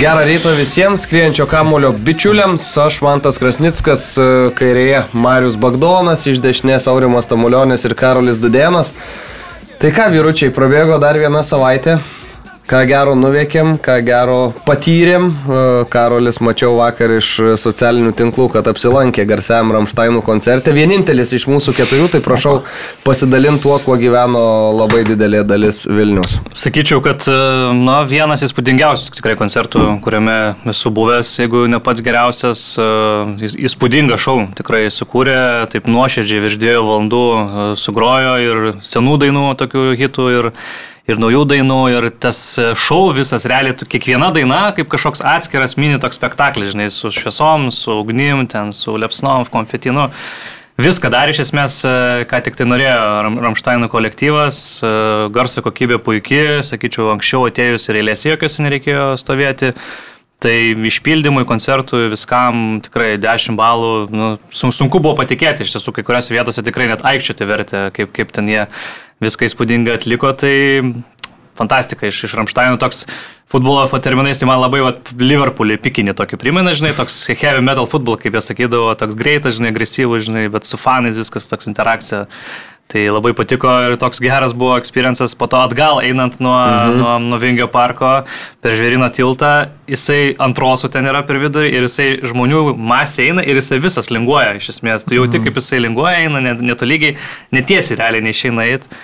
Gerą rytą visiems, skrienčio kamulio bičiuliams. Aš Mantas Krasnickas, e, kairėje Marius Bagdonas, iš dešinės Aurimas Tamulionis ir Karolis Dudėnas. Tai ką, vyručiai, prabėgo dar vieną savaitę ką gero nuveikėm, ką gero patyrėm. E, Karolis mačiau vakar iš socialinių tinklų, kad apsilankė garsiam Ramšteinų koncerte. Vienintelis iš mūsų keturių, tai prašau pasidalinti tuo, kuo gyveno labai didelė dalis Vilnius. Sakyčiau, kad e, na, vienas įspūdingiausių tikrai koncertų, kuriame esu buvęs, jeigu ne pats geriausias, e, įspūdingą šou tikrai sukūrė, taip nuoširdžiai virš dviejų valandų sugrojo ir senų dainų tokių hitų ir ir naujų dainų, ir tas šou visas, realiai, kiekviena daina kaip kažkoks atskiras mini toks spektaklis, žinai, su šviesom, su ugnim, ten, su lepsnom, konfetinu. Viską darė iš esmės, e, ką tik tai norėjo Ramštainų kolektyvas, e, garso kokybė puikiai, sakyčiau, anksčiau atėjus ir eilės jokios nereikėjo stovėti. Tai išpildymui, koncertui, viskam tikrai 10 balų. Nu, sunku buvo patikėti, iš tiesų, kai kuriuose vietose tikrai net aikščioti vertė, kaip, kaip ten jie viską įspūdingai atliko, tai fantastika iš, iš Ramšteinų toks futbolo terminais, tai man labai vat, Liverpoolį pikinį tokį primena, žinai, toks heavy metal futbol, kaip jie sakydavo, toks greitas, žinai, agresyvus, žinai, bet su fanais viskas toks interakcija. Tai labai patiko ir toks geras buvo experiences po to atgal, einant nuo, mhm. nuo, nuo Vingio parko per Žvėrino tiltą, jisai antrosų ten yra per vidurį ir jisai žmonių masė eina ir jisai visas linguoja iš esmės. Tu jauti, mhm. kaip jisai linguoja, eina netolygiai, netiesiai realiai neišeina eiti.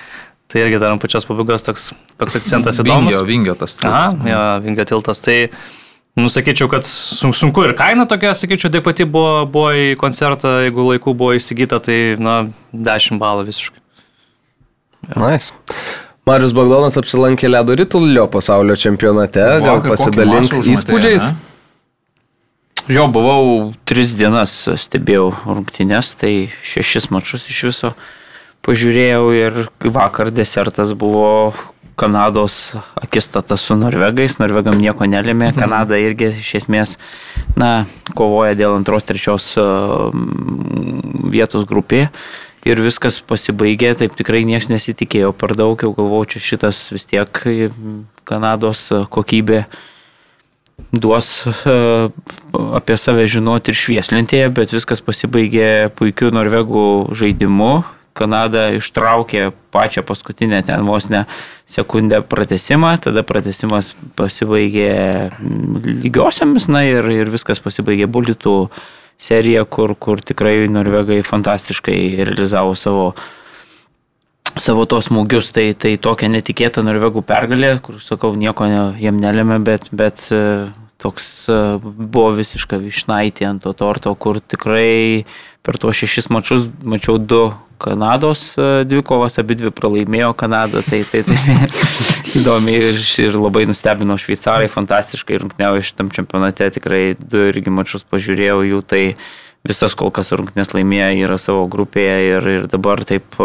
Tai irgi dar ant pačios pabaigos toks, toks akcentas įdomus. Vingio, vingio tas tiltas. Aha, jo, vingio tiltas. Tai, nusakyčiau, kad sunku ir kaina tokia, sakyčiau, taip pati buvo, buvo į koncertą, jeigu laiku buvo įsigyta, tai, na, 10 balų visiškai. Nice. Marius Bagdonas apsilankė ledo rytulio pasaulio čempionate, gal pasidalink įspūdžiais. Jo, buvau tris dienas stebėjau rungtynės, tai šešis mačius iš viso pažiūrėjau ir vakar desertas buvo Kanados akistata su Norvegais. Norvegam nieko nelėmė. Mhm. Kanada irgi iš esmės, na, kovoja dėl antros, trečios vietos grupėje. Ir viskas pasibaigė, taip tikrai niekas nesitikėjo per daug, jau galvoju, čia šitas vis tiek Kanados kokybė duos apie save žinoti ir švieslentėje, bet viskas pasibaigė puikiu norvegų žaidimu, Kanada ištraukė pačią paskutinę ten vos ne sekundę pratesimą, tada pratesimas pasibaigė lygiosiamis, na ir, ir viskas pasibaigė bulitų serija, kur, kur tikrai norvegai fantastiškai realizavo savo savo tos smūgius, tai, tai tokia netikėta norvegų pergalė, kur, sakau, nieko ne, jiem nelėmė, bet, bet toks buvo visiška višnaitė ant to torto, kur tikrai per tuos šešis mačius mačiau du Kanados e, dvikovas, abi dvi pralaimėjo Kanadą, tai, tai, tai įdomi ir, ir labai nustebino šveicarai, fantastiškai rungtniavo šitam čempionate, tikrai du irgi mačius pažiūrėjau jų, tai visas kol kas rungtnės laimėjo yra savo grupėje ir, ir dabar taip,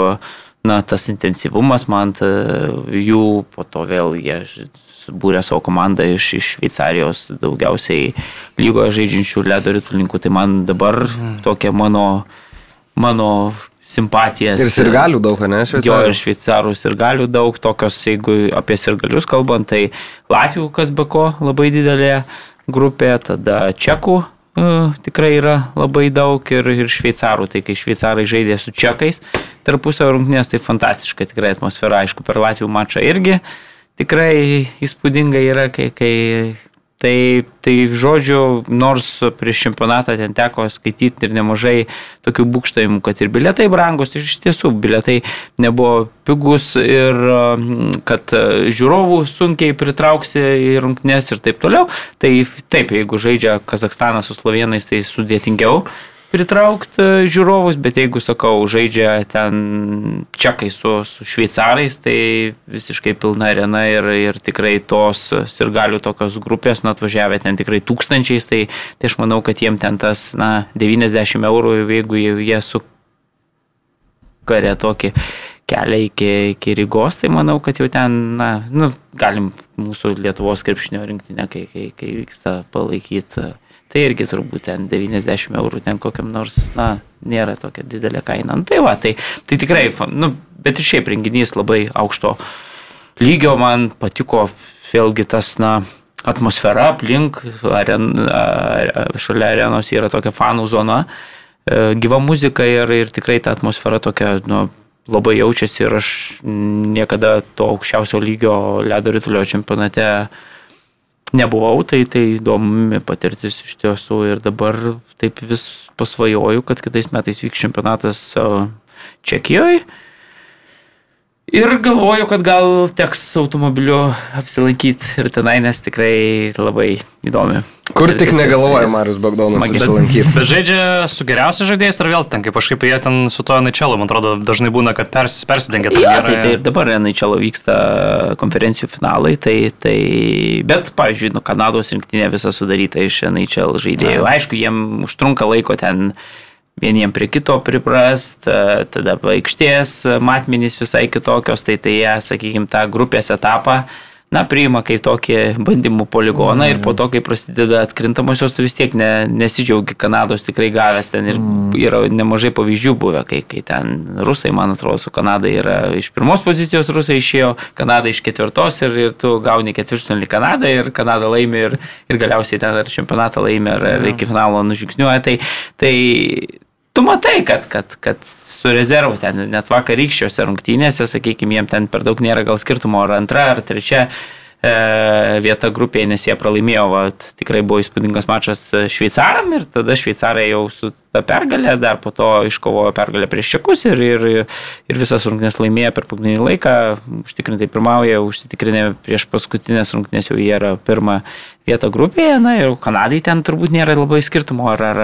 na, tas intensyvumas man, ta, jų po to vėl jie būrė savo komandą iš, iš Šveicarijos daugiausiai lygoje žaidžiančių ledo rytulininkų, tai man dabar mm. tokia mano, mano simpatijas. Ir sirgalių daug, ne? Šveicarų. Jo, ir šveicarų sirgalių daug, tokios, jeigu apie sirgalius kalbant, tai Latvijų kas be ko labai didelė grupė, tada čekų uh, tikrai yra labai daug ir, ir šveicarų, tai kai šveicarai žaidė su čekais tarpusavio rungtynės, tai fantastiška tikrai atmosfera, aišku, per Latvijų mačą irgi tikrai įspūdinga yra, kai, kai Tai, tai žodžiu, nors prieš čempionatą ten teko skaityti ir nemažai tokių būkštojimų, kad ir bilietai brangus, iš tiesų bilietai nebuvo pigus ir mm, kad žiūrovų sunkiai pritrauksi į rungtnes ir taip toliau. Tai taip, jeigu žaidžia Kazakstanas su slovenais, tai sudėtingiau pritraukti e, žiūrovus, bet jeigu, sakau, žaidžia ten čekai su, su šveicarais, tai visiškai pilna arena ir, ir tikrai tos ir galių tokios grupės, nu atvažiavę ten tikrai tūkstančiais, tai, tai aš manau, kad jiem ten tas, na, 90 eurų, jeigu jie su kare tokį kelią iki, iki Rygos, tai manau, kad jau ten, na, nu, galim mūsų Lietuvos krepšinio rinktinę, kai, kai, kai vyksta palaikyti tai irgi turbūt ten 90 eurų ten kokiam nors, na, nėra tokia didelė kaina. Nu, tai va, tai, tai tikrai, nu, bet ir šiaip renginys labai aukšto lygio, man patiko vėlgi tas, na, atmosfera aplink, aren, šalia arenos yra tokia fanų zona, e, gyva muzika ir, ir tikrai ta atmosfera tokia nu, labai jaučiasi ir aš niekada to aukščiausio lygio ledo ritulio čempionate nebuvau, tai tai įdomi patirtis iš tiesų ir dabar taip vis pasvajoju, kad kitais metais vyks čempionatas e, Čekijoje. Ir galvoju, kad gal teks automobiliu apsilankyti ir tenai, nes tikrai labai įdomi. Kur tik negalvoja Marius Bagdonas apsilankyti. Bet žaidžia su geriausiais žaidėjais ar vėl ten, kaip kažkaip jie ten su to NHL, man atrodo, dažnai būna, kad pers, persidengia Ja, tai, tai ir dabar NHL vyksta konferencijų finalai, tai, tai bet, pavyzdžiui, nu, Kanados rinktinė visa sudaryta iš NHL žaidėjų. Aišku, jiem užtrunka laiko ten vieniem prie kito priprast, e, tada aikštės matmenys visai kitokios, tai tai jie, sakykime, tą grupės etapą. Na, priima kaip tokį bandymų poligoną ir po to, kai prasideda atkrintamosios, tu vis tiek ne, nesidžiaugi Kanados tikrai gavęs ten ir yra nemažai pavyzdžių buvę, kai, kai ten rusai, man atrodo, su Kanada yra iš pirmos pozicijos rusai išėjo, Kanada iš ketvirtos ir, ir tu gauni ketvirtfinalį Kanadą ir Kanada laimi ir, ir galiausiai ten ar čempionatą laimi ar, ar iki finalo nužingsniuoja. Tai, tai tu matai, kad, kad, kad su rezervu ten net vakarykščiose rungtynėse, sakykime, jiem ten per daug nėra gal skirtumo ar antra ar trečia e, vieta grupėje, nes jie pralaimėjo, va, tikrai buvo įspūdingas mačas šveicaram ir tada šveicarai jau su ta pergalė, dar po to iškovojo pergalę prieš čekus ir, ir, ir visas rungtynės laimėjo per pagrindinį laiką, užtikrintai pirmauja, užsitikrinę prieš paskutinės rungtynės jau jie yra pirmą vietą grupėje, na ir Kanadai ten turbūt nėra labai skirtumo, ar, ar,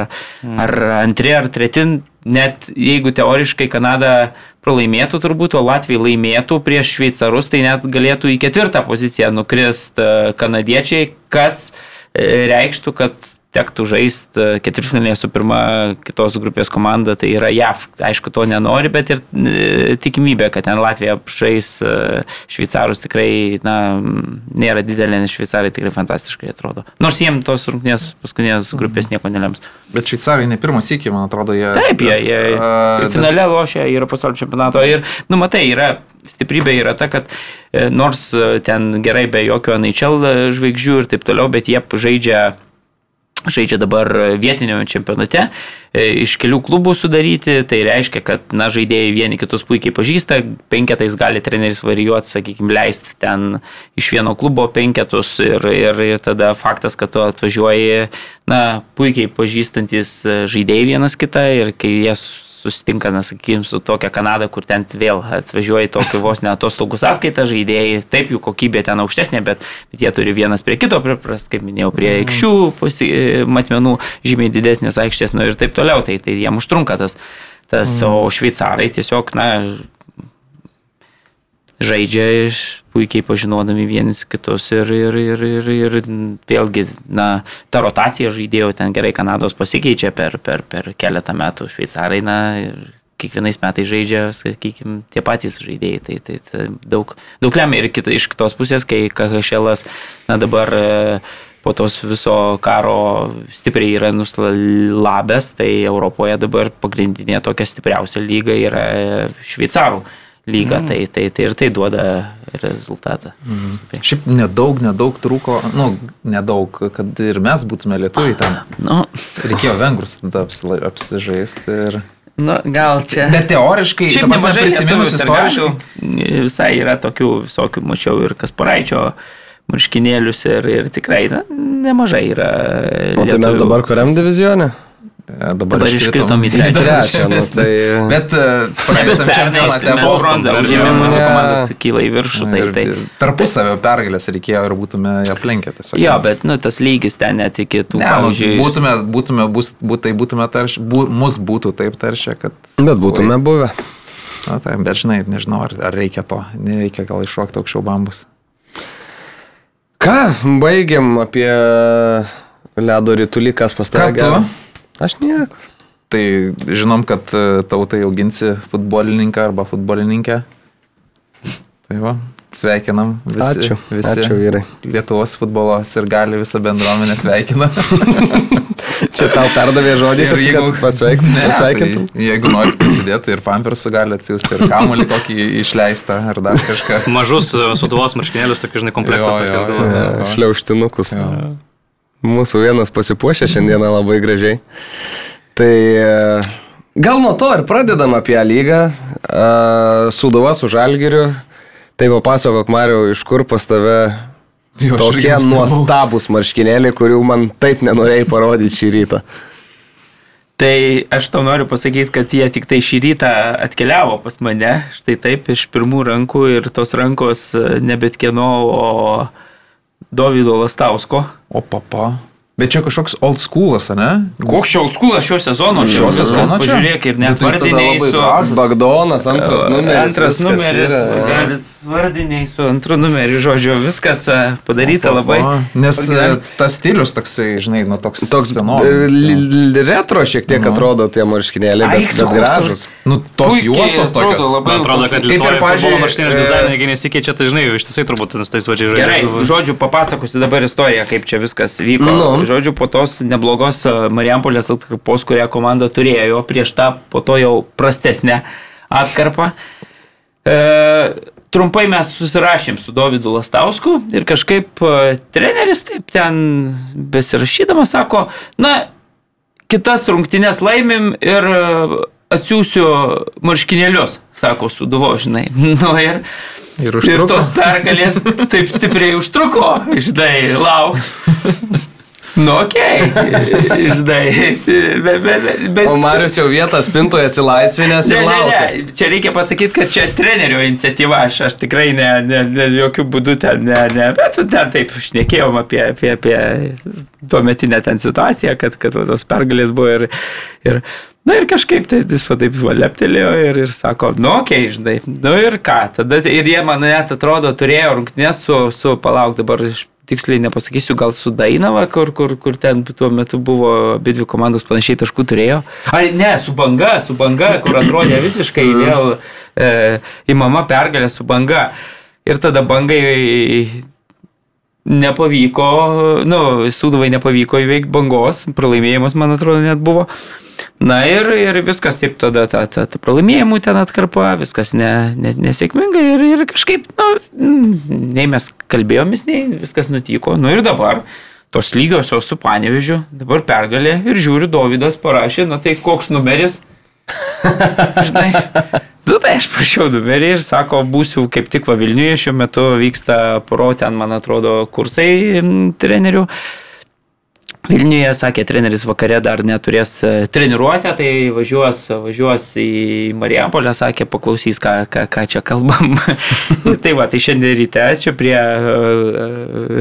ar antri, ar treti, net jeigu teoriškai Kanada pralaimėtų turbūt, o Latvija laimėtų prieš šveicarus, tai net galėtų į ketvirtą poziciją nukrist e, kanadiečiai, kas e, reikštų, kad tektų žaisti ketvirtfinalėje su pirma kitos grupės komanda, tai yra JAV. Aišku, to nenori, bet ir e, tikimybė, kad ten Latvija žais e, šveicarus tikrai na, nėra didelė, nes šveicarai tikrai fantastiškai atrodo. Nors jiem tos rungtynės paskutinės grupės nieko nelems. Bet šveicarai ne pirmas iki, man atrodo, jie... Taip, jie, jie A, finale lošia yra pasaulio čempionato ir, nu, matai, yra stiprybė yra ta, kad e, nors e, ten gerai be jokio NHL žvaigždžių ir taip toliau, bet jie žaidžia žaidžia dabar vietiniame čempionate, e, iš kelių klubų sudaryti, tai reiškia, kad na, žaidėjai vieni kitus puikiai pažįsta, penketais gali treneris varijuoti, sakykime, leisti ten iš vieno klubo penketus ir, ir, ir tada faktas, kad tu atvažiuoji, na, puikiai pažįstantis žaidėjai vienas kitą ir kai jie susitinka, na, sakykim, su tokia Kanada, kur ten vėl atvažiuoja tokį vos ne atostogų sąskaitą žaidėjai, taip jų kokybė ten aukštesnė, bet, bet jie turi vienas prie kito priprast, kaip minėjau, prie aikščių pasi, matmenų žymiai didesnės aikštės, nu ir taip toliau, tai, tai jiem užtrunka tas, tas o šveicarai tiesiog, na, žaidžia puikiai pažinodami vienis kitus ir, ir, ir, ir, ir vėlgi, na, ta rotacija žaidėjų ten gerai Kanados pasikeičia per, per, per keletą metų, šveicarai, na, kiekvienais metais žaidžia, sakykime, tie patys žaidėjai, tai, tai, tai daug, daug lemia ir kita, iš kitos pusės, kai KHL, na dabar e, po tos viso karo stipriai yra nuslabęs, tai Europoje dabar pagrindinė tokia stipriausia lyga yra e, šveicarų lyga, mm. tai, tai, tai ir tai duoda rezultatą. Mm. Šiaip nedaug, nedaug trūko, nu, nedaug, kad ir mes būtume lietuviai ten. Nu, Reikėjo vengrus tada apsižaisti ir... nu, gal čia. Bet teoriškai, Šiaip nemažai prisiminus lietuvių istoriškai. sirgalių, Visai yra tokių visokių, mačiau ir Kasparaičio marškinėlius ir, ir tikrai na, nemažai yra. O tai mes lietuvių. dabar kuriam divizione? E, Dabar iškritom į trečią. Trečią, nu tai... Bet e, praėjusiam čempionate mes bronzą užėmėm, mano Ne. komandos kyla į viršų, tai, Ir, tai. tarpusavio pergalės reikėjo ir būtume aplenkę tiesiog. Jo, bet nu, tas lygis ten net iki tų, Ne, nu, pavyzdžiui, būtume, būtume, bus, būtai būtume taršę, bū, mus būtų taip taršę, kad... Bet būtume buvę. Na, tai, bet žinai, nežinau, ar, ar reikia to. Nereikia gal iššokti aukščiau bambus. Ką, baigiam apie ledo rytulį, kas pas Aš nieko. Tai žinom, kad e, tautai auginsi futbolininką arba futbolininkę. Tai va. Sveikinam visi. Ačiū, visi ačiū, vyrai. Lietuvos futbolo ir gali visą bendruomenę sveikina. Čia tau perdavė žodį, kad, kad pasveiktum. Ne, pasveikintum. Tai, jeigu norit prisidėti ir pampersų gali atsiųsti, ir kamuolį kokį išleistą, ar dar kažką. Mažus e, suduvos marškinėlius, tokį, žinai. E, Šliauštinukus. Jo. Mūsų vienas pasipuošė šiandieną labai gražiai. Tai e, gal nuo to ir pradedam apie lygą. Sudova su Žalgiriu. Tai papasakok, Mariu, iš kur pas tave Jo, tokie nuostabus marškinėliai, kurių man taip nenorėjai parodyti šį rytą. Tai aš tau noriu pasakyti, kad jie tik tai šį rytą atkeliavo pas mane, štai taip, iš pirmų rankų ir tos rankos e, ne bet kieno, o Davidova Stavsko. Opa, pa. Bet čia kažkoks old schoolas, ne? Koks čia oldskulas šio sezono, čia Šio sezono pažiūrėk, ir net Bet tai vardiniai labai su... Bagdonas, antras numeris. Antras numeris, galit vardiniai su antru numeriu, žodžiu, viskas e, padaryta labai. O, Nes Original- e, tas stilius toksai, žinai, nu toks, Toks senovinis, e, li- retro šiek tiek atrodo tie marškinėliai, Ai, bet, tu bet gražus. Nu, tos Puikiai juostos atrodo, tokios. labai- Man atrodo, kad Kaip ir, futbolo marškinėlių dizainai gi nesikeičia, tai žinai, ištisai turbūt tais tais pačiais Gerai, žaidėjais. žodžiu, papasakosiu dabar istoriją, kaip čia viskas vyko. Nu. Žodžiu, po tos neblogos e, Marijampolės atkarpos, kurią komanda turėjo, prieš tą po to jau prastesnę atkarpą. E, trumpai mes susirašėm su Davidu Lastausku ir kažkaip e, treneris taip ten besirašydamas sako, na, kitas rungtynės laimim ir e, atsiųsiu marškinėlius, sako Suduvo, žinai. Nu, ir, Ir ir užtruko. tos pergalės taip stipriai užtruko, žinai, laukti. Nu, okei, okay. žinai, bet, bet, bet... O Marius jau vietą spintoje atsilaisvinęs Ne, ne, ne, čia reikia pasakyti, kad čia trenerio iniciatyva, aš, aš tikrai ne, ne, ne, jokių būdų ten, ne, ne, bet ten taip šnekėjom apie, apie, apie tuometinę ten situaciją, kad, kad tos pergalės buvo ir, ir Na ir kažkaip tai jis taip va leptelėjo ir, ir sako, nu okei, okay, žinai, nu ir ką, tada ir jie man net atrodo turėjo rungtynės su, su palauk dabar iš tiksliai nepasakysiu, gal su Dainava, kur, kur, kur ten tuo metu buvo abi dvi komandos panašiai taškų turėjo. Ar ne, su banga, su banga, kur atrodė visiškai vėl e, įmama pergalė su banga. Ir tada bangai nepavyko, nu, Sūduvai nepavyko įveikti bangos, pralaimėjimas, man atrodo, net buvo. Na ir, ir viskas taip tada, ta, ta, ta pralaimėjimų ten atkarpa, viskas ne, ne, nesėkmingai ir, ir kažkaip, na, nei mes kalbėjomis, nei viskas nutiko. Nu ir dabar tos lygiosios su panevežiu, dabar pergalė ir žiūriu, Davidas parašė, na tai koks numeris. Žinai, nu tai aš prašiau numerį ir sako, būsiu kaip tik va Vilniuje, šiuo metu vyksta poro ten, man atrodo, kursai trenerių. Vilniuje, sakė, treneris vakare dar neturės e, treniruotę, tai važiuos, važiuos į Marijampolę, sakė, paklausys, ką, ką, ką čia kalbam. tai va, tai šiandien ryte čia prie e,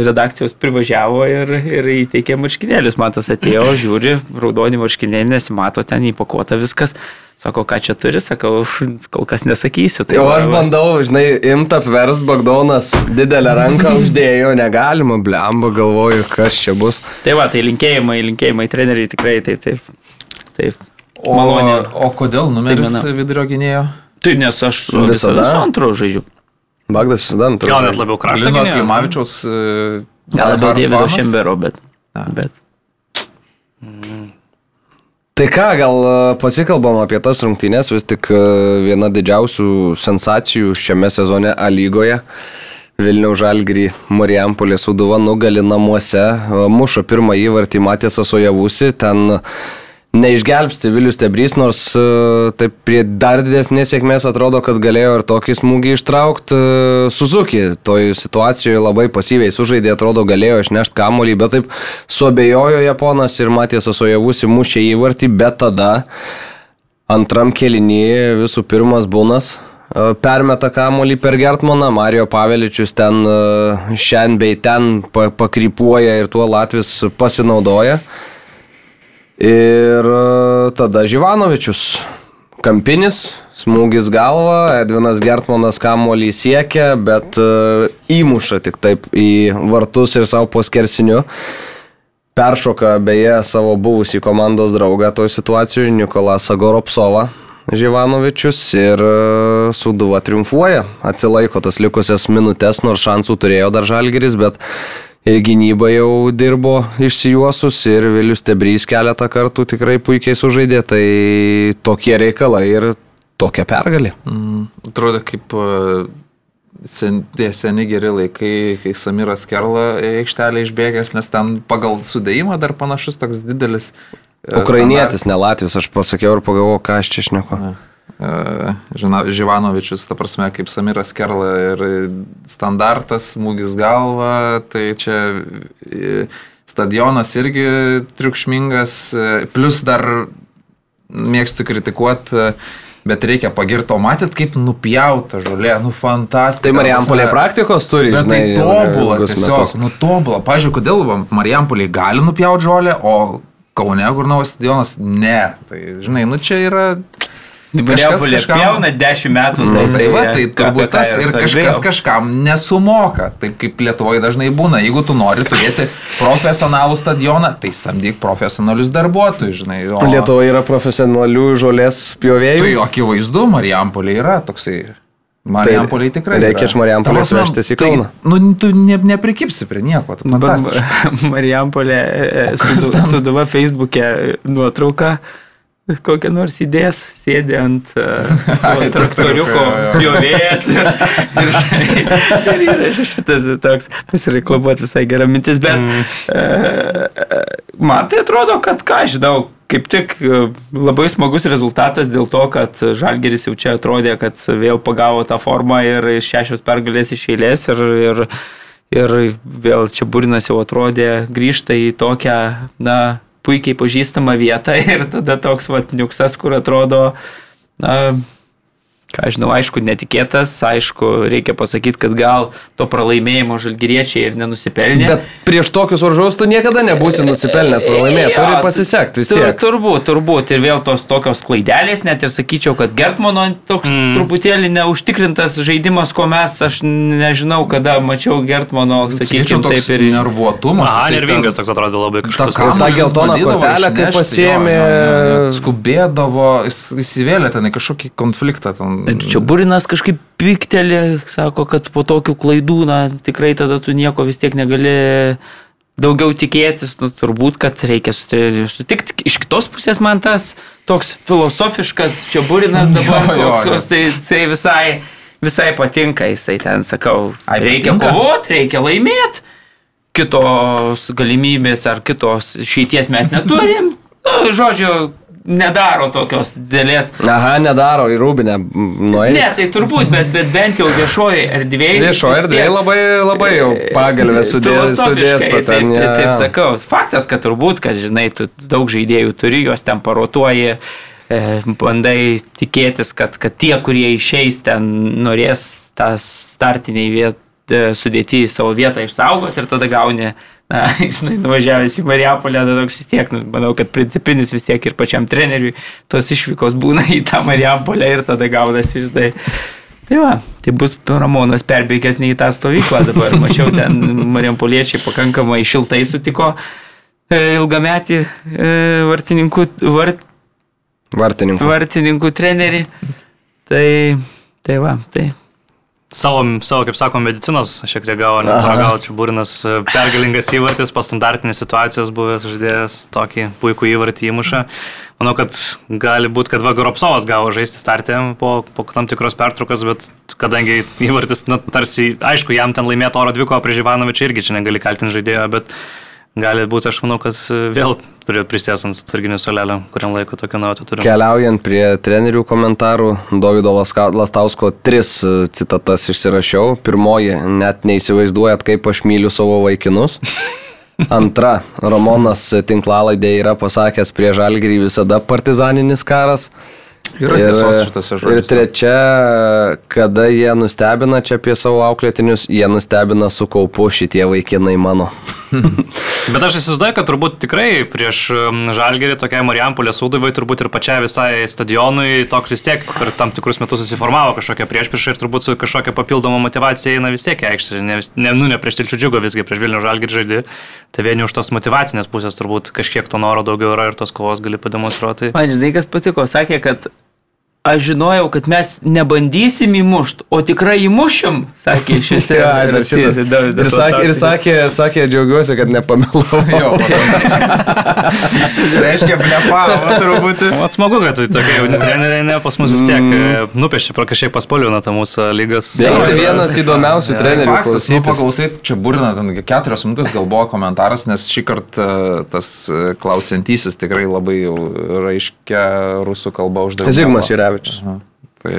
redakcijos privažiavo ir, ir įteikė marškinėlius. Man tas atėjo, žiūri, raudoni marškinėliai, nesimato ten įpakuota viskas. Sako, ką čia turi, sakau, kol kas nesakysiu. Tai Jau aš bandau, žinai, imt apvers Bagdonas, didelę ranką uždėjo, negalima, blemba, galvoju, kas čia bus. Tai va, tai linkėjimai, linkėjimai treneriai tikrai taip, taip. Taip. O, Malonė. o kodėl numeris Staigmena. vidurio gynėjo? Tai nes aš su, Visada? visada su antru žaidžiu. Bagdas visada antras. Gal net labiau kraštą. Lino gynėjo. Klimavičiaus. e, Gal labiau Dievido? Šembero, bet. A. bet. Tai ką, gal e, pasikalbam apie tas rungtynės, vis tik e, viena didžiausių sensacijų šiame sezone A lygoje. Vilniaus Žalgirį Marijampolė Suduva nugali namuose, e, muša pirmą įvartį Matėsas Ojavusi, ten neišgelbsti Vilius Tebrys, nors e, taip prie dar didesnės sėkmės atrodo, kad galėjo ir tokį smūgį ištraukti. Suzuki toj situacijoje labai pasyviai sužaidė, atrodo, galėjo išnešti kamolį, bet taip suabejojo Japonas ir Matėsas Ojavusi mušė įvartį, bet tada antram kelinyje visų pirmas būnas e, permeta kamolį per Gertmaną, Mario Paveličius ten e, šiandien bei ten pa- pakrypuoja ir tuo Latvis pasinaudoja. Ir e, tada Živanovičius, kampinis, smūgis galva, Edvinas Gertmanas kamolį siekia, bet e, įmuša tik taip į vartus ir savo poskersiniu. Peršoka beje savo buvusį komandos draugą toj situacijoje, Nikolasą Goropsovą. Živanovičius ir e, Suduva triumfuoja. Atsilaiko tas likusias minutės, nors šansų turėjo dar Žalgeris, bet ir gynyba jau dirbo išsijuosus ir Vilius Tebrys keletą kartų tikrai puikiai sužaidė. Tai tokie reikalai ir tokia pergalė. Mm, atrodo kaip e, sen, tie seni geri laikai, kai Samiras Kerla į aikštelę išbėgęs, nes ten pagal sudėjimą dar panašus toks didelis. e, Ukrainietis, ne Latvijas, aš pasakiau ir pagalvojau, ką aš čia šneku. E, Žina, Živanovičius, ta prasme, kaip Samiras Kerla ir standartas, smūgis galva, tai čia e, stadionas irgi triukšmingas, e, plus dar mėgstu kritikuoti, bet reikia pagirti, o matyt, kaip nupjauta žolė, nu fantastika. Tai Marijampolė praktikos turi, Bet tai žinai, tobula, ilgus tiesiog, metus. nu tobula. Pavyzdžiui, kodėl va, Marijampoliai gali nupjauti žolę, o Kaune, kur naujas stadionas, ne. Tai, žinai, nu čia yra... Marijampolė pjauna 10 metų. Tai, tai va, tai turbūt tas ir kažkas kažkam nesumoka, taip kaip Lietuvoje dažnai būna. Jeigu tu nori turėti profesionalų stadioną, tai samdyk profesionalius darbuotojus, žinai. O, Lietuvoje yra profesionalių žolės Tai pjovėjų. akivaizdu, Marijampolė yra toksai. Marijampolė tikrai. reikia iš Marijampolės vežtis į tai, Kauną. Nu, tu ne, neprikipsi prie nieko. tai. Marijampolė e, suduva Facebook'e nuotrauką. Kokią nors idėjas sėdi ant uh, traktoriuko traktoriuko, jo, jo. pjovėjas ir, ir, yra šitas toks pasireklamuoti visai gera mintis, bet mm. uh, man tai atrodo, kad ką žinau, kaip tik labai smagus rezultatas dėl to, kad Žalgeris jau čia atrodė, kad vėl pagavo tą formą ir šešios pergalės iš eilės ir, ir, ir vėl čia Burinas jau atrodė grįžta į tokią, na, puikiai pažįstamą vietą ir tada toks vat niuksas, kur atrodo, na, ką aš žinau, aišku, netikėtas, aišku, reikia pasakyti, kad gal to pralaimėjimo žalgyriečiai ir nenusipelnė. Bet prieš tokius varžovus tu niekada nebūsi nusipelnęs pralaimėti, turi pasisekti vis tur- tiek. Turbūt, turbūt. Ir vėl tos tokios klaidelės, net ir sakyčiau, kad Gertmano toks mm. truputėlį neužtikrintas žaidimas, ko mes, aš nežinau, kada mačiau Gertmano, Sakyčiau, taip ir nervuotumas. Jisai nervingas toks atrodė labai Ta tą vis geltoną bandydavo kortelę, kai jo. Skubėdavo, įsivėlė ten į kažkokį konfliktą. Ten. Čia Burinas kažkaip piktelė, sako, kad po tokių klaidų, na, tikrai tada tu nieko vis tiek negali daugiau tikėtis, nu, turbūt, kad reikia suti- sutikti. Iš kitos pusės man tas toks filosofiškas čia Burinas dabar, Jo, jo, jo. tai, tai visai, visai patinka, jisai ten, sakau, Ai, reikia kovoti, reikia laimėti, kitos galimybės ar kitos išeities mes neturim. Nu, žodžiu, nedaro tokios dėlės Aha, nedaro į Rūbinę. Nueik. Ne, tai turbūt, bet, bet bent jau viešoje erdvėje. Viešo vis erdvėje labai, labai jau pagalbė sudė- Filosofiškai, sudėsto Taip, ten. taip, ja, taip ja. sakau. Faktas, kad turbūt, kad žinai, tu daug žaidėjų turi, juos ten parotuoji, e, bandai tikėtis, kad, kad tie, kurie išeis ten, norės tą startiniai vietą sudėti į savo vietą išsaugoti ir tada gauni, na, žinai, nuvažiavęs į Marijampolę, tada toks vis tiek, nu, manau, kad principinis vis tiek ir pačiam treneriui tos išvykos būna į tą Marijampolę ir tada gaunasi, žinai. Tai va, tai bus Ramonas perbėgęs ne į tą stovyklą dabar. Mačiau, ten Marijampoliečiai pakankamai šiltai sutiko e, ilgametį e, vartininkų, vart, Vartininkų. vartininkų trenerį. Tai, tai va, tai. Savo, savo, kaip sako, medicinos šiek tiek gavo, nepagavo, čia Būrinas e, pergalingas įvartis, pas standartinės situacijas buvęs žaidėjas tokį puikų įvartį įmuša. Manau, kad gali būti, kad Vagoropsovas gavo žaisti startę po, po tam tikros pertraukos, bet kadangi įvartis, nu, tarsi, aišku, jam ten laimėti oro dviko prieš Ivanovičią irgi čia negali kaltinti žaidėjo, bet gali būti, aš manau, kad e, vėl turiu prisėsant atsarginių solelę, kuriam laiko tokio naujo turiu. Keliaujant prie trenerių komentarų, Davido Lastausko tris e, citatas išsirašiau. Pirmoji, net neįsivaizduojat, kaip aš myliu savo vaikinus. Antra, Ramonas tinklalaidė yra pasakęs prie žalgerį visada partizaninis karas. Yra tiesos šitose Ir žodžiuose. trečia, kada jie nustebina čia apie savo auklėtinius, jie nustebina su kaupu šitie vaikinai mano. Bet aš įsivaizduoju, kad turbūt tikrai prieš um, Žalgerį tokiai Marijampolė sūduvai, turbūt ir pačiai visai stadionui, toks vis tiek per tam tikrus metus susiformavo kažkokia priešpriešą ir turbūt su kažkokia papildoma motivacija eina vis tiek į aikštę. Ne, ne, nu, ne prieš Tilčių džiugą visgi, prieš Vilnių Žalgerį žaidži. Tai vieni už tos motivacinės pusės turbūt kažkiek to noro daugiau yra ir tos kovos gali pademonstruoti. Man žinai, kas patiko, sakė, kad aš žinojau, kad mes nebandysim įmušti, o tikrai įmušim, sakė šis. Ai, dar šitas. Ir sakė, ir sakė, sakė, džiaugiuosi, kad nepamelavau. Reiškia, blepavo turbūt. O smagu, kad tu tokie jauni treneriai, ne, pas mus vis tiek mm. nupiešė pro kažkiek paspalvino tą mūsų lygas. Ja, tai vienas įdomiausių trenerių. Faktas, nu, paklausai, čia burina, ten keturios minutės gal buvo komentaras, nes šį kartą tas e, klausiantysis tikrai labai raiškia rusų kalba uždavė. Zigmas Jurevičius. Tai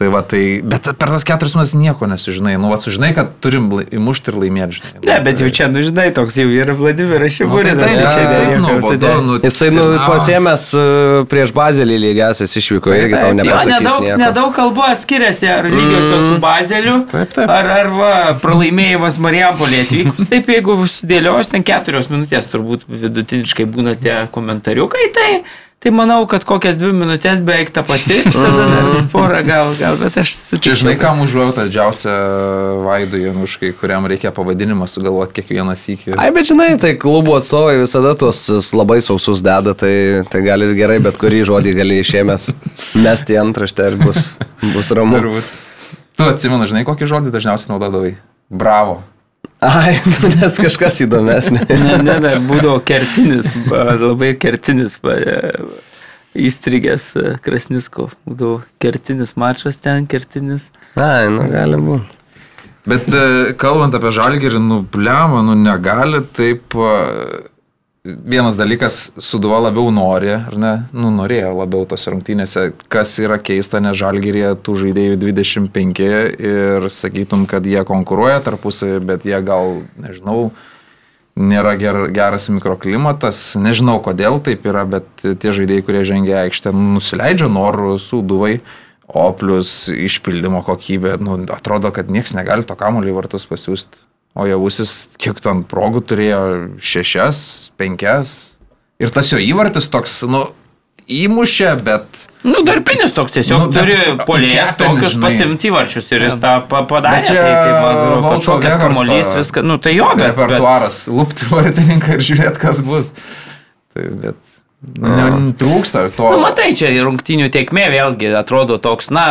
Tai va, tai, bet per tas keturis mes nieko nesužinai. Nu, va, sužinai, kad turim įmušti ir laimėti, žinai. Ne, bet jau čia, nu žinai, toks jau yra Vladimiras Nu, tai čia taip, nieko nu, vado, nu, Jisai nu, pasėmęs e, prieš bazelį lygiasis išvyko irgi tau Jo, nepasakys nedaug, nieko. nedaug kalbos skiriasi, ar lygiosios su Bazeliu, Taip, taip. ar, ar va, pralaimėjimas Marijampolė atvykus. Taip, jeigu sudėlios ten keturios minutės, turbūt vidutiniškai būna tie komentariukai, tai, tai manau, kad kokias dvi minutės beveik ta pati, tada dar porą gal, gal, bet aš Čia sutikčiau. žinai, kam užuojauta didžiausia Vaidų Januškai, kuriam reikia pavadinimą sugalvoti kiekvieną sykį. Ai, bet žinai, tai klubų atstovai visada tuos s- labai sausus deda, tai, tai gali gerai, bet kurį žodį gali išėmęs mesti antraštę ir bus, bus ramu. Turbūt. Tu atsimenu, žinai, kokį žodį dažniausiai naudodavai? Bravo. Ai, nu, nes kažkas įdomesnė. Ne, ne, ne, būdavo kertinis, ba, labai kertinis, e, įstrigęs e, Krasnisko. Būdavo kertinis mačas ten, kertinis. Ai, nu gali būti. Bet e, kalbant apie žalgerį, nu, blema, nu, negali taip. Vienas dalykas, Suduva labiau nori, ar ne? Nu, norėjo labiau tos rungtynėse, kas yra keista, nes žalgerėje tų žaidėjų 25 ir sakytum, kad jie konkuruoja tarpusavį, bet jie gal, nežinau, nėra ger, geras mikroklimatas. Nežinau, kodėl taip yra, bet tie žaidėjai, kurie žengia aikštę, nu, nusileidžia norų Suduvai. O plus išpildymo kokybė, nu, atrodo, kad niekas negali to kamuolį vartus pasiūsti. O javusis, kiek ten progų turėjo, šešias, penkias. Ir tas jo įvartis toks, nu, įmušė, bet... Nu, darbinis toks tiesiog Nu, bet turi kepenis, tokius pasimti varčius ir jis tą pa- padarė. Bet čia tai, tai man kažkokias kamuolys, viską, nu tai jo, bet, bet, Repertuaras, lupti vartininką ir žiūrėti, kas bus. Tai, bet... Nu, trūksta to. nu matai, čia rungtinių tiekmė vėlgi atrodo toks, na,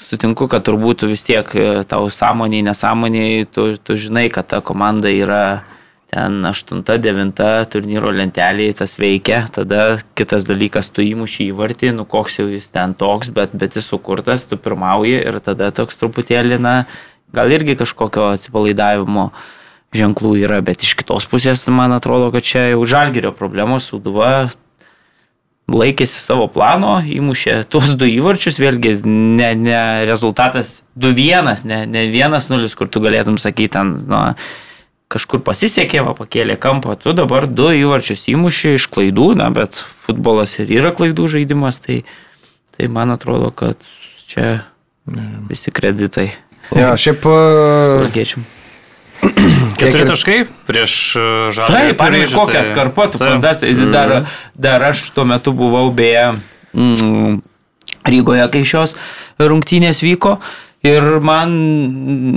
sutinku, kad turbūt tu vis tiek e, tau sąmoniai, nesąmoniai, tu, tu žinai, kad ta komanda yra ten 8-9 turnyro lentelėje, tas veikia, tada kitas dalykas, tu įmuši įvartį, nu koks jau jis ten toks, bet, bet jis sukurtas, tu pirmauji ir tada toks truputėlį, na, gal irgi kažkokio atsipalaidavimo ženklų yra, bet iš kitos pusės man atrodo, kad čia jau žalgerio problemos, Sūduva laikėsi savo plano, įmušė tuos du įvarčius, vėlgi ne, ne rezultatas 2-1, ne, ne 1-0, kur tu galėtum sakyti, ten, nu, kažkur pasisekė, va, pakėlė kampą, tu dabar du įvarčius įmušė iš klaidų, na, bet futbolas ir yra klaidų žaidimas, tai, tai man atrodo, kad čia visi kreditai. Jo, šiaip... Valgiečiam. Keturi ir- taškai prieš žalį. Taip, ir kokia atkarpa, tu fantastika. Dar, dar aš tuo metu buvau beje mm, Rygoje, kai šios rungtynės vyko. Ir man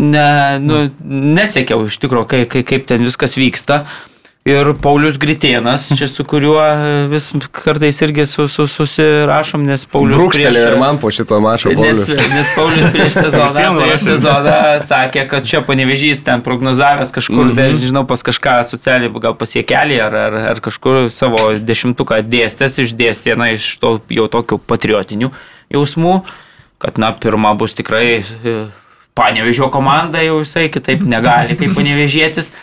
ne, nu, nesiekiau iš tikrųjų, kai, kai, kaip ten viskas vyksta. Ir Paulius Gritėnas, čia su kuriuo vis kartais irgi su, su, susirašom, nes Paulius... Brūkštelė ir man po šito Nes, Paulius. nes Paulius prieš sezoną, prieš sezoną sakė, kad čia panevežys ten prognozavęs kažkur, mm -hmm. žinau, pas kažką socialiai, gal pasiekelį ar, ar, ar kažkur savo dešimtuką dėstęs, išdėstė, na, iš to jau tokių patriotinių jausmų, kad, na, pirma bus tikrai e, panevežio komanda, jau jisai kitaip negali kaip panevežėtis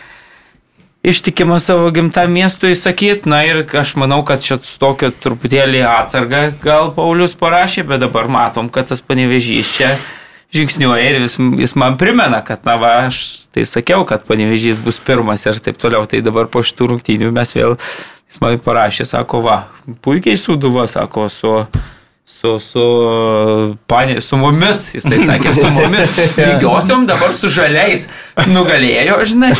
ištikima savo gimtam miestui sakyti. Na ir aš manau, kad čia su tokio truputėlį atsarga gal Paulius parašė, bet dabar matom, kad tas panevežys čia žingsniuoja ir jis, jis man primena, kad na va, aš tai sakiau, kad panevežys bus pirmas ir taip toliau. Tai dabar po šitų rungtynių mes vėl, jis man parašė, sako, va, puikiai suduva, sako, su su, su, panė, su mumis, jisai sakė, su mumis, lygiosiom dabar su žaliais nugalėjo, žinai.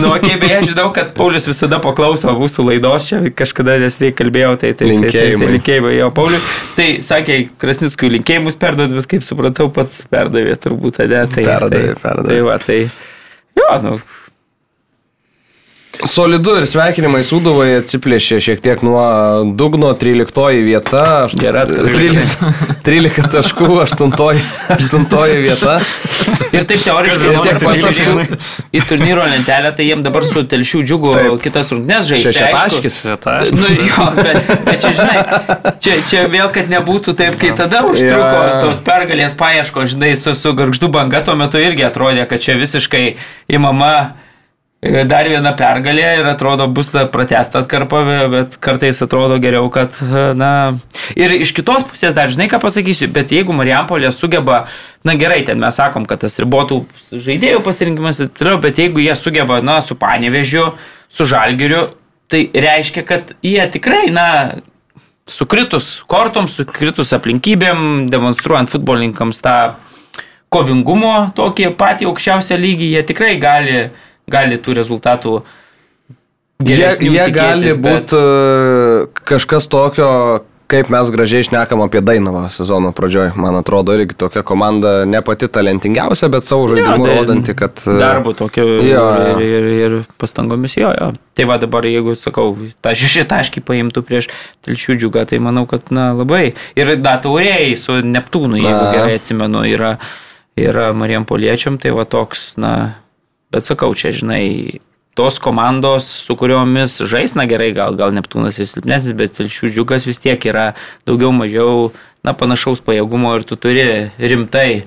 Nu, okay, beje, žinau, kad Paulius visada paklauso mūsų laidos, čia kažkada nesnei kalbėjau, tai tai Linkėjimai. Tai, tai, linkėjimai jo, Paulius. Tai sakė, Krasnickui linkėjimus perdod, bet kaip supratau, pats perdavė turbūt, ne? Tai, Perdavė, tai, perdavė. Tai va, tai, jo, nu, Solidu ir sveikinimai Sūduvai atsiplėšė šiek tiek nuo dugno 13 vieta. aštu- Gera atkarpa. 13, 13 taškų, 8, 8 vieta. Ir taip teoriškai, Ir tiek pat į turnyro lentelę, tai jiem dabar su telšių džiugu Taip. kitas rungtynės žaisti. Šešiataškis. Šitą. Nu, jo, bet, bet čia, žinai, čia, čia vėl, kad nebūtų taip, kai tada užtruko jo. tos pergalės paieško, žinai, su, su garždu banga tuo metu irgi atrodė, kad čia visiškai įmama dar viena pergalė ir atrodo bus ta pratesta atkarpa, bet kartais atrodo geriau, kad, e, na, ir iš kitos pusės dar, žinai, ką pasakysiu, bet jeigu Marijampolė sugeba, na gerai, ten mes sakom, kad tas ribotų žaidėjų pasirinkimas ir toliau, bet jeigu jie sugeba, na, su panevežiu, su žalgiriu, tai reiškia, kad jie tikrai, na, sukritus kortoms, sukritus aplinkybėm, demonstruojant futbolininkams tą kovingumo tokį patį aukščiausią lygį, jie tikrai gali, gali tų rezultatų Jie, jie gali bet- būti kažkas tokio, kaip mes gražiai šnekam apie Dainavą sezono pradžioj. Man atrodo, irgi tokia komanda ne pati talentingiausia, bet savo žaidimu tai rodanti, kad... e, Darbo tokio Jo, ir, jo. ir, ir pastangomis jo, jo. Tai va dabar, jeigu sakau, tą šeši taškį paimtų prieš telšių džiugą, tai manau, kad na, labai. Ir da taurėjai su Neptūnu, jeigu Na. gerai atsimenu, yra, yra Marijam Poliečiam, tai va toks, na, bet sakau, čia žinai. Tos komandos, su kuriomis žais, na gerai, gal, gal Neptūnas ir silpnesnis, bet Telšių džiugas vis tiek yra daugiau mažiau, na, panašaus pajėgumo ir tu turi rimtai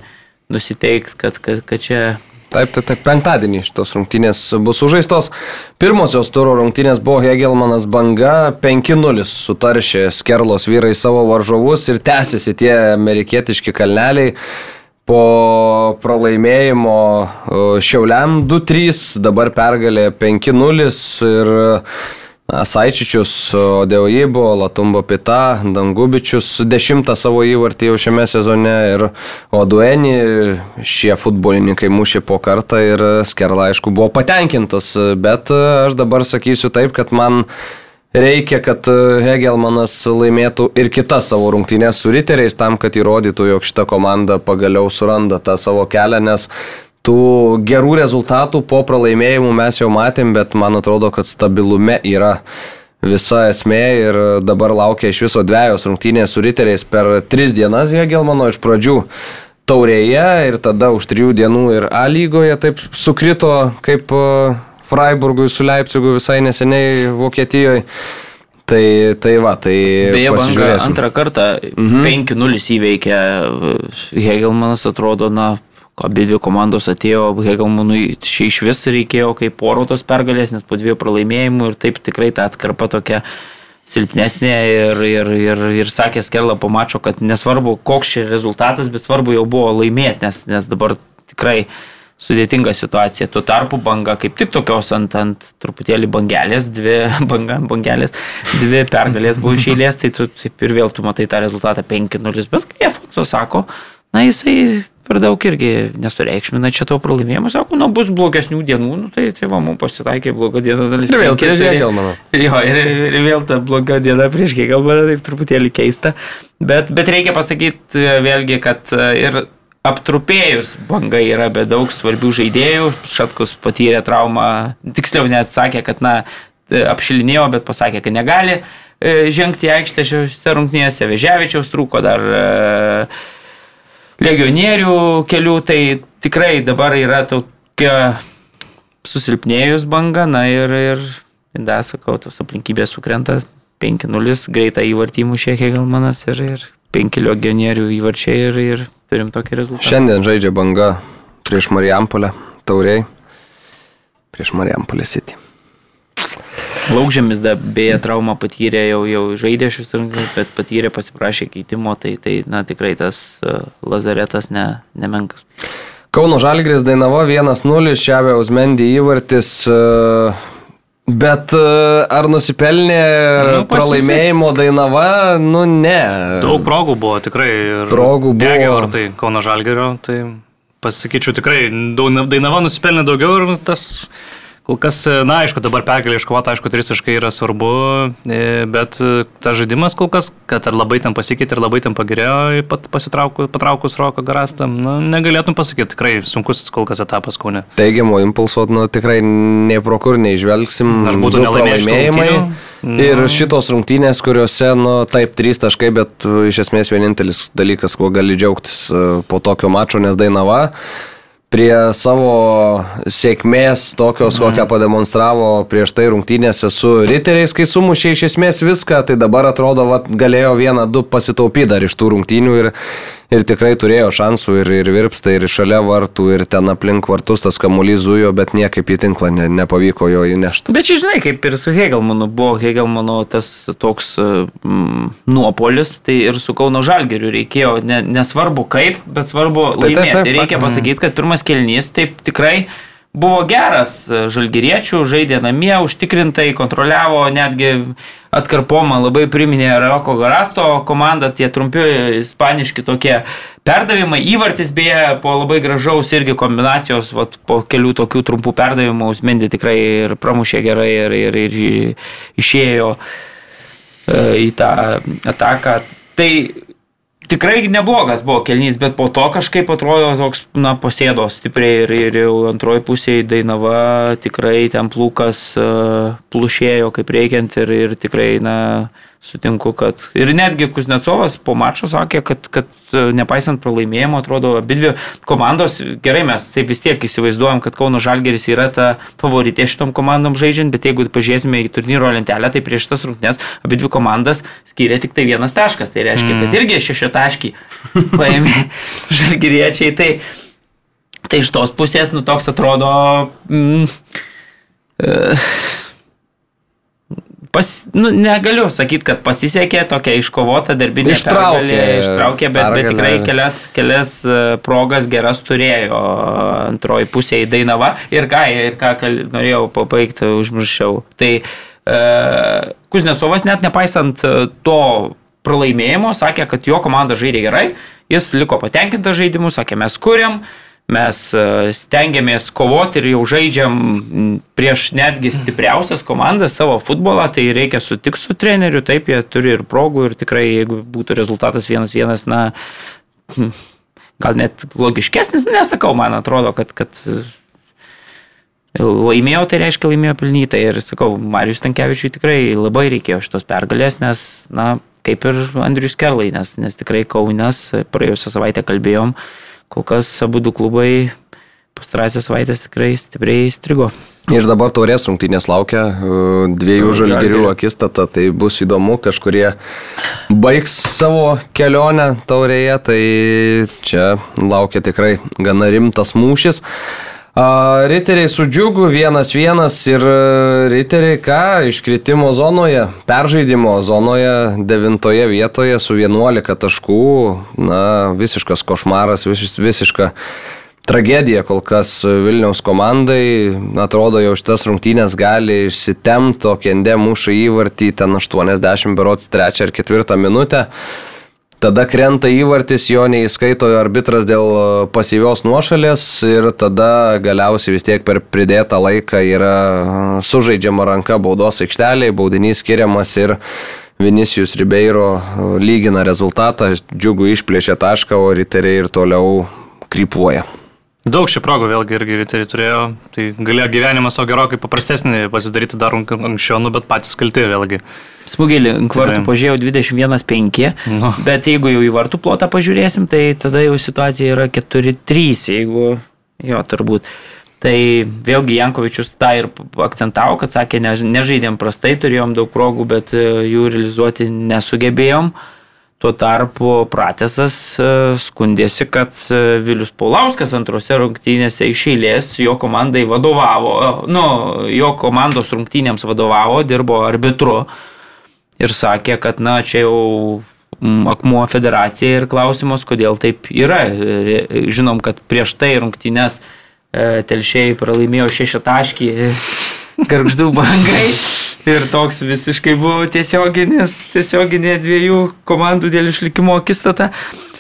nusiteikti, kad, kad, kad čia Taip, taip, taip, penktadienį šitos rungtynės bus sužaistos. Pirmosios turo rungtynės buvo Hegelmanas banga 5-0 sutaršė Skerlos vyrai savo varžovus ir tęsiasi tie amerikietiški kalneliai. Po pralaimėjimo e, Šiauliam 2-3, dabar pergalė 5-0 ir na, Saičičius, Deujibo, Latumbo Pita, Dangubičius dešimtą savo įvartį jau šiame sezone ir Odueni šie futbolininkai mušė po kartą ir Skerla aišku buvo patenkintas, bet aš dabar sakysiu taip, kad man Reikia, kad Hegelmanas laimėtų ir kitas savo rungtynės su riteriais tam, kad įrodytų, jog šita komanda pagaliau suranda tą savo kelią, nes tų gerų rezultatų po pralaimėjimų mes jau matėm, bet man atrodo, kad stabilume yra visa esmė ir dabar laukia iš viso dviejos rungtynės su riteriais per tris dienas Hegelmano iš pradžių. Taurėje ir tada už trijų dienų ir A lygoje taip sukrito kaip e, Freiburgui su Leipzigu visai neseniai Vokietijoje. Tai, tai va, tai Beje, banga antrą kartą Mhm. 5-0 įveikė Hegelmanas, atrodo, na, abi dvi komandos atėjo, Hegelmanui šį iš vis reikėjo kaip poro tos pergalės, nes po dviejų pralaimėjimų ir taip tikrai ta atkarpa tokia silpnesnė ir, ir, ir, ir sakė Skerla po mačo, kad nesvarbu, koks čia rezultatas, bet svarbu jau buvo laimėti, nes, nes dabar tikrai sudėtinga situacija. Tuo tarpu banga kaip tik tokios ant, ant truputėlį bangelės, dvi banga, bangelės, dvi pergalės buvo iš eilės, tai tu taip ir vėl tu matai tą rezultatą 5-0. Bet kai Afonso sako, na jisai per daug irgi nesureikšmina čia to pralaimėjimo, sako, nu bus blogesnių dienų, nu, tai tai va, mums pasitaikė bloga diena dalis. Ir vėl prieš Hegelmaną. Jo, ir, ir vėl ta bloga diena prieš Hegelmaną, taip truputėlį keista. Bet, bet reikia pasakyti vėlgi, kad ir aptrupėjus. Banga yra be daug svarbių žaidėjų. Šatkus patyrė traumą, tiksliau net sakė, kad na, apšilinėjo, bet pasakė, kad negali e, žengti į aikštę šiose rungtynėse. Veževičiaus trūko dar e, legionierių kelių, tai tikrai dabar yra tokia susilpnėjus banga, na ir, ir da, sakau, tos aplinkybės sukrenta. 5-0, greitą įvartį mušė Hegelmanas ir, ir 5 legionierių įvarčiai ir, ir turim tokį rezultatą. Šiandien žaidžia banga prieš Marijampolę, tauriai, prieš Marijampolę City. Laukžėmis beje traumą patyrė, jau, jau žaidė šis rungtynės, bet patyrė, pasiprašė keitimo, tai, tai na, tikrai tas uh, lazaretas ne, nemenkas. Kauno Žalgris Dainava 1-0, Šiavė Uzmendį įvartis. Bet e, ar nusipelnė Nu, pralaimėjimo Dainava? Nu ne. Daug progų buvo tikrai. Progų buvo. Degė ar tai Kauno Žalgerio, tai pasakyčiau tikrai, Dainava nusipelnė daugiau ir tas Kol kas, na, aišku, dabar pergalė iškovota, aišku, trys taškai yra svarbu, e, bet e, ta žaidimas kol kas, kad ar labai ten pasikeitė, ar labai ten pagerėjo, patraukus Roko Garastą, nu, negalėtum pasakyti, tikrai sunkus kol kas etapas Kaune. Teigiamo impulso, nu, tikrai nei pro kur neižvelgsim. Ar būtų pralaimėjimai. rungtynių? Ir šitos rungtynės, kuriuose, nu, taip, trys taškai, bet iš esmės vienintelis dalykas, kuo gali džiaugtis po tokio mačo, nes Dainava prie savo sėkmės, tokios, kokią pademonstravo prieš tai rungtynėse su riteriais, kai sumušė iš esmės viską, tai dabar atrodo, va, galėjo vieną, du pasitaupyti dar iš tų rungtynių ir, ir tikrai turėjo šansų ir, ir virpsta, ir šalia vartų, ir ten aplink vartus tas kamuolys zujo, bet niekaip į tinklą ne, nepavyko jo įnešti. Bet čia žinai, kaip ir su Hegelmanu buvo Hegelmano tas toks mm, nuopolis, tai ir su Kauno Žalgeriu reikėjo, ne, nesvarbu kaip, bet svarbu Tai taip, laimėti. taip, Tai reikia pasakyti, kad pirmas kelnys taip tikrai buvo geras žalgeriečių, žaidė namie, užtikrintai, kontroliavo, netgi atkarpomą labai priminė Roko Garasto komandą, tie trumpi ispaniški tokie perdavimai, įvartis beje po labai gražaus irgi kombinacijos, vat, po kelių tokių trumpų perdavimų Usmendi tikrai ir pramušė gerai ir, ir, ir išėjo e, į tą ataką. Tai tikrai neblogas buvo kelnys, bet po to kažkaip atrodo toks, na, pasėdo stipriai ir, ir jau antroji pusėje Dainava tikrai ten plūkas uh, plušėjo kaip reikiant ir, ir tikrai, na, sutinku, kad ir netgi Kuznecovas po mačo sakė, kad, kad e, nepaisant pralaimėjimo, atrodo, abi dvi komandos, gerai mes taip vis tiek įsivaizduojam, kad Kauno Žalgeris yra ta favoritė šitom komandom žaidžiant, bet jeigu pažiūrėsime į turnyro lentelę, tai prieš tas rungtynes abi dvi komandas skiria tik tai vienas taškas, tai reiškia, mm. kad irgi šeši taškai paėmė žalgeriečiai. Tai, tai iš tos pusės, nu toks atrodo... Mm, uh, Pas, nu, negaliu sakyti, kad pasisekė tokia iškovota darbinė Ištraukė pergalė, ištraukė, bet, bet pergalę. tikrai kelias, kelias e, progas geras turėjo antroji pusė į Dainavą. Ir ką, ir ką kal, norėjau pabaigti, užmirščiau. Tai e, Kuznecovas net nepaisant e, to pralaimėjimo, sakė, kad jo komanda žaidė gerai, jis liko patenkintas žaidimu, sakė, mes kuriam, mes e, stengiamės kovoti ir jau žaidžiam prieš netgi stipriausias komandas savo futbolą, tai reikia sutikti su treneriu, taip jie turi ir progų ir tikrai, jeigu būtų rezultatas vienas vienas, na, hm, gal net logiškesnis, nesakau, man atrodo, kad, kad laimėjo, tai reiškia laimėjo pelnytai. Ir sakau, Marijus Tankievičiui tikrai labai reikėjo šitos pergalės, nes, na, kaip ir Andrius Kerlai, nes, nes tikrai Kaunas, praėjusią savaitę kalbėjom, kol kas abu du klubai pastarąsias savaitės tikrai stipriai įstrigo. Ir dabar taurės rungtynės laukia uh, dviejų žalgerių akistata, tai bus įdomu, kažkurie baigs savo kelionę taurėje, tai čia laukia tikrai gana rimtas mūšis. Riteriai su džiugu vienas vienas ir e, riteriai ką, iškritimo zonoje, peržaidimo zonoje, devintoje vietoje su 11 taškų, na, visiškas košmaras, vis, visiška tragedija kol kas Vilniaus komandai. Atrodo, jau šitas rungtynės gali išsitemti, o Kendė muša įvartį ten 80 berots 3 ar 4 minutę. Tada krenta įvartis, jo neįskaito arbitras dėl pasyvios nuošalės ir tada galiausiai vis tiek per pridėtą laiką yra sužaidžiama ranka baudos aikšteliai, baudinys skiriamas ir Vinicijus Ribeiro lygina rezultatą, džiugu išplėšė tašką, o riteriai ir toliau krypuoja. Daug šių progų vėlgi irgi riteriai turėjo, tai galėjo gyvenimą savo gerokai paprastesnį pasidaryti dar ank- anksčiau, nu, bet patys kalti vėlgi. Smūgėlį, ant vartų Tikrai. pažiūrėjau 21-5, Nu. bet jeigu jau į vartų plotą pažiūrėsim, tai tada jau situacija yra 4-3, jeigu jo turbūt. Tai vėlgi Jankovičius tą ir akcentavo, kad sakė, ne, nežaidėm prastai, turėjom daug progų, bet e, jų realizuoti nesugebėjom. Tuo tarpu Pratesas e, skundėsi, kad e, Vilius Paulauskas antrose rungtynėse iš eilės jo komandai vadovavo, nu, jo komandos rungtynėms vadovavo, dirbo arbitru ir sakė, kad na čia jau mm, akmuo federacija ir klausimas, kodėl taip yra. E, Žinom, kad prieš tai rungtynės telšiai pralaimėjo šešią taškį garždų bangai. Ir toks visiškai buvo tiesioginis, tiesioginė dviejų komandų dėl išlikimo akistata,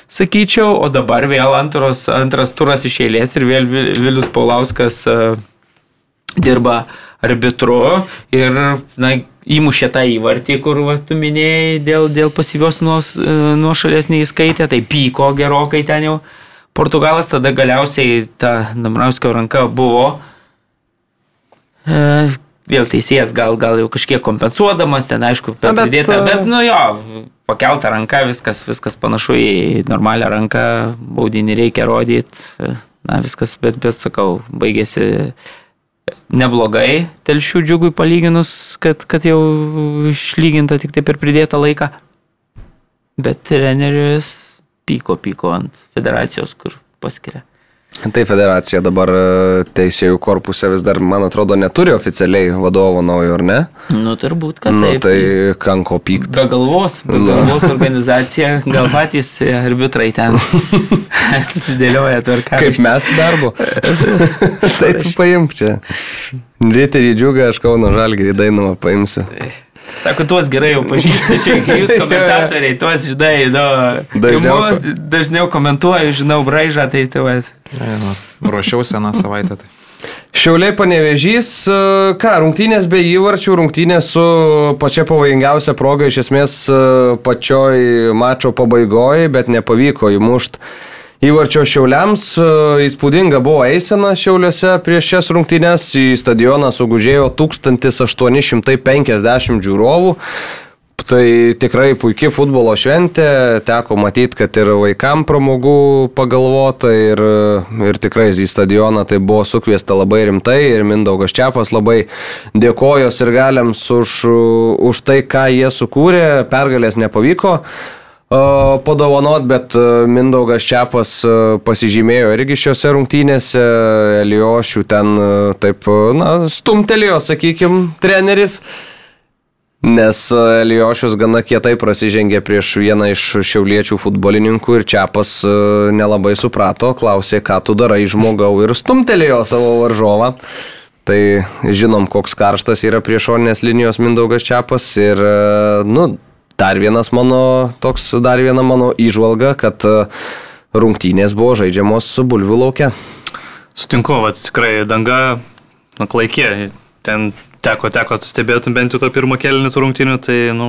sakyčiau, o dabar vėl antros, antras turas iš eilės ir vėl Vi- Vilius Paulauskas e, dirba arbitru ir na, įmušė tą įvartį, kur va, tu minėjai dėl, dėl pasyvios nuos, nuošalės neįskaitė, tai pyko gerokai ten jau. Portugalas tada galiausiai ta Damrauskio ranka buvo e, vėl teisėjas gal, gal jau kažkiek kompensuodamas, ten aišku, bet, pridėta, bet, e, bet nu jo, pakelta ranka, viskas, viskas panašu į normalią ranką, baudinį reikia rodyti, na viskas, bet, bet sakau, baigėsi neblogai telšių džiugui palyginus, kad, kad jau išlyginta tik tai per pridėtą laiką. Bet treneris pyko, pyko ant federacijos, kur paskiria. Tai federacija dabar e, teisėjų korpuse vis dar, man atrodo, neturi oficialiai vadovo naujo, ar ne? Nu, turbūt, kad Nu, taip. tai kanko pykt. Be galvos, be Nu. galvos organizacija, gal patys arbitrai ten susidėlioja tvarką. Kaip mes darbo. tai tu paimk čia. Riterį džiugą, aš Kauno Žalgirį dainamą paimsiu. Sako, tuos gerai jau pažįstu, čia kai jūs komentatoriai, tuos žinai, nu, Dažniau imu, dažniau komentuoju, žinau braižą, tai tu, vat. Nu, Ruošiausi seną savaitę. Tai. Šiauliai panevežys, e, ką, rungtynės be įvarčių, rungtynės su pačia pavojingiausia proga iš esmės e, pačioj mačo pabaigoje, bet nepavyko įmušti įvarčio šiauliams. E, Įspūdinga buvo eisena šiauliuose prieš šias rungtynės, į stadioną sugužėjo 1850 žiūrovų. Tai tikrai puikia futbolo šventė, teko matyti, kad ir vaikam pramogų pagalvota ir, ir tikrai į stadioną tai buvo sukviesta labai rimtai ir Mindaugas Čiafas labai dėkojo ir galiams už, už tai, ką jie sukūrė, pergalės nepavyko e, padovanot, bet e, Mindaugas Čiapas e, pasižymėjo irgi šiuose rungtynėse, Eliošių ten e, taip, na, stumtelėjo, sakykime, treneris. Nes Eliošius gana kietai prasižengė prieš vieną iš šiauliečių futbolininkų ir Čiapas nelabai suprato, klausė, ką tu darai žmogau ir stumtelėjo savo varžovą. Tai žinom, koks karštas yra priešorinės linijos Mindaugas Čiapas ir, nu, dar vienas mano, toks, dar viena mano įžvalga, kad e, rungtynės buvo žaidžiamos su bulvių laukia. Sutinku, va, tikrai danga, na, klaikė. Ten teko, teko stebėti bent jau to pirmo kelnių tų rungtynių, tai, nu,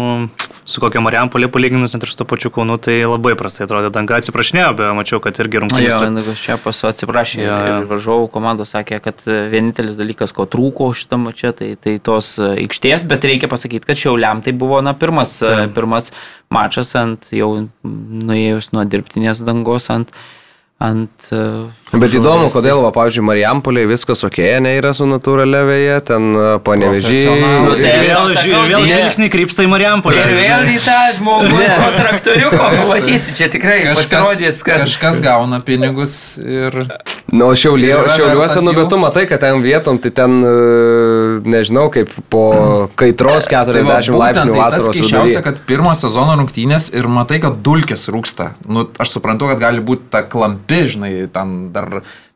su kokia Mariampolė palyginus net ir su to pačiu Kaunu, tai labai prastai atrodė. Danga atsiprašinėjo, bet mačiau, kad irgi rungtynės. Jo, Mindaugas čia pasu atsiprašė ja. ir varžovų komandos sakė, kad vienintelis dalykas, ko trūko šitam čia, tai, tai tos aikštės, bet reikia pasakyti, kad Šiauliam tai buvo, na, pirmas, Taip. pirmas mačas ant jau nuėjus nuo dirbtinės dangos ant... ant Bet įdomu, žolės. kodėl, va, pavyzdžiui, Marijampolė viskas ok, ne yra su natūralia vėje, ten. Profesionalai. Nu, tai vėl, vėl ne. žvilgsniai krypsta į Mariampolę. Ir vėl į tą žmogų, to traktoriuko, pamatysi, čia tikrai pasirodys, kas. kažkas gauna pinigus ir... Na, o šiaulie, šiauliuose, nu, bet tu matai, kad ten vietom, tai ten, e, nežinau, kaip po kaitros 40 Tai va, būtent laipsnių tai vasaros keiščiausia, viduryje. kad pirmo sezono rungtynės ir matai, kad dulkės rūksta. Nu, aš suprantu, kad gali būti ta klampi, žinai, ten dar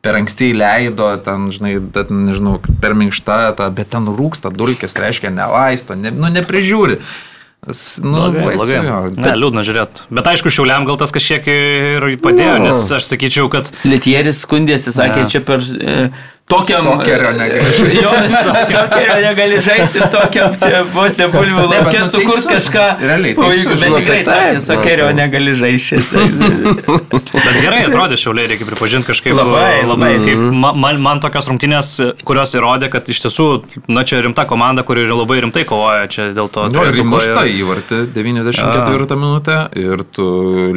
per anksti įleido, ten, žinai, ten, nežinau, per minkšta, ta, bet ten rūksta dulkės, reiškia, nelaisto, ne, nu, neprižiūri. Nu, Blogai, baisu, blogai. jo. Ne, liūdna žiūrėti. Bet aišku, šiauliam gal tas kažkiek ir padėjo, Nu. nes aš sakyčiau, kad Litieris skundėsi, sakė, Ne. čia per e, tokiam... Sokerio negali žaisti. Jo, sokerio negali žaisti ir tokiam čia vos ne bulvių Ne, bet laukia nu sukurt teisus. kažką. Realiai teisus, jeigu- Bet nu, tikrai tai sakė, sokerio nu, tai- negali žaisti. Tai, Bet gerai atrodė šiauliai, reikia pripažinti kažkaip. Labai, labai. Kaip, man, man, tokios rungtynės, kurios įrodė, kad iš tiesų, na čia rimta komanda, kuri ir labai rimtai kovoja čia dėl to. Nu, ir trejetuko įmušta įvartį 94 minutę ir tu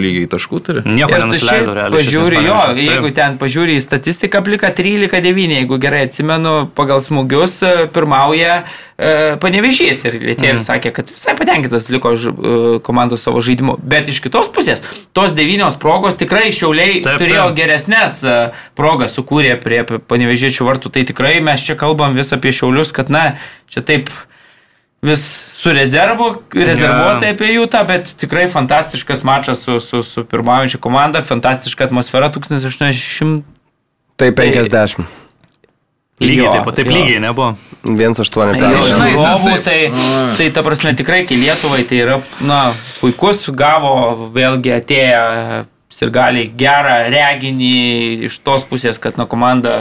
lygiai taškų turi. Nieko Ir nenusileido realiai. Pažiūri, jo, jeigu ten pažiūri į statistiką, plika 13-9, jeigu gerai atsimenu, pagal smūgius e, pirmauja e, panevežys ir Lietieris mm. sakė, kad visai patenkintas liko e, komandos savo žaidimu. Bet iš kitos pusės, tos devynios progos tikrai šiauliai Taip, turėjo taip. geresnės e, progas sukūrė prie panevežėčių vartų. Tai tikrai mes čia kalbam vis apie šiaulius, kad na, čia taip vis su rezervu, rezervuotai apie jų tą, bet tikrai fantastiškas mačas su, su, su pirmaujančia komanda, fantastiška atmosfera 1800. Tai 50. Lygiai Jo, taip, taip jo. lygiai nebuvo. 1,8 Jo, žinai, pergalė. žiūrovų, tai, taip. tai ta prasme tikrai, kai Lietuvai tai yra, na, puikus, gavo vėlgi atėję ir gali gerą reginį iš tos pusės, kad, na, komanda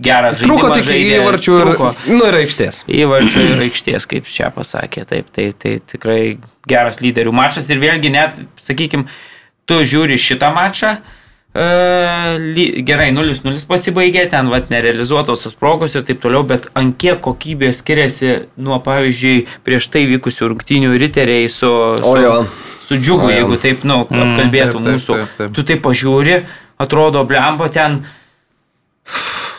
gerą žaidimą. Trūko tik žaidė, įvarčių ir, nu, ir aikštės. Įvarčių ir aikštės, kaip čia pasakė. Taip, tai, tai tikrai geras lyderių mačas ir vėlgi net, sakykime, tu žiūri šitą mačą. ly- Gerai, 0-0 pasibaigė, ten vat nerealizuotos tos progos ir taip toliau, bet ant kiek kokybė skiriasi nuo, pavyzdžiui, prieš tai vykusių rungtynių riteriai su, su, su džiugu, jeigu taip, nu, apkalbėtų taip, taip, mūsų. taip, taip. Tu taip pažiūri, atrodo, blemba ten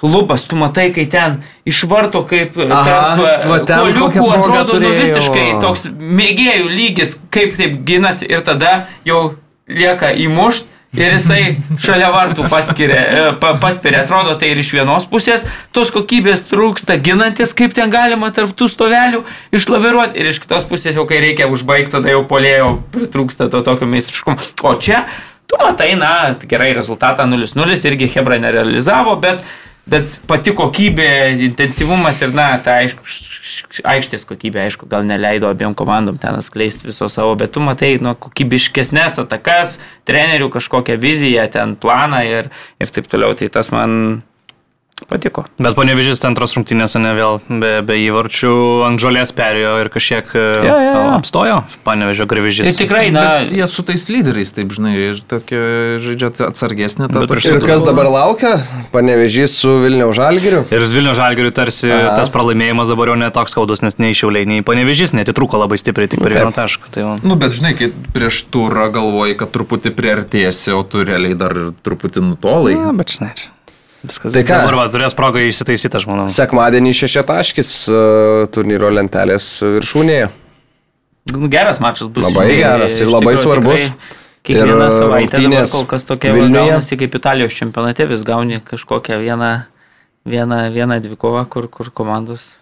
lubas, tu matai, kai ten išvarto kaip Aha, va ten koliukų, kokią progą atrodo nu, turėjo. visiškai toks mėgėjų lygis, kaip taip ginasi ir tada jau lieka įmušt. Ir jisai šalia vartų paskiria, e, pa, paspiria, atrodo, tai ir iš vienos pusės tos kokybės trūksta ginantis, kaip ten galima tarp tų stovelių išlaviruoti, ir iš kitos pusės jau kai reikia užbaigti, tada jau polėjo pritrūksta to tokio meistriškumo. O čia, tu matai, na, gerai rezultatą 0-0 irgi Hebra nerealizavo, bet, bet pati kokybė, intensyvumas ir, na, ta aišku, aikštės kokybė, aišku, gal neleido abiem komandom ten atskleisti viso savo, bet tu matai, nu, kokybiškesnės atakas, trenerių kažkokią viziją, ten planą ir, ir taip toliau, tai tas man patiko. Bet panevižys ten antros rungtynėse ne vėl be, be įvarčių ant žolės perėjo ir kažkiek e, Jo, jo, jo. apstojo panevežio gravižys. Ir tikrai, na, Bet jie su tais lyderiais, taip žinai, ir tokie žaidžia atsargesnį. tą Bet tokį- prieš Ir kas dabar laukia? Panevežys su Vilniaus Žalgiriu. Ir Vilnių žalgiriui tarsi Aha. tas pralaimėjimas dabar jau netoks skaudus, nes nei šiauliai, nei panevežys netitrūko labai stipriai, tik per vieną tašką. Tai jau. Nu, bet žinai, kai prieš turą galvoji, kad truputį priartėsi, o tu realiai dar ir truputį nutolai. Na, bet žinai, viskas. Tai ką? Dabar va, turės progą įsitaisyti, aš manau. Sekmadienį šešiataškis e, turnyro lentelės viršūnėje. nu, geras mačas bus. Labai žinai, geras ir labai tikrųjų svarbus. tikrai Kiekvieną Ir, savaitę dabar kol kas tokia gaunasi kaip Italijos čempionate, vis gauni kažkokią vieną, vieną, vieną dvikovą, kur, kur komandos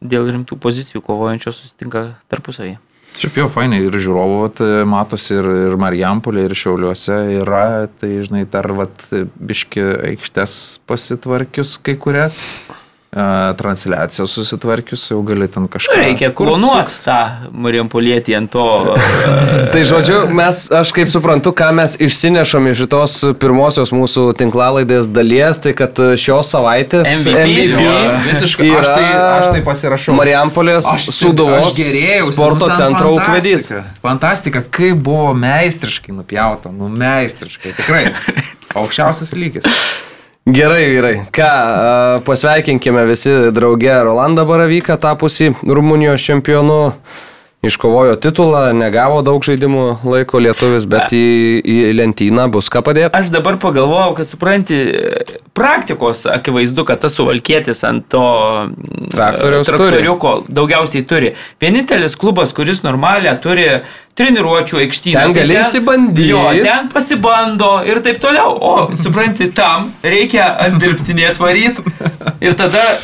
dėl rimtų pozicijų kovojančios susitinka tarpusavį. Šiaip jau fainai. Ir žiūrovų matosi ir, ir Marijampolė, ir Šiauliuose yra, tai žinai, dar vat, biški aikštės pasitvarkius kai kurias, transliacijos susitvarkius, jau gali ten kažką. Reikia klonuoti tą Marijampolietį ant to. Tai žodžiu, mes, aš kaip suprantu, ką mes išsinešam iš šitos pirmosios mūsų tinklalaidės dalies, tai kad šios savaitės MVP, Jo, visiškai, aš tai, aš tai pasirašau. Marijampolės Suduvos sporto nu, ten centro ūkvedys. fantastika. Fantastika, kaip buvo meistriškai nupjauta, nu meistriškai, tikrai. Aukščiausias lygis. Gerai, vyrai. Ką, pasveikinkime visi drauge Rolandą Baravyką, tapusi Rumunijos čempionu. Iškovojo titulą, negavo daug žaidimų laiko lietuvis, bet į, į lentyną bus ką padėti. Aš dabar pagalvojau, kad supranti, praktikos akivaizdu, kad tas suvalkėtis ant to mm, Traktoriaus turi. traktoriuko daugiausiai turi. Vienintelis klubas, kuris normalią turi treniruočio aikštyną. Ten tai gali išsibandyt. Jo, ten pasibando ir taip toliau. O, supranti, tam reikia ant dirbtinės varyti. Ir tada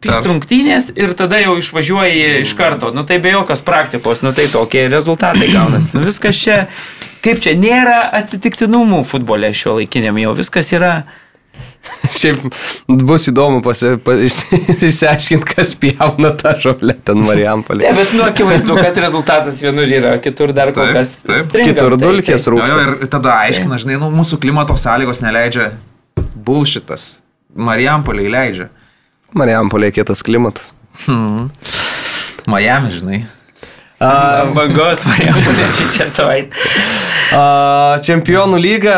pistrungtynės ir tada jau išvažiuoji iš karto. Nu tai be jokios praktikos, nu tai tokie rezultatai gaunasi. Nu, viskas čia, kaip čia, nėra atsitiktinumų futbole šio laikiniam, jau viskas yra. Šiaip bus įdomu pasi, pas, išsiaiškinti, kas pjauna tą žolę ten Marijampolė. Ne, bet nu akivaizdu, kad rezultatas vienur yra, kitur dar kol Taip, kas. taip. stringa. Kitur Tai- dulkės tai- Jo, rūksta. ir tada aiškina, žinai, nu, mūsų klimato sąlygos neleidžia bulšitas. Marijampoliai leidžia. Marijampolė kietas klimatas. Miami, žinai. Bangos variantų šią savaitę. Čempionų lyga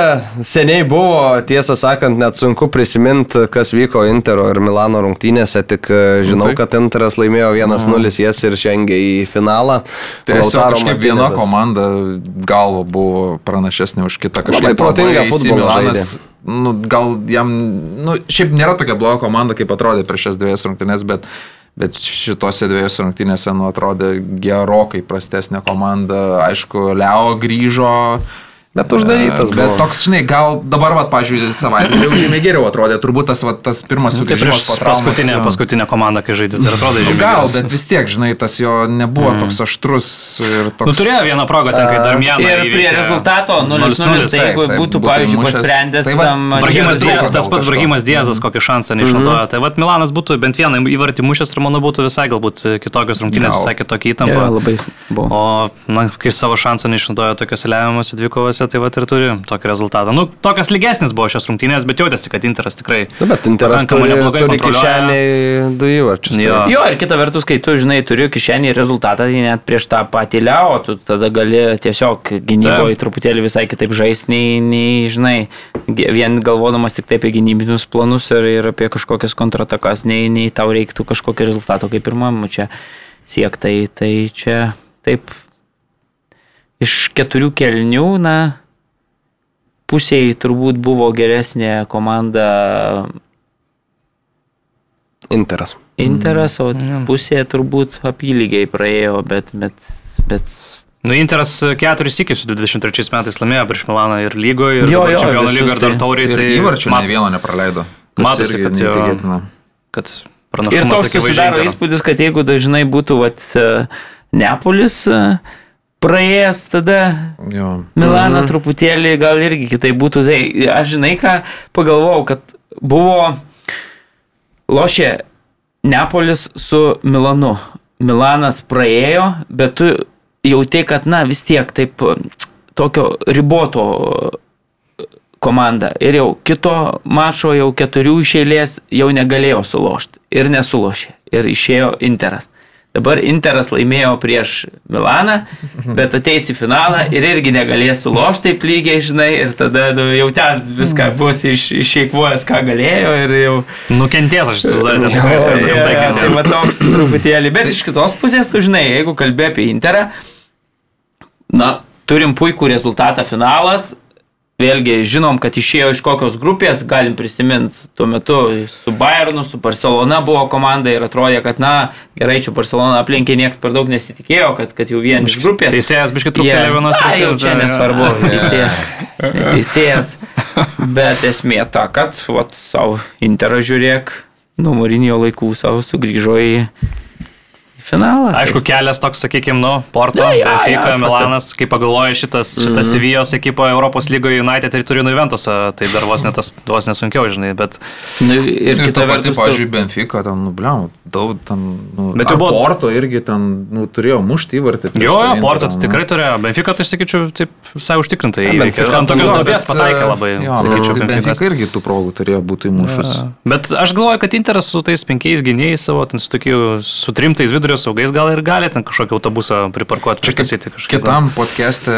seniai buvo, tiesą sakant, net sunku prisiminti, kas vyko Intero ir Milano rungtynėse, tik e, žinau, taip. kad Interas laimėjo 1-0 jas ir žengė į finalą. Tiesiog kažkaip viena komanda galva buvo pranašesnė už kitą. Kažkaip labai futbolą Milanas, nu, gal jam, nu, šiaip nėra tokia bloga komanda, kaip atrodė prieš šias dviejas rungtynės, bet, bet šitose dviejose rungtynėse, nu, atrodė gerokai prastesnė komanda. Aišku, Leo grįžo. Bet uždarytas Bet buvo. toks, žinai, gal dabar, va, pažiūrėjau, savaitę jau žymiai geriau atrodė. Turbūt tas, va, tas pirmas Tai sugrįžimas po traumos. paskutinę, jo. paskutinę komandą, kai žaidė, tai atrodo Nu, žymiai. Gal, geriausiai. bet vis tiek, žinai, tas jo nebuvo mm. toks aštrus ir toks... Nu, turėjo vieną progą ten, kai Darmianą. Ir prie rezultato 0-0, tai jeigu taip, būtų, būtų pavyzdžiui, pasprendęs Tai va, tam... Brahimas Diezas, tas pats. Brahimas Diezas kokį šansą neišnaudojo. Tai vad Milanas būtų bent vieną įvartį mušęs ir manau būtų visai galbūt kitokios rungtynės, visai kitokia Ja, įtampa. labai buvo. O, na, kai savo šansą neišnaudojo tokiuose lemiamuose dvikovose, rungtynėse, tai va ir turi tokį rezultatą. Nu, tokias lygesnis buvo šios rungtynės, bet jautėsi, kad Interas tikrai... Na, bet Interas turi, neblogai turi kišeniai du įvarčius. tai- Jo. Jo, ir kita vertus, kai tu, žinai, turi kišenį rezultatą, tai net prieš tą patį leo, tu tada gali tiesiog gynyboje truputėlį visai kitaip žaisti, nei, nei, žinai, vien galvodamas tik taip apie gynybinius planus ir, ir apie kažkokias kontratakas, nei, nei tau reiktų kažkokio rezultato kaip pirmam čia siektai. Tai čia taip iš keturių kelnių, na, pusiai turbūt buvo geresnė komanda Interas. Interas, o pusė turbūt apylygiai praėjo, bet, bet, bet Nu, Interas keturis įkis 23 metais laimėjo prieš Milaną ir lygoje, ir Jo, jo, čempionų lygoje ir dar tai- tauriai. Ir tai įvarčių ne matos- vieno nepraleido. matosi, kad jo-. Kad Ir pranašumas toks akivaizdžiai susidaro įspūdis, kad jeigu dažnai būtų vat, e, Neapolis e, praėjęs tada Jo. Milaną mhm. truputėlį gal irgi kitaip būtų. Tai aš žinai ką pagalvojau, kad buvo lošė Neapolis su Milanu. Milanas praėjo, bet tu jauti, kad na vis tiek taip tokio riboto komanda. Ir jau kito mačo, jau keturių iš eilės jau negalėjo sulošti. Ir nesulošė. Ir išėjo Interas. Dabar Interas laimėjo prieš Milaną, bet ateis į finalą ir irgi negalės sulošti taip lygiai, žinai, ir tada nu, jau ten viską bus iš, išeikvojęs, ką galėjo ir jau... Nukentės, aš įsivaizduoju, ten tikrai tai rimtai jo, Tai kentės. va toks truputėlį. Bet iš kitos pusės, tu žinai, jeigu kalbė apie Interą, na, turim puikų rezultatą finalas. Vėlgi, žinom, kad išėjo iš kokios grupės, galim prisiminti tuo metu su Bayernu, su Barcelona buvo komanda ir atrodė, kad, na, gerai, čia Barcelona aplinkė, niekas per daug nesitikėjo, kad, kad jau vien iš grupės. Teisėjas biškit truputėlį vienos Ai, jau rungtynės, čia nesvarbu, teisėjas. Teisėjas. Bet esmė ta, kad vat, savo interą žiūrėk, nuo Morinio laikų savo sugrįžo į finalą. Aišku, kelias toks, sakykime, nu, Porto, Ja, ja, Benfica, ja, Milanas, kai pagalvoji šitas, šitas Mhm. Sevijos ekipa Europos lygoje United ir turi Juventusą, tai dar vos netas, vos nesunkiau, žinai, bet nu, ir Ir kita vertus, tu- pavyzdžiui, Benfica, ten, nu, bliam, daug, ten, nu, Bet jau jau buvo-. Porto irgi ten, nu, turėjo mušti įvartį. jo, jo, Porto tai tikrai turėjo, Benfica, tai sakyčiau, taip visai užtikrintai Ja. Benfica Ant tokios duobės pataikė labai, jo, sakyčiau, bet Benfica. Benfica irgi tų progų turėjo būti įmušus. Bet aš galvoju, kad Interas su tais penkiais gynėjais savo, ten su tokiu, su trimtais vidurio saugais gal ir gali ten kažkokį autobusą priparkuoti, čia kasyti kažkaip. Kitam podcast'e,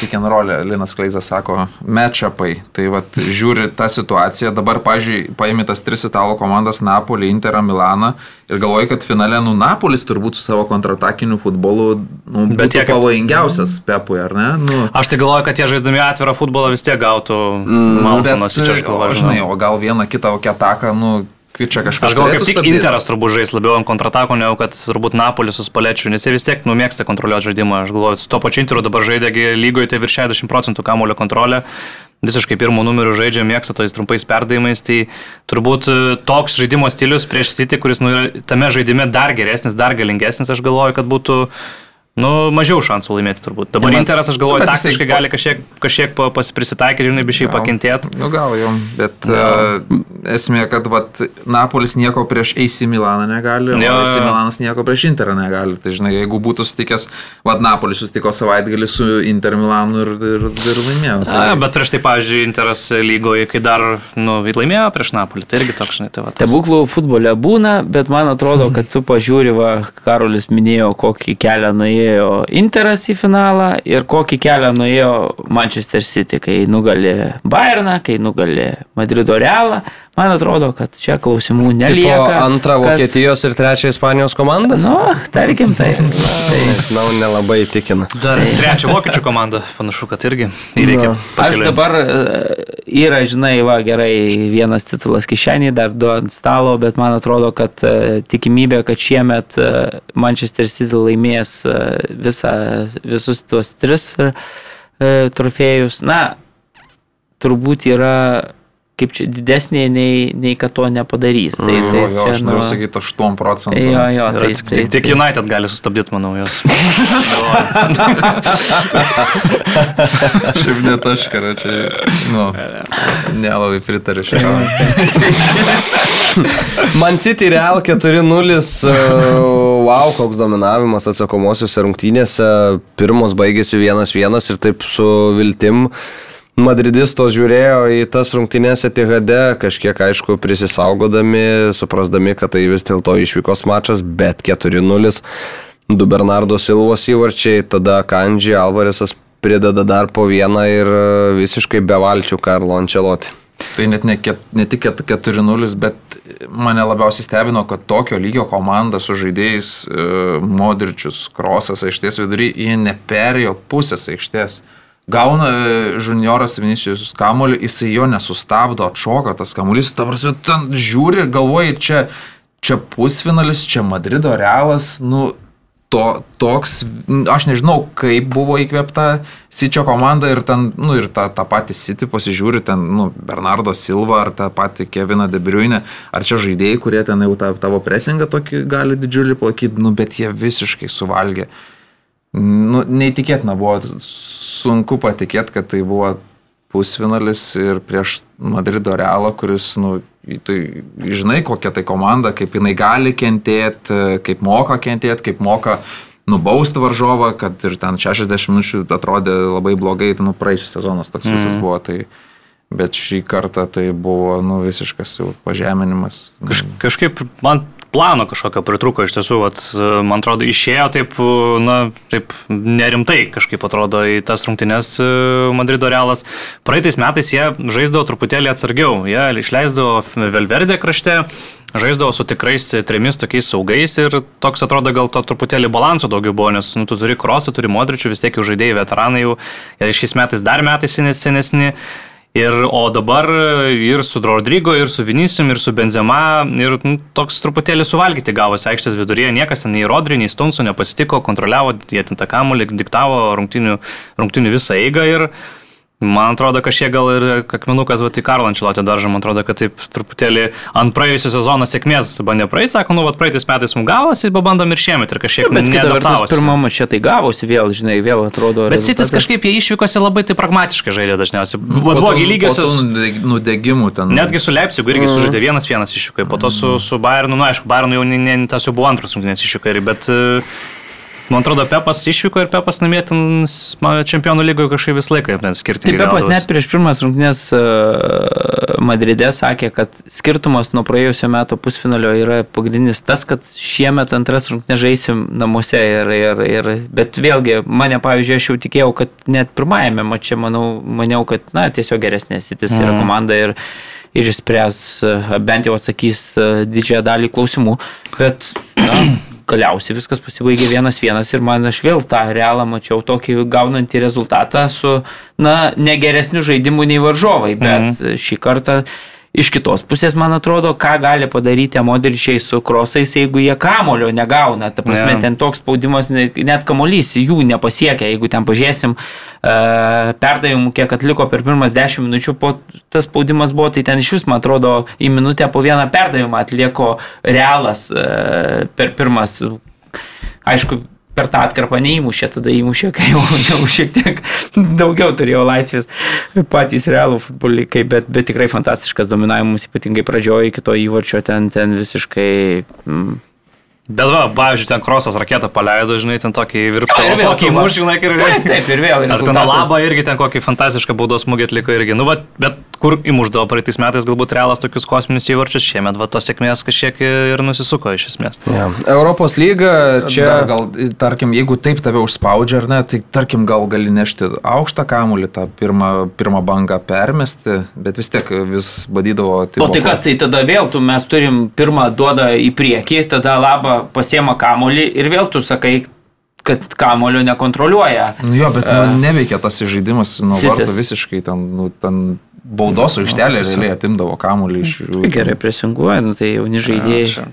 kiekvieną rolę, Linas Kleizas sako, matchupai. Tai vad, žiūri tą situaciją. Dabar, pažiūrėjau, paėmė tas tris italų komandas - Napolį, Interą, Milaną. Ir galvoju, kad finale, nu, Napolis turbūt su savo kontratakiniu futbolu, nu, būtų kaip- pavojingiausias Pepui, ar ne? Nu, Aš tai galvoju, kad jie žaisdami atvirą futbolą vis tiek gautų mm, malkonos, čia aš galvoju. žinai, o gal vieną kitą ataką, nu, čia kažkas. Aš galvoju, kaip tik stabdyt. Interas turbūt žais labiau ant kontratako, negu kad turbūt Napolis su Spalečiu, nes jie vis tiek numėgsta kontroliuoti žaidimą. Aš galvoju, su to pačiu Interu dabar žaidė lygoje tai virš 60 procentų kamulio kontrolė. Visiškai pirmų numerių žaidžia, mėgsta tais trumpais perdavimais. Tai turbūt e, toks žaidimo stilius prieš City, kuris nu, yra tame žaidime dar geresnis, dar galingesnis, aš galvoju, kad būtų Nu, mažiau šansų laimėti turbūt. Dabar Ja, man- Interas, aš galvoju, jisai taktiškai po- gali kažkiek, kažkiek pasiprisitaikyti, žinai, bišiai pakentėti. Nu gal jau, bet uh, esmė, kad vat, Napolis nieko prieš AC Milaną negali, o Jo, AC. Milanas nieko prieš Interą negali. Tai žinai, jeigu būtų sutikęs, vad Napolis susitiko savaitgalį su Inter Milanu ir, ir, ir laimėjo. Tai, A, bet prieš tai, pavyzdžiui, Interas lygoje, kai dar nu, laimėjo prieš Napolį, tai irgi toks, žinai, tai va. Stebuklų futbole būna, bet man atrodo, kad tu pažiūri, va, Karolis minėjo, kokį kelią nuėjo Interas į finalą ir kokį kelią nuėjo Manchester City, kai nugalė Bayerną, kai nugalė Madrido Realą. Man atrodo, kad čia klausimų Tipo nelieka. antrą Kas- Vokietijos ir trečią Ispanijos komandas? Nu, tarkim tai. Nežinau, nelabai tikina. Dar trečia vokiečių komanda, panašu, kad irgi įveikė. Na. Aš dabar yra, žinai, va, gerai, vienas titulas kišenį, dar du ant stalo, bet man atrodo, kad e, tikimybė, kad šiemet e, Manchester City laimės e, visą, visus tuos tris trofėjus, na, turbūt yra kaip čia didesnė, nei, nei kad to nepadarys. Tai, tai, tai jo, jo, aš nu, noriu sakyti 8 procentų. Jo, jo, tai, tik, tai, tik, tik United gali sustabdyti, manau, jos. Šiaip net aš, karočiui, nu, nelabai pritariu šiam. Man City Real 4-0 uh, wow, koks dominavimas atsakomosiose rungtynėse. Pirmos baigėsi vienas vienas ir taip su viltim. Madridistos žiūrėjo į tas rungtynės Etihade, kažkiek aišku prisisaugodami, suprasdami, kad tai vis dėlto išvykos mačas, bet 4-0. Du Bernardo Silvos įvarčiai, tada Kandži Alvaresas prideda dar po vieną ir e, visiškai bevalčių Karlo Ančeloti. Tai net ne, ket, ne tik 4-0, bet mane labiausiai stebino, kad tokio lygio komanda su žaidėjais e, Modričius, Krosas aikštės vidury, jie neperėjo pusės aikštės. Gauna e, junioras Vinicius kamuolį, jisai jo nesustabdo, atšoka tas kamuolys, ta prasme, ten žiūri, galvoji, čia, čia pusfinalis, čia Madrido realas, nu, to, toks, aš nežinau, kaip buvo įkvėpta Sičio komanda ir ten, nu, ir tą, tą patį City pasižiūri, ten, nu, Bernardo Silva ar tą patį Keviną Debriuinę, ar čia žaidėjai, kurie ten jau tą, tavo presingą tokį gali didžiulį palaikyti, nu, bet jie visiškai suvalgė. Nu, neįtikėtina buvo, sunku patikėti, kad tai buvo pusfinalis ir prieš Madrido Realą, kuris, nu, tai žinai, kokia tai komanda, kaip jinai gali kentėti, kaip moka kentėti, kaip moka nubausti varžovą, kad ir ten 60 minučių atrodė labai blogai, tai nu praeisius sezonas toks mm. visas buvo. Tai, bet šį kartą tai buvo nu, visiškas jau pažeminimas. Kaž, kažkaip man plano kažkokio pritruko iš tiesų, vat, man atrodo, išėjo taip, na, taip nerimtai kažkaip atrodo į tas rungtynes e, Madrido realas. Praeitais metais jie žaisdavo truputėlį atsargiau, jie išleisdavo Velverdė krašte, žaisdavo su tikrais trimis tokiais saugais ir toks atrodo gal to truputėlį balanso daugiau buvo, nes nu, tu turi krosą, turi modričių, vis tiek jau žaidėjai veteranai jau, ir šiais metais dar metais senesni. Ir, o dabar ir su Rodrygo, ir su Vinicijum, ir su Benzema, ir nu, toks truputėlį suvalgyti gavosi aikštės viduryje, niekas ten nei Rodry, nei Stonso nepasitiko, kontroliavo, jie ten tą kamuolį, diktavo rungtinių, rungtinių visą eigą ir Man atrodo, kažkiek gal ir akmenukas Vati Karlančilotė daržą, man atrodo, kad taip truputėlį ant praėjusio sezono sėkmės bandė praeiti, sako, nu, vat praeitais metais mums gavosi, pabandom ir šiemet ir kažkiek nu, bet kita vertus, pirmame čia tai gavosi vėl, žinai, vėl atrodo. Bet Sitis kažkaip jie išvykose labai tai pragmatiškai žaidė dažniausiai. Vat blogi lygiosios. Nudegimų ten. Netgi su Leipzigu irgi mm. sužaidė vienas vienas išvykai, po to su, su Bayernu, nu aišku, Bayernu jau ne, ne, tas jau buvo antras rungtynės išvykai, bet uh, Man atrodo, Pepas išvyko ir Pepas namie ten čempionų lygoje kažkaip visą laiką ten skirtingai. Taip, Pepas net prieš pirmas rungtynės uh, Madride sakė, kad skirtumas nuo praėjusio meto pusfinalio yra pagrindinis tas, kad šiemet antras rungtynės žaisim namuose. Ir, ir, ir, bet vėlgi, mane, pavyzdžiui, aš jau tikėjau, kad net pirmajame mače, manau, maniau, kad, na, tiesiog geresnės sitis mm. yra mhm. komanda ir ir išspręs, bent jau atsakys e, didžiąją dalį klausimų. Bet na, galiausiai viskas pasibaigė vienas vienas ir man aš vėl tą realą mačiau tokį gaunantį rezultatą su, na, negeresniu žaidimu nei varžovai, bet mhm. šį kartą Iš kitos pusės, man atrodo, ką gali padaryti modričiai su krosais, jeigu jie kamulio negauna. Ta prasme, yeah. ten toks spaudimas, net kamolys jų nepasiekia. Jeigu ten pažiūrėsim uh, perdavimų, kiek atliko per pirmas 10 minučių, po tas spaudimas buvo, tai ten iš vis, man atrodo, į minutę po vieną perdavimą atlieko realas uh, per pirmas. Aišku, per tą atkarpą neįmušė, tada įmušė, kai jau, jau šiek tiek daugiau turėjo laisvės patys realų futbolikai, bet, bet tikrai fantastiškas dominavimas, ypatingai pradžioje iki to įvarčio ten, ten visiškai... Mm, Bet va, pavyzdžiui, ten krosas raketą paleido, žinai, ten tokį virptą. Ir vėl tokį mušį, žinai, ir vėl. Taip, taip, ir vėl. Ir ten labą irgi ten kokį fantastišką baudos smūgį atliko irgi. Nu, va, bet kur įmuždavo praeitais metais galbūt realas tokius kosminius įvarčius, šiemet va tos sėkmės kažkiek ir nusisuko iš esmės. Ja. Europos lyga čia... Dar, gal, tarkim, jeigu taip tave užspaudžia ar ne, tai tarkim, gal gali nešti aukštą kamulį, tą pirmą, pirmą bangą permesti, bet vis tiek vis badydavo. Tai o tai kas, tai tada vėl tu mes turim pirmą duodą į priekį, tada labą pasiema kamolį ir vėl tu sakai, kad kamolio nekontroliuoja. Nu jo, bet uh, nu, neveikia tas žaidimas nuo vartų visiškai, ten, nu, ten baudos aikštelė nu, realiai atimdavo kamolį iš jų. Gerai presinguoja, nu, tai jauni žaidėjai. Ja,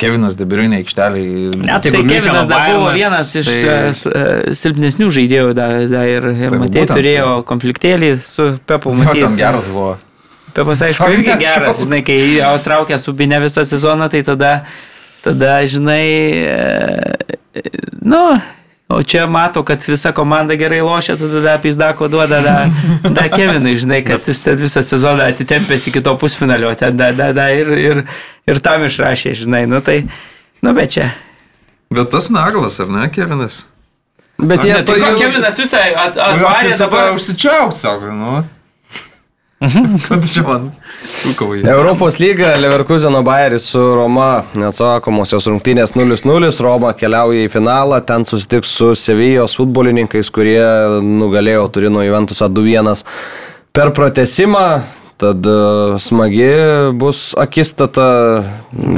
Kevinas Debirinė aikštelė. Ne, tai, tai Kevinas dar buvo vienas iš tai... silpnesnių žaidėjų, da, da, ir, ir tai matai, turėjo tai. konfliktėlį su Pepu. Tam geras buvo. Pepas, aišku, irgi geras, žinai, kai jau traukia subinę visą sezoną, tai tada tada, žinai, e, nu, o čia mato, kad visa komanda gerai lošia, tada da pizdako duoda da, da Kevinui, žinai, kad jis ten visą sezoną atitempęs iki to pusfinalio, ten da, da, da ir, ir, ir tam išrašė, žinai, nu tai Nu, bet čia. Bet tas naglas, ar ne, Kevinas? Bet jie tai. Kevinas visą at- atvarė dabar. užsičiauk, sako, nu. Kad čia man šūkauja. Europos lyga Leverkuseno Bayeris su Roma neatsakomosios rungtynės 0-0. Roma keliauja į finalą, ten susitiks su Sevijos futbolininkais, kurie nugalėjo Turino Juventusą 2-1 per pratesimą. Tad e, smagi bus akistata.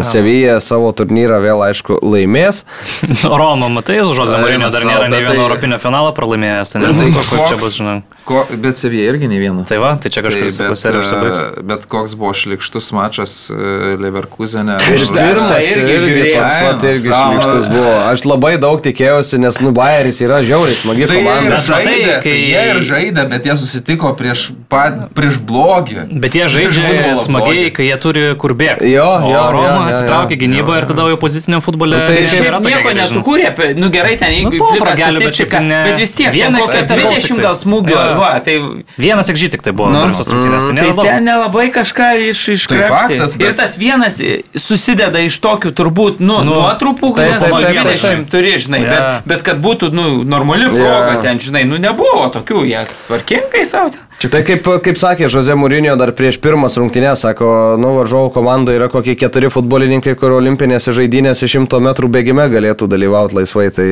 Sevija savo turnyrą vėl, aišku, laimės. Roma, matai, Žozė Marinio dar nėra nei vieno tai- europinio finalo pralaimėjęs. Tai Tai kur čia koks- bus, žinai. Ko, bet Sevija irgi ne viena. Tai va, tai čia kažkas bet, bus ir užsibaigs. e, bet koks buvo šlikštus mačas e, Leverkusenė. Aš dar- Pirmas tą irgi irgi, irgi žiūrėjau. pat irgi Savo. šlykštus buvo. Aš labai daug tikėjausi, nes nu Bayeris yra žiauriai smagi Tai komanda. Bet žaidė, tai kai- jie ir žaidė, bet jie susitiko prieš, pat, prieš blogį. Bet jie žaidžia smagiai, blogį. kai jie turi kur bėgti. Jo, o jo, Roma jo, jo, atsitraukia jo. gynybą ir tada jau poziciniam futbole. Nu, tai šiaip Nieko nesukūrė, apie- nu gerai, ten jeigu Nu, pragelio, bet tai bet vis tiek, Vieną eksperimentą 20 tik tai. gal smūgių, Jo. Va, tai Vienas tik žytik tai buvo Nu, visas rungtynės. Tai Tai nėra daug. ten nelabai kažką iš, iškrapštė. faktas, bet- Ir tas vienas susideda iš tokių turbūt, nu, Nu, nuotrupų, taip, nuo taip, taip, 20 turi, žinai, Jo. bet, bet kad būtų, nu, normali proga Jo. ten, žinai, nu, nebuvo tokių, jie tvarkingai savo ten. Tai kaip, kaip sakė Žoze Mūrinio dar prieš pirmas rungtynės, sako, nu varžovų komandoje yra kokie keturi futbolininkai, kur olimpinėse žaidynėse 100 metrų bėgime galėtų dalyvauti laisvai. Tai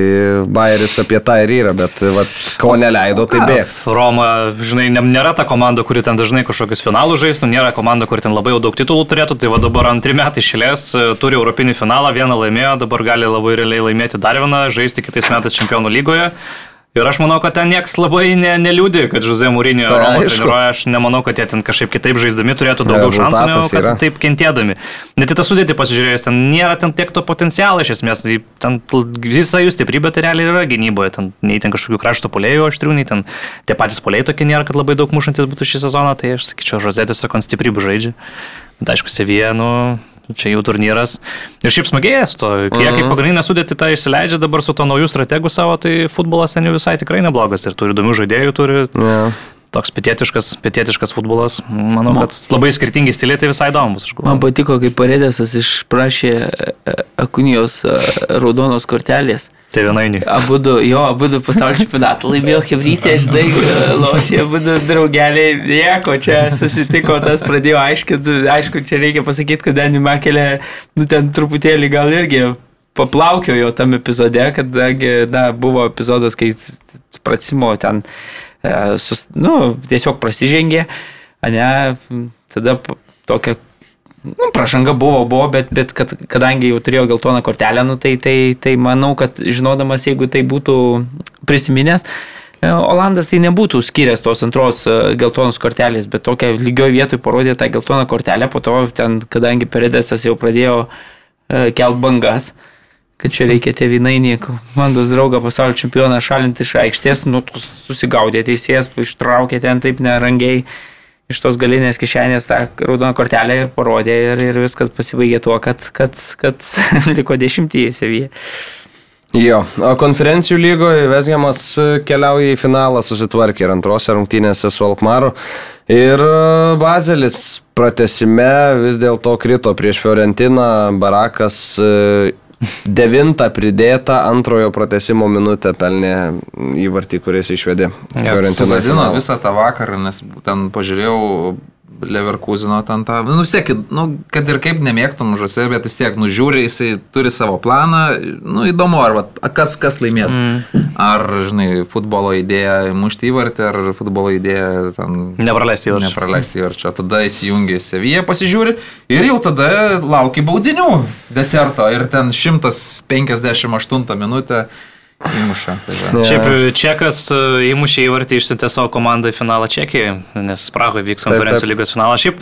Bayeris apie tą ir yra, bet vat, ko neleido, tai bėgti. Roma, žinai, nėra ta komanda, kuri ten dažnai kažkokius finalus žaistų, nėra komanda, kuri ten labai daug titulų turėtų, tai va dabar antri metai išėlės e, turi Europinį finalą, vieną laimėjo, dabar gali labai realiai laimėti dar vieną, žaisti kitais metais Čempionų lygoje. Ir aš manau, kad ten niekas labai ne, neliūdė, kad Žuze Mūrinio Tai Romą treniruoja. Aš nemanau, kad jie ten kažkaip kitaip žaisdami turėtų daugiau šansų, negu kad yra. taip kentėdami. Net į tą sudėtį pasižiūrėjus, ten nėra ten tiek to potencialo iš esmės. Tai ten visa jų stiprybė tai realiai yra gynyboje. Ten nei ten kažkokių krašto polėjų aštrių, nei ten tie patys polėjai tokie nėra, kad labai daug mušantis būtų šį sezoną. Tai aš sakyčiau, Žozė tiesiog ant stiprybų žaidžia. Bet aišku, Sevija, nu, čia jų turnyras. Ir šiaip smagėja su to. Kai jie kaip pagrindinę sudėti tą įsileidžia dabar su to naujų strategų savo, tai futbolas ten jau visai tikrai neblogas. Ir turi įdomių žaidėjų, turi Ja. Toks pietietiškas, pietietiškas futbolas. Manau, kad labai skirtingi stiliai tai visai įdomus. Man patiko, kai Paredėsas išprašė e, Akunijos e, raudonos kortelės. Tai vienainiui. Abu du, jo, abu du pasaulio čempionatą laimėjo Hebrytė, žinai, e, lošė abu du draugeliai, nieko, čia susitiko, tas pradėjo aiškinti, aišku, čia reikia pasakyti, kad Dani Makelė, nu ten truputėlį gal irgi paplaukiojo tam epizode, kadangi, na, buvo epizodas, kai prasimo ten, e, sus, nu, tiesiog prasižengė, ne, tada tokia Nu, pražanga buvo, buvo, bet, bet kad, kadangi jau turėjo geltoną kortelę, nu, tai, tai, tai manau, kad žinodamas, jeigu tai būtų prisiminęs, e, Olandas tai nebūtų skyręs tos antros e, geltonos kortelės, bet tokia lygioje vietoje parodė tą geltoną kortelę, po to ten, kadangi Peredesas jau pradėjo e, kelt bangas, kad čia reikia tėvinainį, komandos draugą pasaulio čempioną šalinti iš aikštės, nu, susigaudė teisėjas, ištraukė ten taip nerangiai iš tos galinės kišenės tą raudoną kortelę ir parodė ir, ir viskas pasibaigė tuo, kad, kad, kad liko dešimtyje savyje. Jo, o konferencijų lygoje Vesgiamas keliauja į finalą, susitvarkė ir antrose rungtynėse su Alkmaru. Ir e, Bazelis pratesime vis dėlto krito prieš Fiorentiną, Barakas devintą pridėtą antrojo pratesimo minutę pelnė įvartį, kuris išvedė į Sugadino visą tą vakarą, nes ten pažiūrėjau Leverkusino ten tą, nu vis tiek, nu, kad ir kaip nemėgtum žose, bet vis tiek, nu žiūri, jisai turi savo planą, nu įdomu, ar va, kas, kas laimės. Mm. Ar, žinai, futbolo idėja mušti įvartį, ar futbolo idėja ten... Nepraleisti įvarčio. Nepraleisti įvarčio. Tada įsijungi Seviją, pasižiūri ir jau tada lauki baudinių deserto ir ten 158 minutę įmuša. Tai va. Jo. Šiaip Čekas e, įmušė įvartį išsiuntė savo komandą į finalą Čekijoje, nes Prahoje vyks konferencijų lygos finalas. Šiaip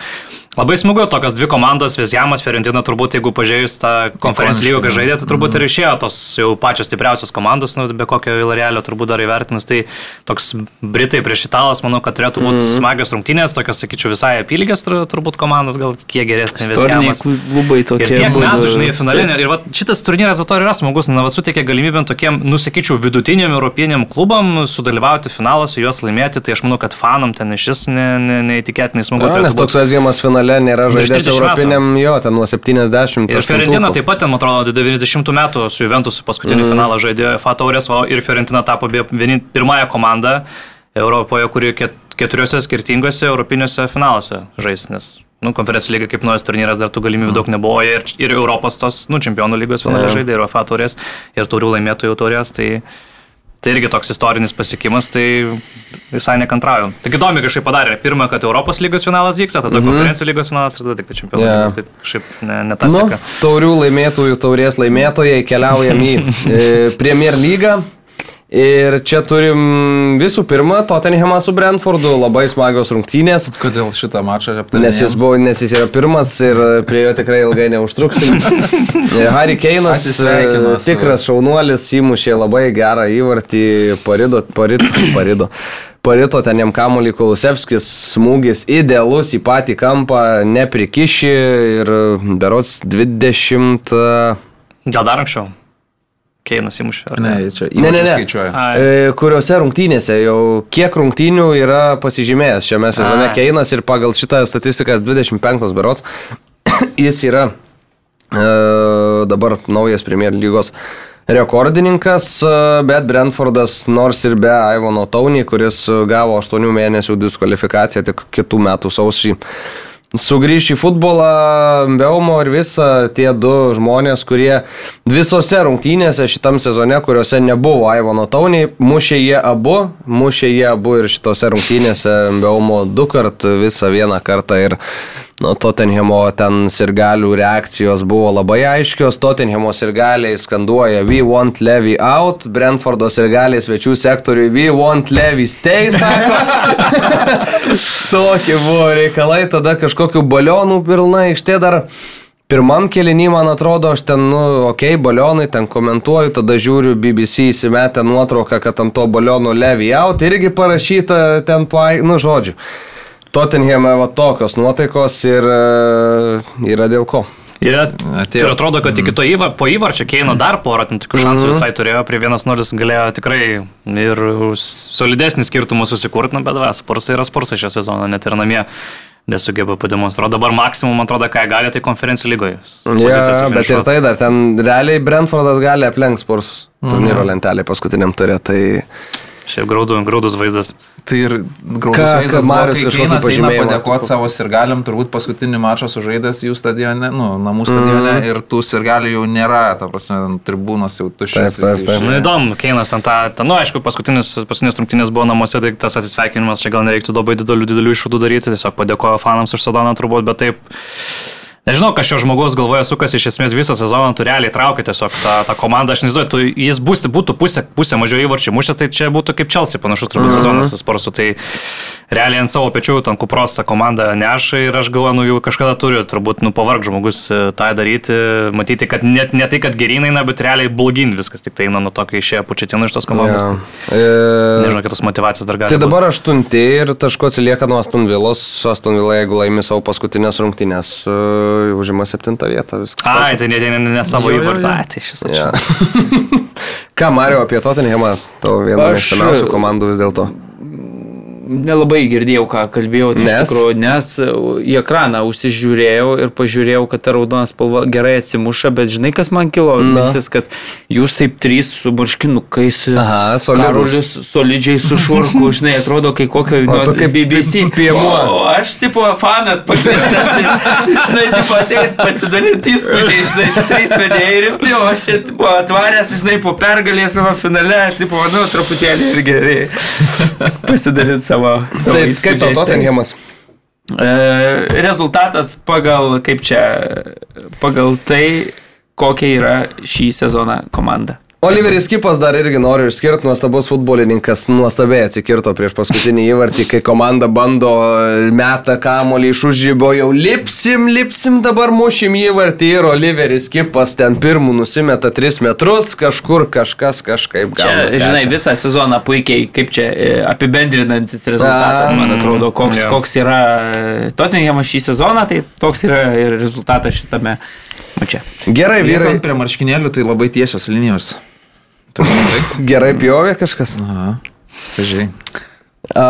labai smagu, tokios dvi komandos, Vizjamas, Fiorentina, turbūt jeigu pažiūrėjus tą konferencijų lygą, kai žaidė, tai turbūt ir išėjo tos jau pačios stipriausios komandos, nu, be kokio Vilarelio turbūt dar įvertinus. Tai toks Britai prieš Italas, manau, kad turėtų būti mm. smagios rungtynės, tokios, sakyčiau, visai apylygės tur- turbūt komandos, gal kiek geresnė Vizjamas. klubai tokie. Ir tiek abudu. metų, žinai, finale. ne- Ir va, šitas turnyras to yra smagus, na, va, suteikia galimybę tokiem, nusakyčiau, vidutiniam europiniam klubam sudalyvauti finaluose, juos laimėti. Tai aš manau, kad fanam ten iš vis ne, ne, neįtikėtinai smagu. Turėtų nes toks Vesgiamas finale finale nėra žaidęs 30 metų. europiniam, jo, ten nuo 70. Ir Fiorentina taip pat, ten, man atrodo, 90 metų su Juventus paskutinį mm. finalą žaidė FA taurės, o ir Fiorentina tapo vieni- pirmąją komandą Europoje, kuri ket, keturiose skirtingose europiniuose finaluose žais, nes nu, konferencijų lyga kaip naujas turnyras dar tų galimybių daug nebuvo ir, ir Europos tos, nu, čempionų lygos finale Jo. žaidė, ir FA taurės, ir taurių laimėtojų taurės, tai Tai irgi toks istorinis pasiekimas, tai visai nekantrauju. Tik įdomi kažkaip padarė. Pirmą, kad Europos lygos finalas vyksta, tada mm -hmm. konferencijų lygos finalas ir tada tik tai čempionų Jo. lygos. Tai kažkaip ne, ne ta Nu, taurių laimėtojų, taurės laimėtojai keliaujam į e, Premier lygą. Ir čia turim visų pirma Tottenhamą su Brentfordu, labai smagios rungtynės. Kodėl šitą mačą aptarėme? Nes jis, buvo, nes jis yra pirmas ir prie jo tikrai ilgai neužtruksim. Harry Keinas, tikras šaunuolis, įmušė labai gerą įvartį, parido, parito, parido. Parito ten jam kamuolį Kulusevskis, smūgis idealus į patį kampą, neprikiši ir berots 20... e, Gal dar anksčiau? Keinas įmušė, ar ne? Ne, čia Ne, ne, ne. E, kuriuose rungtynėse jau kiek rungtynių yra pasižymėjęs šiame sezone. Keinas ir pagal šitą statistiką 25 berots jis yra e, dabar naujas Premier lygos rekordininkas, e, bet Brentfordas nors ir be Ivono Taunį, kuris gavo 8 mėnesių diskvalifikaciją tik kitų metų sausį. Sugrįž į futbolą, Beumo ir visa tie du žmonės, kurie visose rungtynėse šitam sezone, kuriuose nebuvo Aivono Tauniai, mušė jie abu, mušė jie abu ir šitose rungtynėse Beumo du kart, visą vieną kartą ir nuo Tottenhamo ten sirgalių reakcijos buvo labai aiškios, Tottenhamo sirgaliai skanduoja We want Levy out, Brentfordo sirgaliai svečių sektoriui We want Levy stay, sako. Tokie buvo reikalai, tada kažkokių balionų pilna aikštė dar. Pirmam kelinį, man atrodo, aš ten, nu, okei, okay, balionai, ten komentuoju, tada žiūriu BBC įsimetę nuotrauką, kad ant to balionų Levy out irgi parašyta ten, paai- nu, žodžiu. Tottenhame va tokios nuotaikos ir e, yra dėl ko. Ir, ir atrodo, kad iki to įvar, po įvarčio Keino dar porą ten tokių šansų visai turėjo, prie 1-0 galėjo tikrai ir solidesnį skirtumą susikurti, nu, bet va, Sporsai yra Sporsai šio sezono, net ir namie nesugeba pademonstruoti. Dabar maksimum, man atrodo, ką gali, tai konferencijų lygoje. Ja, bet ir tai dar ten realiai Brentfordas gali aplenkti sporsus turnyro lentelį paskutiniam turė. Tai Šiaip graudų, graudus vaizdas. Tai ir graudus Ką- vaizdas Marius eina pažymėjimą padėkoti savo sirgaliam, turbūt paskutinį mačą sužaidęs jų stadione, nu, namų stadione Mhm. ir tų sirgalių jau nėra, ta prasme, ten tribūnos jau tuščios. Taip, taip, taip. Nu, įdomu, Keinas ten tą, ten, nu, aišku, paskutinis, paskutinis rungtynės buvo namuose, tai tas atsisveikinimas čia gal nereiktų labai didelių, didelių išvadų daryti, tiesiog padėkojo fanams už sezoną turbūt, bet taip. Nežinau, kas šio žmogaus galvoje sukasi iš esmės visą sezoną, tu realiai traukia tiesiog tą, tą komandą, aš nežinau, tu, jis bus, būtų pusė, pusė mažiau įvarčių mušęs, tai čia būtų kaip Chelsea panašus turbūt sezonas su sporsu, tai realiai ant savo pečių ten kupros tą komandą neša ir aš galvoju, nu jau kažkada turi turbūt, nu pavarg žmogus e, tą daryti, matyti, kad net ne tai, kad gerin eina, bet realiai blogin viskas, tik tai eina nuo to, kai išėjo pučiatinų iš tos komandos. Ja. Tai, E, nežinau, kitos motivacijos dar gali. Tai dabar aštunti ir tašku atsilieka nuo Aston Villos. Aston Villa, jeigu laimi savo paskutinės rungtynės, uh, užima septintą vietą. Viskas. Ai, tai ne, ne, ne, ne savo įvartą, tai šis Ja. čia. Ką, Mario, apie Tottenhamą, tavo viena Aš- mėgstamiausių komandų vis dėlto. Nelabai girdėjau, ką kalbėjau, tai iš Nes? tikrųjų, nes į ekraną užsižiūrėjau ir pažiūrėjau, kad ta raudona spalva gerai atsimuša, bet žinai, kas man kilo? Mintis, kad jūs taip trys su marškinukais. Karolis solidžiai su švarku, žinai, atrodo, kai kokio tu kaip BBC. piemuo. O aš, tipo, fanas pakviestas, tai, žinai, tipo, ateit pasidalinti įspūdžiai, žinai, čia trys vedėjai rimti, o aš, čia, tipo, atvaręs, žinai, po pergalės savo finale, tipo, nu, truputėlį ir gerai pasidalinti savo. Savo Tai kaip įspūdžiais. tau Tottenhamas? E, rezultatas pagal, kaip čia, pagal tai, kokia yra šį sezoną komanda. Oliveris Kipas dar irgi noriu išskirti, nuostabus futbolininkas nuostabiai atsikirto prieš paskutinį įvartį, kai komanda bando e, meta kamolį iš užžybo, jau lipsim, lipsim, dabar mušim įvartį ir Oliveris Kipas ten pirmų nusimeta 3 metrus, kažkur kažkas kažkaip gauna. žinai, visą sezoną puikiai, kaip čia, e, apibendrinantis rezultatas, A, man atrodo, koks, jo. koks yra e, Tottenhamas šį sezoną, tai toks yra ir rezultatas šitame mače. Gerai, vyrai, prie marškinėlių, tai labai tiesios linijos. Gerai pjovė kažkas. Aha. Pažiūrėjai. A,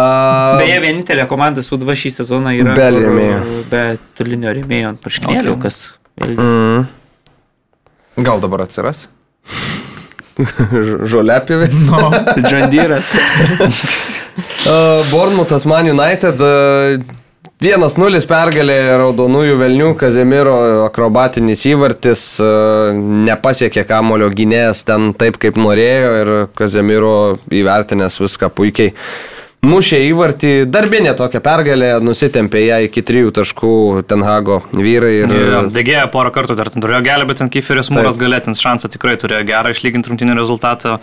Beje, vienintelė komanda Sudva šį sezoną yra Be rėmėjo. Be tulinio rėmėjo ant marškinėlių, Okay. kas mm, Gal dabar atsiras? žoliapjovės. No. Deere. Uh, Bournemouthas Man United uh, 1-0 pergalė Raudonųjų Velnių, Kazemiro akrobatinis įvartis uh, nepasiekė kamulio gynėjas ten taip, kaip norėjo ir Kazemiro įvertinęs viską puikiai. Mušė įvartį, darbinė tokia pergalė, nusitempė ją iki trijų taškų Tenhago vyrai. Ir, Degėjo porą kartų dar ten turėjo gelbę, bet ten Kiferis Mūras galėtins šansą tikrai turėjo gerą išlyginti rungtynį rezultatą.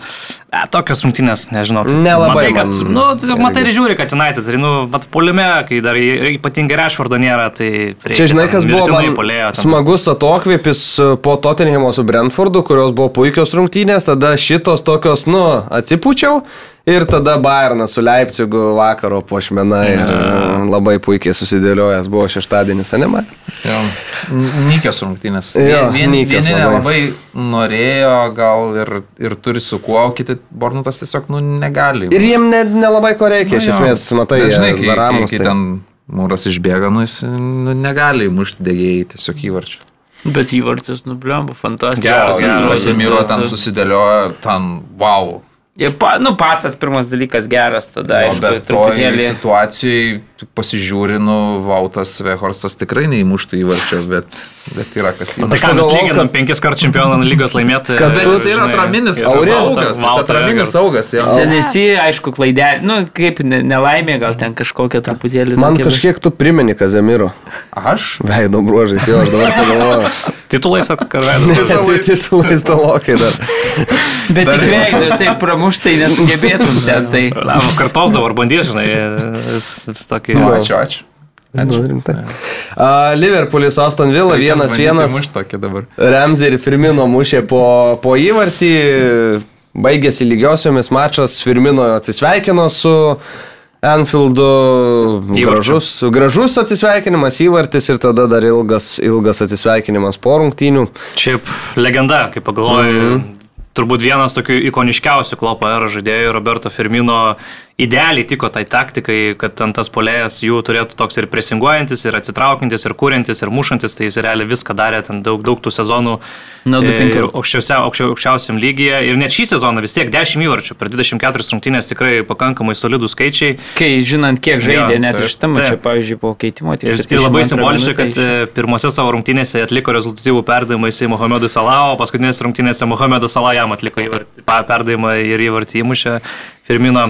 E, tokios rungtynės, nežinau. tu Nelabai Matai, kad, man nu, irgi. matai ir žiūri, kad United, tai, nu, vat polime, kai dar ypatingai Rešvardo nėra, tai... reikia Čia žinai, ten kas buvo mirtinai man puolėjo ten. smagus atokvėpis po Tottenhamo su Brentfordu, kurios buvo puikios rungtynės, tada šitos tokios, nu, atsipučiau ir tada Bayernas su Leipzigu vakaro pošmena ir e, labai puikiai susidėliojęs buvo šeštadienis, anima. Jo. Nykios rungtynės. Jo, Vien- nykios vieni labai. nelabai norėjo, gal ir, ir turi su kuo, o kiti Bornutas tiesiog nu, negali. Ir jiem ne- nelabai ko reikia, iš Nu jo. esmės, matai, Bet žinai, kai, kai, ramus, kai tai- ten mūras išbėga, nu jis nu, negali mušti degėjai tiesiog įvarčių. Bet įvartis nublemba, fantastiškas. Geras, geras. Pasimiro ten susidėliojo, ten wow. Pa, nu, pasas pirmas dalykas geras, tada O aišku, bet toj truputėlį. situacijai pasižiūri, nu, Vautas Vehorstas tikrai neįmuštų įvarčio, bet, bet yra kas Tai įmuštų. ką mes lyginam, kad- penkis kartus čempionų lygos laimėti. Bet ir, jis yra atraminis saugas, atraminis saugas. Senesi, aišku, klaidelė, nu, kaip ne- nelaimė, gal ten kažkokia truputėlį. Man tokia, kažkiek tu primeni Kazemiro. Aš? Veido bruožais, jo, aš dabar pagalvoju. Titulais ar karvedų? Titulais tolokai dar. Bet tik veido, tai pramuštai nesugebėtum ten. Tai. Kartos dabar bandys, žinai, vis, vis tokį. Nu, ačiū, ačiū. Nu, rimtai. A, Liverpoolis Aston Villa Reikės bandyti 1-1. mušt tokį dabar. Ramsey ir Firmino mušė po, po įvartį, baigėsi lygiosiomis mačas, Firmino atsisveikino su Anfieldu, gražus, gražus atsisveikinimas įvartis ir tada dar ilgas, ilgas atsisveikinimas po rungtynių. Šiaip legenda, kaip pagalvoju, mm. -hmm. Turbūt vienas tokių ikoniškiausių klopo era žaidėjų, Roberto Firmino, idealiai tiko tai taktikai, kad ant tas polėjas jų turėtų toks ir presinguojantis, ir atsitraukiantis, ir kūrintis, ir mušantis, tai jis realiai viską darė ten daug, daug tų sezonų. Nuo du e, penkių. ir aukščiausia, aukščia, aukščiausiam lygyje. Ir net šį sezoną vis tiek 10 įvarčių per 24 rungtynės tikrai pakankamai solidų skaičiai. Kai žinant, kiek žaidė, Jo, net iš tam, čia, pavyzdžiui, po keitimo. tik Ir, ir 72 labai simboliška, kad e, pirmose savo rungtynėse atliko rezultatyvų perdavimą į Mohamedui Salah, o paskutinėse rungtynėse Mohamedas Salah jam atliko įvartį- perdavimą ir įvartį įmušė Firmino.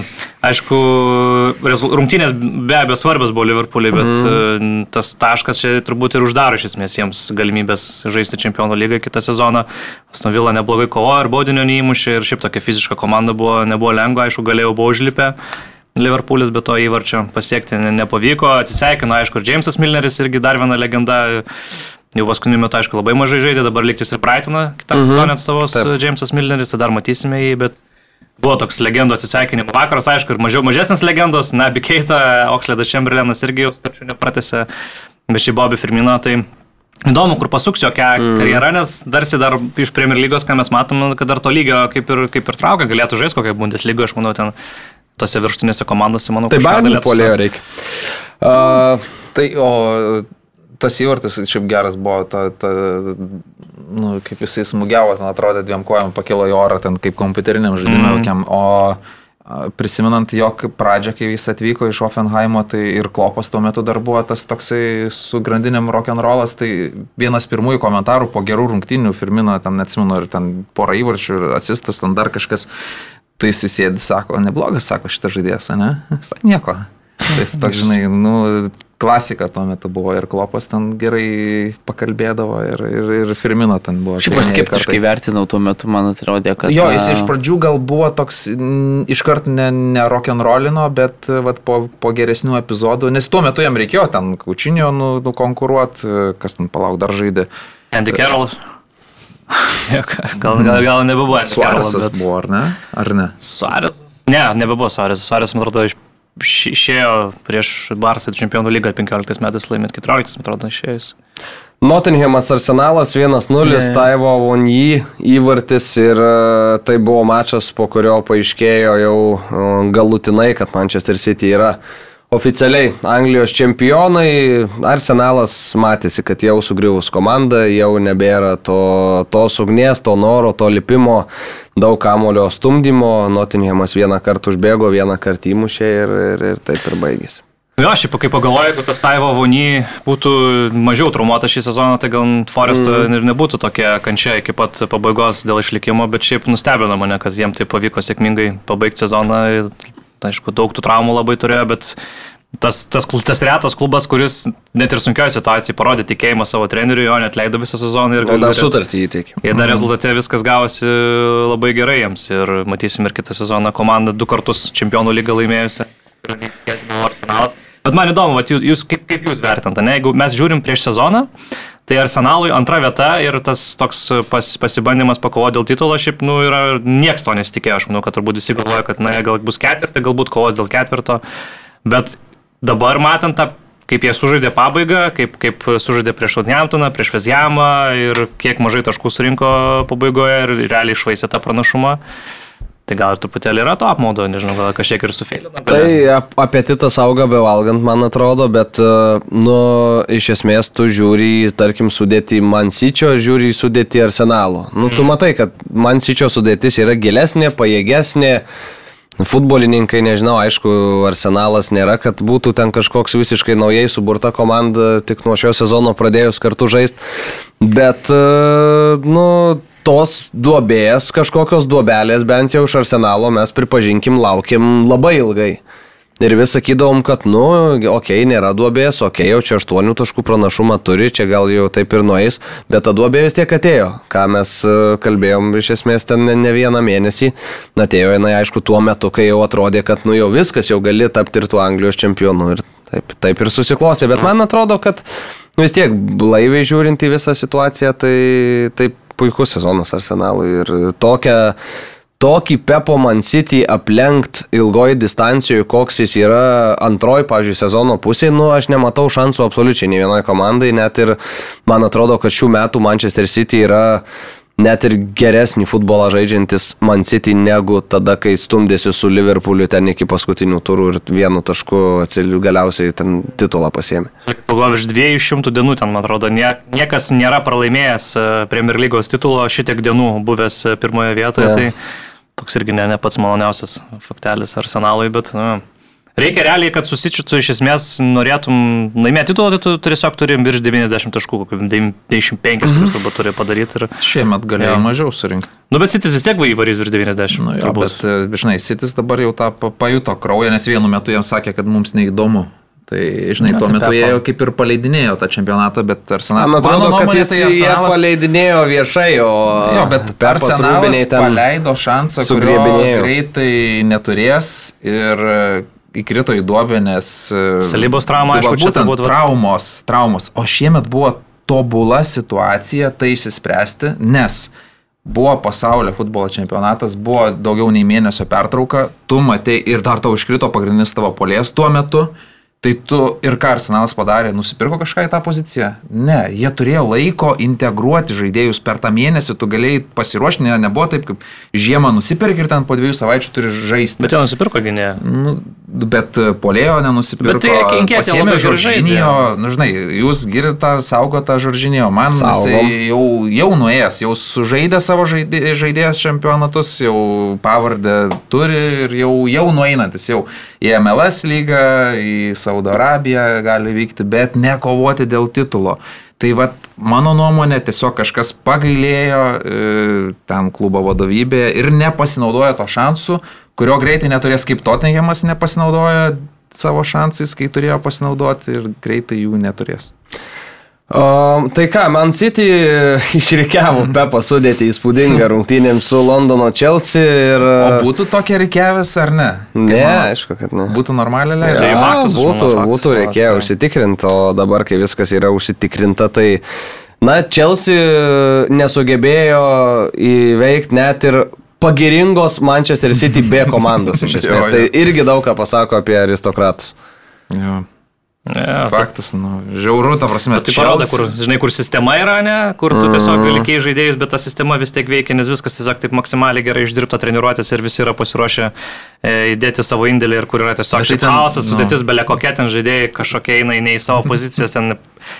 Aišku, rungtynės be abejo svarbios buvo Liverpooliui, bet mm. tas taškas čia turbūt ir uždaro iš esmės jiems galimybės žaisti Čempionų lygą kitą sezoną. Aston Villa neblogai kovojo ir baudinio neįmušė ir šiaip tokia fiziška komanda buvo, nebuvo lengva, aišku, galėjau buvo užlipę. Liverpoolis be to įvarčio pasiekti ne- nepavyko. Atsisveikino, aišku, ir Jamesas Milneris irgi dar viena legenda. Jau paskutiniu metu, aišku, labai mažai žaidė, dabar liktis ir Brightoną, kitam Mhm. sezonui atstovos. Jamesas Milneris, tai dar matysime jį, bet buvo toks legendų atsisveikinimo vakaras, aišku, ir mažiau mažesnis legendos, Nabi Keita, Oksledas Chamberlainas irgi jau starčių nepratėsi, bet šį Bobby Firmino, tai Įdomu, kur pasuks jo Mm. karjerą, nes darsi dar iš Premier lygos, ką mes matom, kad dar to lygio kaip ir, kaip ir traukia, galėtų žaisti kokią Bundesliga, aš manau, ten tose viršutinėse komandose, manau, Tai kažką baimė polėjo reikia. Uh, Tai, o tas įvartis šiaip geras buvo, ta, ta, nu, kaip jisai smūgiavo, ten atrodė dviem kojom, pakilo į orą, ten kaip kompiuteriniam žaidimui, mm. o a, prisimenant jo pradžią, kai jis atvyko iš Offenheimo, tai ir Klopas tuo metu dar buvo tas toksai su grandinėm rock'n'rollas, tai vienas pirmųjų komentarų po gerų rungtynių Firmino, ten neatsimenu, ir ten porą įvarčių, ir asistas, ten dar kažkas, tai jis sėdi, sako, neblogas, sako šitas žaidėjas, ne? Sako, nieko. Tai jis toks, žinai, nu, klasika tuo metu buvo ir Klopas ten gerai pakalbėdavo ir, ir, ir Firmino ten buvo. Šiaip aš skeptiškai vertinau tuo metu, man atrodė, kad... Jo, jis iš pradžių gal buvo toks iškart ne, ne rock'n'rollino, bet vat, po, po geresnių epizodų, nes tuo metu jam reikėjo ten kaučinio nu, nukonkuruoti, kas ten palauk dar žaidė. Andy Carroll. gal, gal, gal Andy Carrollas, Suarezas bet- buvo, ar ne? Ar ne? Suarez. Ne, nebebuvo Suarez. Suarez, man atrodo, iš išėjo prieš Barsą čempionų lygą 15 metais laimėt 14, man atrodo, išėjęs. Nottinghamas Arsenalas 1-0, Ne. Taivo Vonjį įvartis ir e, tai buvo mačas, po kurio paaiškėjo jau e, galutinai, kad Manchester City yra oficialiai Anglijos čempionai. Arsenalas matėsi, kad jau sugriuvus komanda, jau nebėra to, tos ugnies, to noro, to lipimo, daug kamulio stumdymo. Nottinghamas vieną kartą užbėgo, vieną kartą įmušė ir, ir, ir taip ir baigėsi. Jo, šiaip kai pagalvoju, jeigu tas Taivo Vony būtų mažiau traumuotas šį sezoną, tai gal Foresto mm. ir nebūtų tokia kančia iki pat pabaigos dėl išlikimo, bet šiaip nustebino mane, kad jiem tai pavyko sėkmingai pabaigti sezoną. Aišku, daug tų traumų labai turėjo, bet tas, tas, tas retas klubas, kuris net ir sunkioje situacijoje parodė tikėjimą savo treneriui, jo net leido visą sezoną ir gale- sutartį įteikė. Ir dar rezultate viskas gavosi labai gerai jiems ir matysim ir kitą sezoną komandą du kartus čempionų lygą neįtikėtina Arsenalas. Bet man įdomu, vat jūs, jūs, kaip, kaip jūs vertinate, jeigu mes žiūrim prieš sezoną, tai Arsenalui antra vieta ir tas toks pas, pasibandymas pakovoti dėl titulo, šiaip, nu, yra, nieks to nesitikėjo, aš manau, kad turbūt visi galvoja, kad, na, gal bus ketvirtį, galbūt kovos dėl ketvirto, bet dabar matant tą kaip jie sužaidė pabaigą, kaip, kaip sužaidė prieš Southamptoną, prieš Vezjamą ir kiek mažai taškų surinko pabaigoje ir realiai išvaisė tą pranašumą. Tai gal ir truputėlį yra to apmaudo, nežinau, gal kažkiek ir sufeilino. Tai ap apetitas auga bevalgant, man atrodo, bet, e, nu, iš esmės tu žiūri, tarkim, sudėti Mansyčio, žiūri sudėti Arsenalo. Nu, tu matai, kad Mansyčio sudėtis yra gilesnė, pajėgesnė. Futbolininkai, nežinau, aišku, arsenalas nėra, kad būtų ten kažkoks visiškai naujai suburta komanda, tik nuo šio sezono pradėjus kartu žaisti. Bet, e, nu, tos duobės, kažkokios duobelės, bent jau iš arsenalo mes pripažinkim, laukiam labai ilgai. Ir vis sakydavom, kad, nu, okei, okay, nėra duobės, okei, okay, jau čia aštuonių taškų pranašumą turi, čia gal jau taip ir nueis, bet ta duobė vis tiek atėjo, ką mes e, kalbėjom iš esmės ten ne, vieną mėnesį. Atėjo jinai, aišku, tuo metu, kai jau atrodė, kad, nu, jau viskas, jau gali tapti ir tuo Anglijos čempionu. Ir taip, taip ir susiklostė, bet man atrodo, kad vis tiek, blaiviai žiūrint į visą situaciją, tai, tai puikus sezonas Arsenalui ir tokia tokį Pepo Man City aplenkt ilgoji distancijoje, koks jis yra antroji, pavyzdžiui, sezono pusėje, nu, aš nematau šansų absoliučiai nei vienai komandai, net ir man atrodo, kad šių metų Manchester City yra net ir geresnį futbolą žaidžiantis Man City negu tada, kai stumdėsi su Liverpooliu ten iki paskutinių turų ir vienu tašku atsiliu galiausiai ten titulą pasėmė. Pagal virš 200 dienų ten, man atrodo, nie, niekas nėra pralaimėjęs e, Premier lygos titulo šitiek dienų buvęs e, pirmoje vietoje. Jo. Tai toks irgi ne, ne pats maloniausias faktelis arsenalui, bet nu, reikia realiai, kad susičiutų iš esmės norėtum laimėti titulą, tai tu tiesiog turi virš 90 taškų, kokių 95, kuriuos turbūt turi padaryti. Ir, Šiemet galėjo Jo. mažiau surinkti. nu, bet Sitis vis tiek va įvarys virš 90. Nu, jo, turbūt. bet, e, žinai, Sitis dabar jau tą pa- pajuto kraują, nes vienu metu jiems sakė, kad mums neįdomu. Tai, žinai, Na, tuo tai metu jie jau kaip ir paleidinėjo tą čempionatą, bet Arsenalas... Man atrodo, kad jis jie Arsenalas... paleidinėjo viešai, o Jo, bet Arsenalas paleido šansą, kurio greitai neturės ir e, įkrito į duobę, nes... e, Salybos trauma, tai aišku, būtent turbūt traumos, traumos. O šiemet buvo tobula situacija tai išsispręsti, nes buvo pasaulio futbolo čempionatas, buvo daugiau nei mėnesio pertrauka, tu matei ir dar tau iškrito pagrindinis tavo polės tuo metu. Tai tu ir ką Arsenalas padarė, nusipirko kažką į tą poziciją? Ne, jie turėjo laiko integruoti žaidėjus per tą mėnesį, tu galėjai pasiruošti, ne, nebuvo taip, kaip žiemą nusipirki ir ten po dviejų savaičių turi žaisti. Bet jau nusipirko gynėją. Nu, bet polėjo nenusipirko. Bet tai pasiėmė labai gerai Žoržinijo, nu žinai, jūs girdite saugotą Žoržinijo, man Saugom. jisai jau, jau nuėjęs, jau sužaidė savo žaidė, žaidėjas čempionatus, jau pavardę turi ir jau, jau nueinantis, jau į MLS lygą, į Saudo Arabiją gali vykti, bet nekovoti dėl titulo. Tai vad, mano nuomonė, tiesiog kažkas pagailėjo e, ten klubo vadovybė ir nepasinaudojo to šansų, kurio greitai neturės kaip Tottenhamas nepasinaudojo savo šansais, kai turėjo pasinaudoti ir greitai jų neturės. O, tai ką, Man City išrikiavo Pepą sudėti įspūdingą rungtynėm su Londono Chelsea ir... O būtų tokia reikiavęs ar ne? Kaip Ne, manot? aišku, kad ne. Būtų normaliai Tai leidžiama. Ja, faktas, būtų, faktas, būtų reikėjo užsitikrinti, o dabar, kai viskas yra užsitikrinta, tai, na, Chelsea nesugebėjo įveikti net ir pagiringos Manchester City B komandos iš esmės. Jo, jo. Tai irgi daug ką pasako apie aristokratus. Jo. Ne, Faktas, nu, žiauru, ta prasme, Tai parodo, kur, žinai, kur sistema yra, ne, kur tu tiesiog gali keisti žaidėjus, bet ta sistema vis tiek veikia, nes viskas tiesiog taip maksimaliai gerai išdirbta treniruotės ir visi yra pasiruošę e, įdėti savo indėlį ir kur yra tiesiog tai chaosas, nu. sudėtis, belė kokie ten žaidėjai kažkokie eina ne į savo pozicijas, ten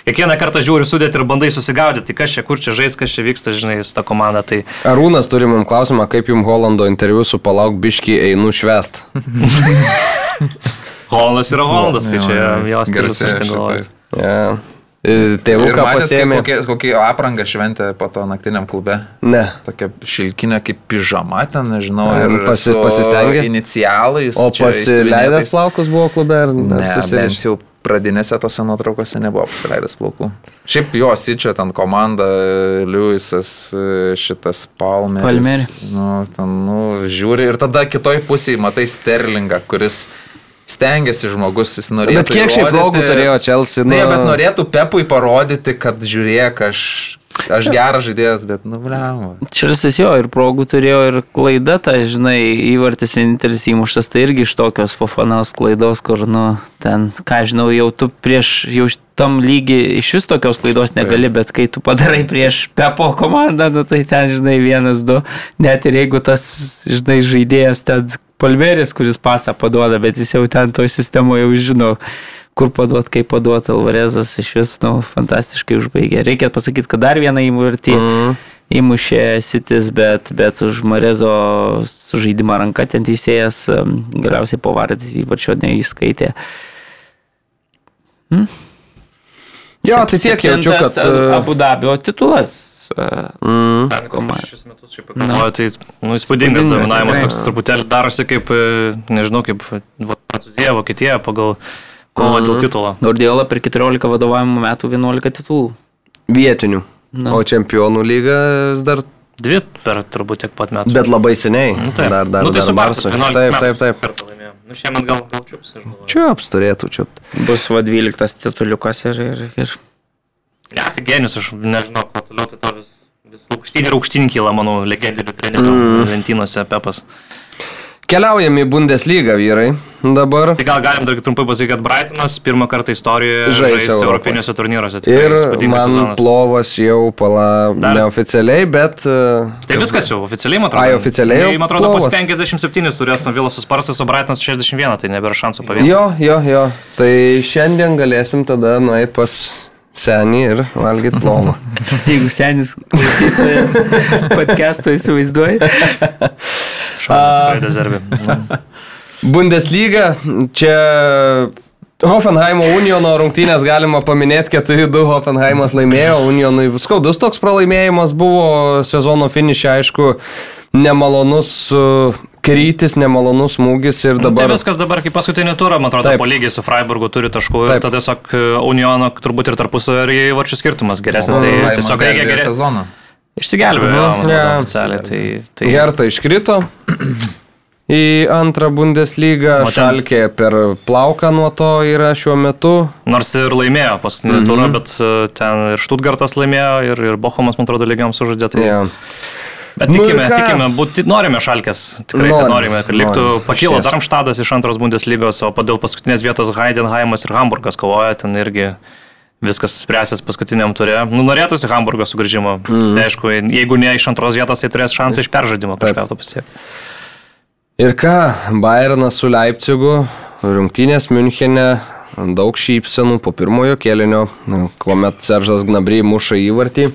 kiekvieną kartą žiūri sudėti ir bandai susigaudyti, tai kas čia, kur čia žais, kas čia vyksta, žinai, su ta komanda. Tai Arūnas turi mums klausimą, kaip jums Holando interviu su palauk biški einu švest. Holandas yra Holandas, tai čia jos stilius, aš tai galvoju. šitai. Ja. E, Tėvų Ir ką matėt, kaip pasėmė? kokie, kokį aprangą šventė po to naktiniam klube. Ne. Tokia šilkinė kaip pižama ten, nežinau, A, ir pasi- pasistengė? inicialais. O pasileidęs plaukus buvo klube ar Ne, bent jau pradinėse tose nuotraukose nebuvo pasileidęs plaukų. Šiaip jo, Sičio ten komanda, Liujisas, šitas Palmeris. Palmeri. Nu, ten, nu, žiūri ir tada kitoj pusėje matai Sterlingą, kuris stengiasi žmogus, jis norėtų. Bet kiek šiaip progų turėjo Chelsea? Ne, nu- bet norėtų Pepui parodyti, kad žiūrėk, aš, aš geras žaidėjas, bet, nu, blem. Čelsis jo ir progų turėjo ir klaida, tai žinai, įvartis vienintelis įmuštas, tai irgi iš tokios fofanos klaidos, kur, nu, ten, ką žinau, jau tu prieš, jau tam lygi iš vis tokios klaidos negali, bet kai tu padarai prieš Pepo komandą, nu, tai ten, žinai, vienas, du, net ir jeigu tas, žinai, žaidėjas ten Palveris, kuris pasą paduoda, bet jis jau ten toj sistemoje jau žino, kur paduot, kaip paduot, Alvarezas iš vis, nu, fantastiškai užbaigė. Reikia pasakyti, kad dar vieną įmurtį Mhm. įmušė Sitis, bet, bet už Marezo sužaidimą ranka ten teisėjas galiausiai po vartis įvačio neįskaitė. Jo, tai tiek jaučiu, kad... Septintas, e, Abu Dabio titulas. E, Mm. Komanda. Šis metus šiaip pagalvoju, tai nu, įspūdingas Įspūdinga, dominavimas toks truputėlį darosi kaip, e, nežinau, kaip Prancūzija, Vokietija pagal kovą dėl titulo. Guardiola per 14 vadovavimo metų 11 titulų. Vietinių. Nu. O čempionų lyga vis dar, Dvi per turbūt tiek pat metų. bet labai seniai. Nu, taip. Dar, dar, nu, tai dar su Barsu. Taip, taip, taip. Nu, šiemet gal, gal čiups, aš galvoju. Čiups turėtų čiupt. Bus va 12 tituliukas ir, ir, ir Ne, tai genijus, aš nežinau, ko toliau, tai to vis, vis aukštyn ir aukštyn kyla, manau, legendinių trenerių mm. lentynose Pepas. Keliaujam į Bundesliga vyrai dabar. Tai gal galim dar trumpai pasakyti, kad Brightonas pirmą kartą istorijoje Žais europiniuose turnyruose. Tikrai Ir man sezonas. plovas jau pala Dar? neoficialiai, bet... e, Tai viskas jau, oficialiai, man atrodo. Ai, oficialiai Tai, man atrodo, plovas. pas 57 turės nuo Vilos Sparsas, o Brightonas 61, tai nebėra šansų pavienyti. Jo, jo, jo. Tai šiandien galėsim tada nueiti pas senį ir valgyti plovą. jeigu senis klausytojas podcast'o įsivaizduoji. Šalia. Bundesliga, čia Hoffenheimo Uniono rungtynės galima paminėti, 4-2 Hoffenheimas laimėjo, Unionui skaudus toks pralaimėjimas buvo sezono finišė, aišku, nemalonus uh, krytis, nemalonus smūgis ir Tai dabar... viskas dabar kaip paskutinį turą, man atrodo, Taip. po lygiai su Freiburgu turi taškų ir Taip. tada tiesiog e, Uniono turbūt ir tarpusavio įvarčių skirtumas geresnis. Tai Laimas tiesiog reikia geriau. sezoną. Išsigelbėjo, Mhm. Jo. oficialiai. Tai, tai Hertha iškrito į antrą Bundesligą, O ten- Šalkė per plauką nuo to yra šiuo metu. Nors ir laimėjo paskutinį Mhm. turą, bet e, ten ir Štutgartas laimėjo, ir, ir Bochumas, man atrodo, lygiam sužaidė. Tai... Ja. Bet Nu tikime, ką? tikime, būt, norime šalkės, tikrai Norime, norime, kad liktų, norime, pakilo. Darmštadas iš antros Bundeslygos, o dėl paskutinės vietos Heidenheimas ir Hamburgas kovoja, ten irgi viskas spręsis paskutiniam turė. Nu, norėtųsi Hamburgo sugrįžimo. Mm. Tai aišku, jeigu ne iš antros vietos, tai turės šansą iš peržaidimo kažką to pasiekti. Ir ką, Bayernas su Leipzigu, rungtynės Münchenė, daug šypsenų po pirmojo kėlinio, kuomet Seržas Gnabry muša įvartį.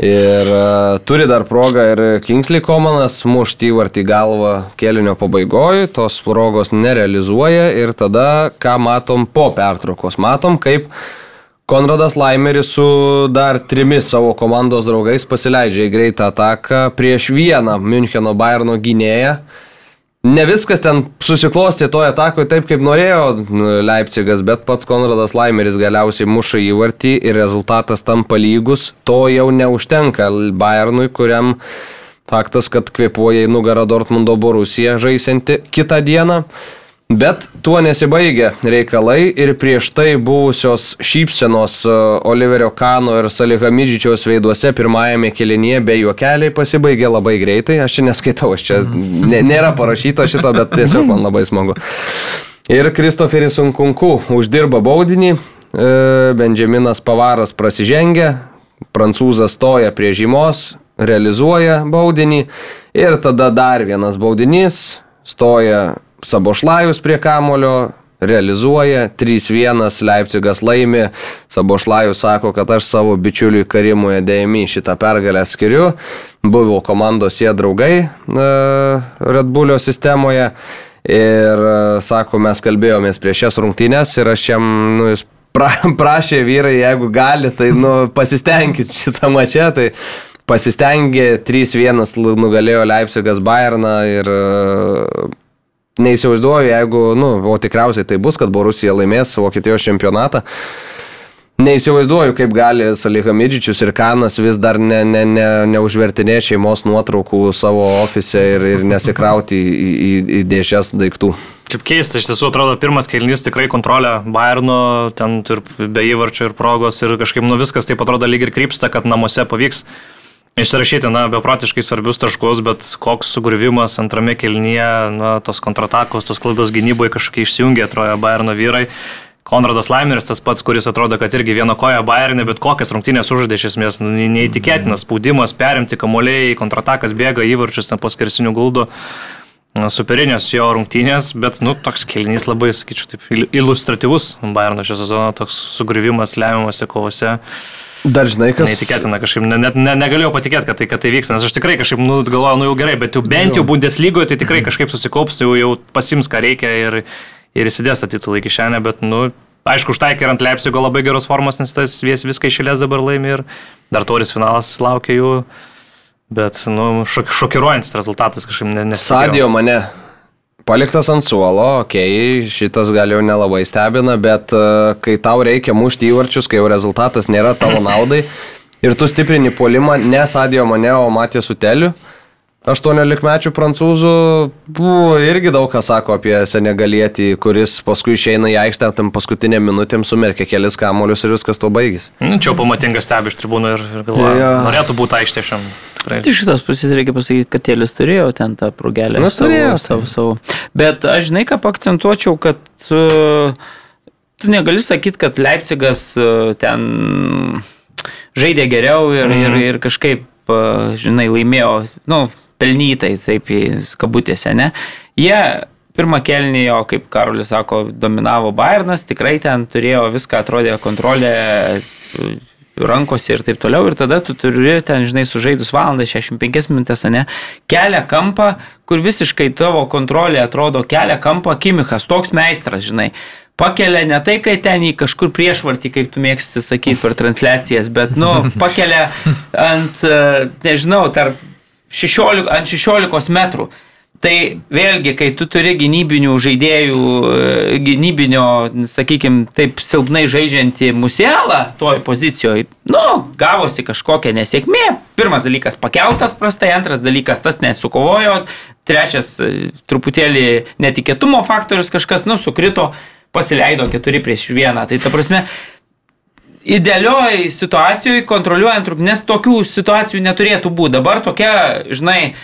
Ir uh, turi dar progą ir Kingsley Komanas mušti įvartį galvą kėlinio pabaigoje, tos progos nerealizuoja ir tada, ką matom po pertraukos, matom, kaip Konradas Laimeris su dar trimis savo komandos draugais pasileidžia į greitą ataką prieš vieną Müncheno Bayerno gynėją. Ne viskas ten susiklosti toje atakoje taip, kaip norėjo nu, Leipzigas, bet pats Konradas Laimeris galiausiai muša įvartį ir rezultatas tampa lygus. To jau neužtenka Bayernui, kuriam faktas, kad kvepuoja į nugarą Dortmundo Borusija žaisinti kitą dieną. Bet tuo nesibaigia reikalai ir prieš tai buvusios šypsenos e, Oliverio Kano ir Salihamidžičiaus veiduose pirmajame kelinėje be juokeliai pasibaigė labai greitai. Aš čia neskaitau, aš čia nė- nėra parašyto šito, bet tiesiog man labai smagu. Ir Kristoferis Unkunku uždirba baudinį, e, Benjaminas Pavaras prasižengia, prancūzas stoja prie žymos, realizuoja baudinį ir tada dar vienas baudinys, stoja Sabošlajus prie kamulio, realizuoja 3-1 Leipzigas laimi, Sabošlajus sako, kad aš savo bičiuliui Karimui Dėjami šitą pergalę skiriu, buvo komandos jie draugai e, Red Bullio sistemoje. Ir e, sako, mes kalbėjomės prieš šias rungtynes ir aš jam, nu, jis pra, prašė vyrai, jeigu gali, tai nu, pasistengkit šitą mačią, tai pasistengė 3-1 nugalėjo Leipzigas Bayerną ir e, neįsivaizduoju, jeigu, nu, o tikriausiai tai bus, kad Borusija laimės Vokietijos čempionatą. Neįsivaizduoju, kaip gali Salihamidžičius ir Kanas vis dar ne, ne, ne, neužvertinė šeimos nuotraukų savo ofise ir, ir nesikrauti į, į, į dėžės daiktų. Kaip keista, iš tiesų atrodo, pirmas kelnys tikrai kontrolė Bayerno, ten ir be įvarčio ir progos ir kažkaip nu viskas taip atrodo lyg ir krypsta, kad namuose pavyks išsirašyti, na, beprotiškai svarbius taškus, bet koks sugrivimas antrame kelnyje, na, tos kontratakos, tos klaidos gynyboje kažkaip išsijungė, atrodo, Bayerno vyrai. Konradas Laimeris tas pats, kuris atrodo, kad irgi vieno koja Bayernė, bet kokias rungtynės užžaidė iš esmės, nu, ne- neįtikėtinas spaudimas, perimti kamuoliai, kontratakas bėga, įvarčius ten po skersinių guldų. Superinės jo rungtynės, bet, nu, toks kelnys labai, sakyčiau, taip il- iliustratyvus Bayerno šio sezono, toks sugrivimas lemiamose kovose. Dar žinai, kas. Neįtikėtina, kažkaip ne, ne, negalėjau patikėti, kad tai, kad tai vyks, nes aš tikrai kažkaip, nu, galvoju, nu jau gerai, bet jau bent jau Bundeslygoje tai tikrai kažkaip susikaups, tai jau, jau pasims, ką reikia ir, ir įsidės tą titulą į kišenę, bet, nu, aišku, užtaikė ir ant Leipzigo labai geros formos, nes tas vis, viską išėlės dabar laimi ir dar toris finalas laukia jų, bet, nu, šok, šokiruojantis rezultatas kažkaip ne, nesitikėjau. Sadio mane Paliktas ant suolo, okei, okay, šitas gal jau nelabai stebina, bet uh, kai tau reikia mušti įvarčius, kai jau rezultatas nėra tavo naudai ir tu stiprini polimą ne Sadio Mane, o Matė Suteliu, uh, 18-mečių prancūzų buvo irgi daug ką sako apie senegalietį, kuris paskui išeina į aikštę, tam paskutinė minutėm sumerkia kelis kamolius ir viskas to baigys. Nu, čia pamatingas stebi iš tribūnų ir, ir galvoja, ja. norėtų būti aikštė šiam. Tai iš tai šitos pusės reikia pasakyti, kad tėlis turėjo ten tą prūgelę. Na, nu, turėjo savo, savo. Bet aš žinai, ką akcentuočiau, kad uh, tu negali sakyti, kad Leipzigas uh, ten žaidė geriau ir, mm. ir, mhm. ir kažkaip, uh, žinai, laimėjo. Nu, pelnytai, taip, kabutėse, ne? Jie pirmą kelnį jo, kaip Karolis sako, dominavo Bayernas, tikrai ten turėjo viską, atrodė kontrolė uh, rankose ir taip toliau. Ir tada tu turi ten, žinai, sužaidus valandą, 65 minutės, ne, kelia kampą, kur visiškai tavo kontrolė atrodo kelia kampą, Kimichas, toks meistras, žinai. Pakelia ne tai, kai ten į kažkur priešvartį, kaip tu mėgsti sakyti per transliacijas, bet, nu, pakelia ant, e, nežinau, tarp 16, ant 16 metrų. Tai vėlgi, kai tu turi gynybinių žaidėjų, e, gynybinio, sakykime, taip silpnai žaidžiantį muselą toj pozicijoje, nu, gavosi kažkokia nesėkmė. Pirmas dalykas pakeltas prastai, antras dalykas tas nesukovojo, trečias e, truputėlį netikėtumo faktorius kažkas, nu, sukrito, pasileido 4 prieš 1. Tai ta prasme, idealioj situacijoje, kontroliuojant rungtynes, tokių situacijų neturėtų būti. Dabar tokia, žinai,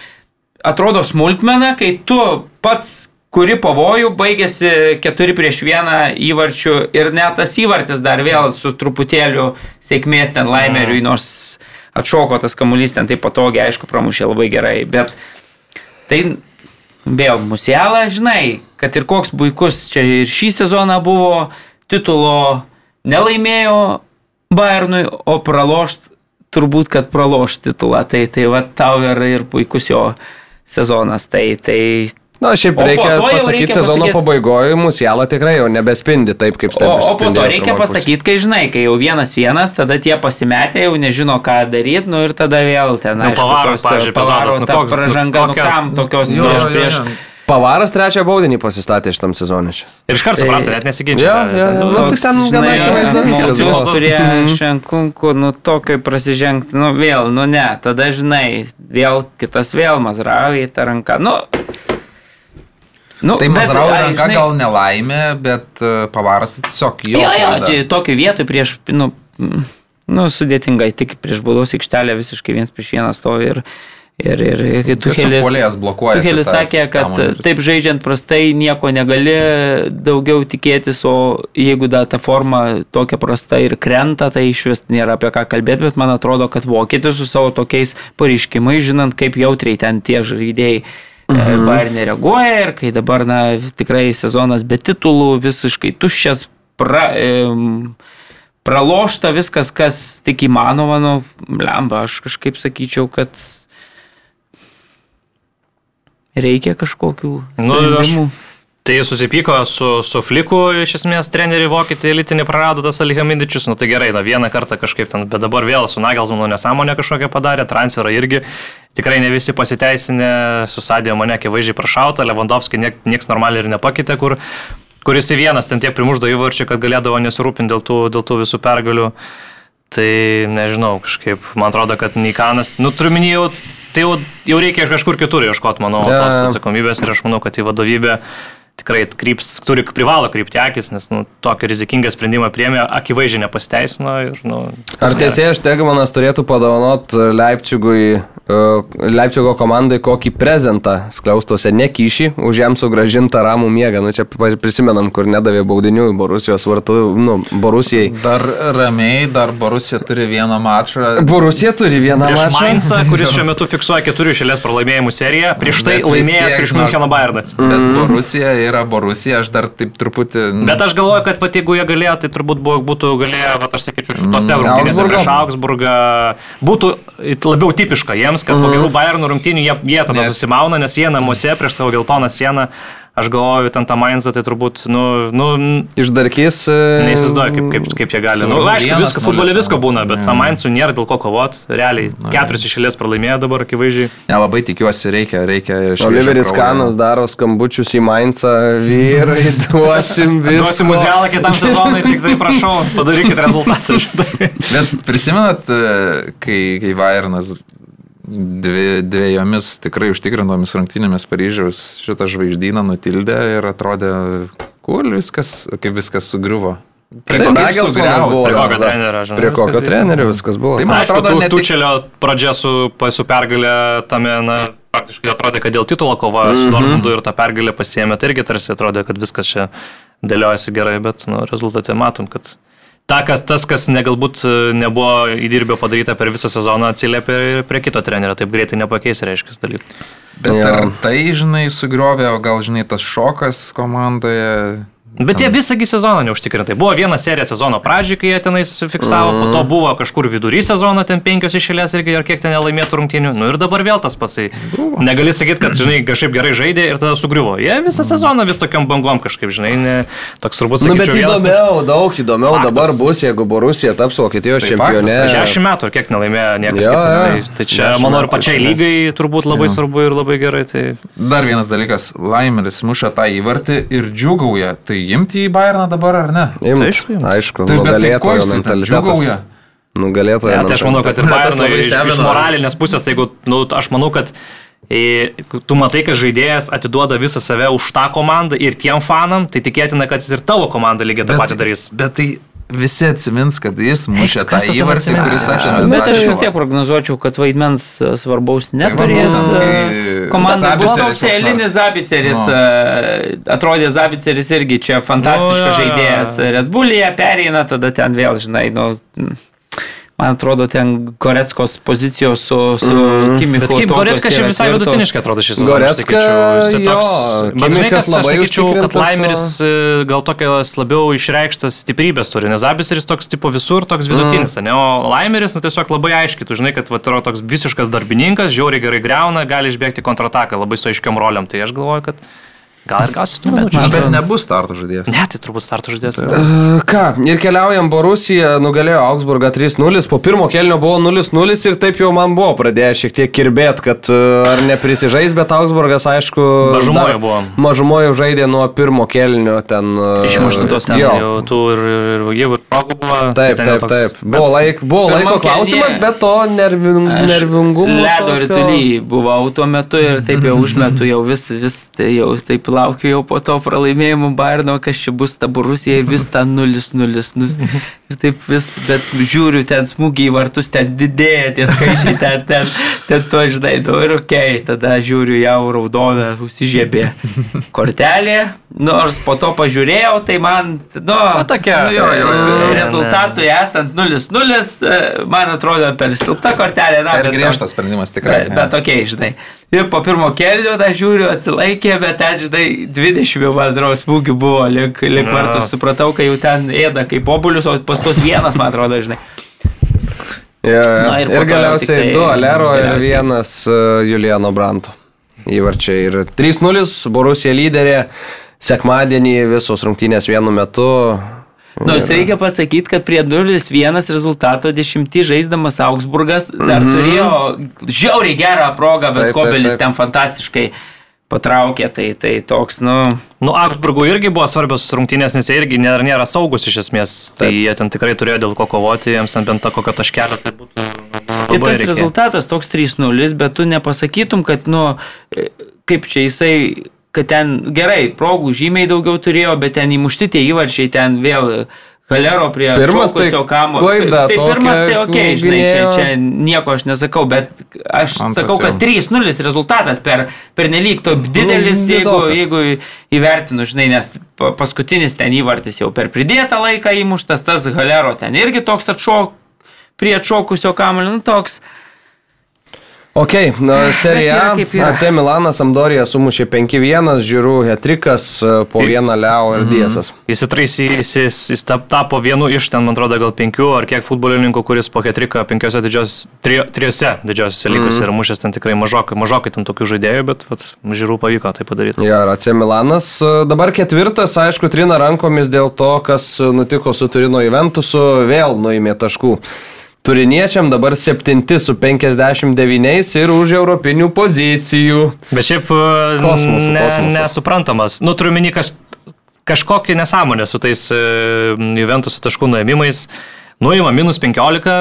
atrodo smulkmena, kai tu pats kuri pavojų, baigėsi 4 prieš 1 įvarčių ir net tas įvartis dar vėl su truputėliu sėkmės ten laimeriui, nors atšoko tas kamuolys ten taip patogiai, aišku, pramušė labai gerai, bet tai vėl muselą, žinai, kad ir koks puikus čia ir šį sezoną buvo, titulo nelaimėjo Bayernui, o pralošt, turbūt, kad pralošt titulą, tai, tai va tau ir, ir puikus jo sezonas, tai, tai Na, šiaip O reikia pasakyti, reikia sezono pasakyt- pabaigoje musialą tikrai jau nebespindi taip, kaip O, stebėjo. o po to reikia pasakyti, kai žinai, kai jau vienas vienas, tada tie pasimetė, jau nežino, ką daryti, nu ir tada vėl ten, Nu, aišku, Pavaro, pavyzdžiui, pavaro epizodas, nu, ta koks- pražanga, nu kokia- kam tokios Jo, prieš, jo, jo, prieš, jo. Pavaras trečią baudinį pasistatė šitam sezonui. Ir iš karto Tai- suprato, net nesiginčia. Jo, jo, jo. Nu, tai ten gana akivaizdus buvo. kurie šiankunku, nu tokio prasižengti, nu vėl, nu ne, tada žinai, vėl kitas vėl mazravai tą ranką, nu Nu, Tai bet, Mazrau ai, ranka žinai- gal nelaimė, bet e, pavaras tiesiog jo. Jo, jo, klaida. čia tokia vieta prieš, nu, nu, sudėtingai, tik prieš baudos aikštelę visiškai viens prieš vieną stovi ir, ir, ir, ir blokuoja. Tuchelis sakė, kad taip žaidžiant prastai nieko negali daugiau tikėtis, o jeigu da ta forma tokia prasta ir krenta, tai iš vis nėra apie ką kalbėti, bet man atrodo, kad vokietis su savo tokiais pareiškimais, žinant, kaip jautriai ten tie žaidėjai mhm. Bayern reaguoja ir kai dabar, na, tikrai sezonas be titulų, visiškai tuščias, pra, em, pralošta viskas, kas tik įmanoma, nu, lemba, aš kažkaip sakyčiau, kad reikia kažkokių Nu, aš- sprendimų. Tai susipyko su, su Fliku, iš esmės trenerių vokietį elitinį prarado tas Alihamidičius, nu tai gerai, na vieną kartą kažkaip ten, bet dabar vėl su Nagelsmanu nesąmonę kažkokią padarė, transferą irgi, tikrai ne visi pasiteisinę, susadė mane akivaizdžiai prašauta, Lewandowski niek, nieks normaliai ir nepakeitė, kur, kuris į vienas ten tiek primuždo įvarčių, kad galėdavo nesirūpinti dėl tų, dėl tų visų pergalių. Tai nežinau, kažkaip, man atrodo, kad Nikanas, nu turiu minėjau, tai jau, jau reikia kažkur kitur ieškoti, manau, Jo, tos atsakomybės ir aš manau, kad į vadovybę tikrai kryps, turi, privalo krypti akis, nes nu, tokį rizikingą sprendimą priemė, akivaizdžiai nepasiteisino. Ir, nu, Ar teisėjas Štegmanas turėtų padovanot Leipzigui, uh, Leipzigo komandai kokį prezentą skliaustuose, ne kyšį, už jam sugražintą ramų miegą. Nu, čia prisimenam, kur nedavė baudinių Borusijos vartų, nu, Borusijai. Dar ramiai, dar Borusija turi vieną mačą. Borusija turi vieną Prieš mačą. Mainzą, kuris šiuo metu fiksuoja keturių išėlės pralaimėjimų seriją, prieš tai laimėjęs prieš žinok, Müncheną Bayernas. Bet Borusija yra Borusija, aš dar taip truputį... Bet aš galvoju, kad vat, jeigu jie galėjo, tai turbūt buvo, būtų galėję, vat, aš sakyčiau, šitose Mm, rungtynėse prieš Augsburgą. Būtų labiau tipiška jiems, kad po gerų Bayernų rungtynių jie, jie tada Nes- susimauna, nes jie namuose prieš savo geltoną sieną, aš galvoju, ten tą Mainzą, tai turbūt, nu, nu Išdarkys. e, Neįsivaizduoju, kaip, kaip, kaip jie gali. Na, nu, aišku, visko, futbole visko ne? būna, bet tam Mainzų nėra dėl ko kovot. Realiai, keturis išėlės pralaimėjo dabar, akivaizdžiai. Nelabai tikiuosi, reikia, reikia iš... Oliveris Kanas daro skambučius į Mainzą, vyrai, duosim viską. Duosiu muzialą kitam sezonui, tik tai prašau, padarykit rezultatą. Bet prisimenat, e, kai, kai Vairnas dviejomis tikrai užtikrintomis rungtynėmis Paryžiaus šitą žvaigždyną nutildė ir atrodė, kur viskas, kaip viskas sugriuvo. Prie kokio trenerio, žinai, Prie kokio trenerio viskas buvo. Tai man Aišku, atrodo, tu, ne tik- Tučelio pradžia su, su pergalė tame, na, praktiškai atrodė, kad dėl titulo kovoja su Dortmundu ir tą pergalę pasiemė, tai irgi tarsi atrodė, kad viskas čia dėliojasi gerai, bet, nu, rezultate matom, kad ta, kas, tas, kas ne, galbūt e, nebuvo įdirbio padaryta per visą sezoną, atsiliepia ir prie kito trenerio, taip greitai nepakeis, reiškia, dalykų. Bet Jo. ar tai, žinai, sugriovė, o gal, žinai, tas šokas komandoje. Bet jie visągi sezoną neužtikrintai. Buvo viena serija sezono pradžioje, kai jie tenais fiksavo, mm. po to buvo kažkur vidury sezono, ten penkios išėlės irgi, ar kiek ten nelaimėtų rungtynių. Nu ir dabar vėl tas pasai. Negali sakyti, kad, žinai, kažkaip gerai žaidė ir tada sugriuvo. Jie visą sezoną vis tokiam bangom kažkaip, žinai, ne, toks turbūt Nu, bet sakyčiau, vienas toks- įdomiau, daug įdomiau Faktas. dabar bus, jeigu Borusija taps Vokietijos Tai čempionė. faktas, 60 metų, kiek nelaimėjo niekas Jo, kitas. Tai, tai čia, 10 manau, ir pačiai lygai turbūt labai svarbu ir labai gerai. Tai... Dar vienas dalykas, Laimeris muša tą įvartį ir džiugauja. Tai imti į Bayerną dabar ar ne? Imt, Tai aišku, imt. aišku, Tai bet tai nugalėtojo mentalitetas. Nugalėtojo. Ja, tai aš manau, kad ir labai iš, iš moralinės pusės, tai jeigu, nu, aš manau, kad e, tu matai, kad žaidėjas atiduoda visą save už tą komandą ir tiem fanam, tai tikėtina, kad jis ir tavo komanda lygiai tą patį darys. Bet tai visi atsimins, kad jis mušė tą įvartį, kuris atėmė. Bet aš vis tiek prognozuočiau, kad vaidmens e, svarbaus neturės. va, būtent, e, Komanda buvo eilinis Zabiceris. Nu. e, Atrodė Zabiceris irgi čia fantastiškas Nu, žaidėjas. Red Bull'yje pereina, tada ten vėl, žinai, nu, man atrodo, ten Koretskos pozicijos su, su Mhm. Kimiku. Bet kaip Goreckas šiaip visai vidutiniškai atrodo šis sezonas. Jo, toks- Bet žinai, kas aš sakyčiau, kad Laimeris e, gal tokios labiau išreikštas stiprybės turi, nes Abiseris toks tipo visur, toks vidutinis, Mhm. ne? O Laimeris, nu tiesiog labai aiškiai, tu žinai, kad va, yra toks visiškas darbininkas, žiauriai gerai greuna, gali išbėgti kontrataką labai su aiškiam roliam. Tai aš galvoju, kad gal ir gausis tų minučių. Na, bet nebus starto žaidėjas. Ne, tai turbūt starto žaidėjas. E, Ką, ir keliaujam Borusija, nugalėjo Augsburgą 3-0, po pirmo kelnio buvo 0-0 ir taip jau man buvo pradėję šiek tiek kirbėt, kad e, ar neprisižais, bet Augsburgas, aišku, Mažumoje buvo. Mažumoje žaidė nuo pirmo kelnio ten. e, Iš aštuntos ten jo. jau tų ir, ir, ir ir progų buvo. tai Taip, ten jau taip, toks- taip. bet- Buvo, laik, buvo laiko klausimas, kėlinyje- bet to nerving, nervingumo. Ledo tokio- rytuly buvau tuo metu ir taip jau užmetu jau vis, vis tai jau taip laukiu jau po to pralaimėjimo Bairno, kas čia bus ta Borusija ir vis ta 0-0. Ir taip vis, bet žiūriu, ten smūgiai į vartus, ten didėja tie skaičiai, ten, ten, ten to žinai, nu ir ok, tada žiūriu jau raudoną, užsižiebė kortelė, nors po to pažiūrėjau, tai man, nu, tokia, nu, jo, jo, rezultatui esant 0-0, man atrodo per silpna kortelė, na, Ir bet- griežtas sprendimas tikrai. Bet, bet ok, žinai. Ir po pirmo kelio, dar žiūriu, atsilaikė, bet ten, žinai, 20 jau atrodo smūgių buvo, lik, lik vartus, supratau, kai jau ten ėda kaip obulius, o pas tos vienas, man atrodo, žinai. Ja, ja. Na, ir ir, ir galiausiai tiktai- du Alero ir galiausiai. vienas uh, Juliano Branto įvarčiai. Ir 3-0 Borusija lyderė. Sekmadienį visos rungtynės vienu metu. Nors reikia pasakyti, kad prie 0-1 rezultato 10 žaisdamas Augsburgas dar Mhm. turėjo žiauriai gerą progą, bet Taip, taip, Kobelis taip. ten fantastiškai patraukė, tai, tai toks, nu... Nu, Augsburgų irgi buvo svarbios rungtynės, nes jie irgi nėra, nėra saugus iš esmės. Tai Taip. jie ten tikrai turėjo dėl ko kovoti, jiems ten bent kokio taškelio tai būtų. Ir labai tas reikėjo. rezultatas toks 3-0, bet tu nepasakytum, kad, nu, e, kaip čia jisai, kad ten gerai, progų žymiai daugiau turėjo, bet ten įmušti tie įvarčiai, ten vėl Galero prie Pirmas tai kamo. klaida Tai pirmas tai ok, žinai, čia, čia nieko aš nesakau, bet aš Antras sakau, kad jau. 3-0 rezultatas per, per nelik to didelis, Nu, jeigu, jeigu įvertinu, žinai, nes pa- paskutinis ten įvartis jau per pridėtą laiką įmuštas, tas Galero ten irgi toks atšok, prie atšokusio kamulio, nu toks. Ok, na, serija. AC Milanas Amdorija sumušė 5-1, žiūrų Hetrikas po vieną Leo ir Diesas. Jis įtraisi, jis, jis, jis tap- tapo vienu iš ten, man atrodo, gal penkių ar kiek futbolininkų, kuris po ketriką penkiose didžios, trijo, trijose didžiosiose lygose yra mušęs ten tikrai mažokai, mažokai ten tokių žaidėjų, bet vat, žiūrų pavyko tai padaryti. Ja, ir AC Milanas e, dabar ketvirtas, aišku, trina rankomis dėl to, kas nutiko su Turino Juventusu, vėl nuėmė taškų. Turiniečiam dabar septinti su 59 ir už europinių pozicijų. Bet šiaip e, Kosmosų, ne, kosmosas. nesuprantamas. Nu, turiu minį kaž, kažkokią nesąmonę su tais e, Juventus taškų nuėmimais. Nuima minus 15,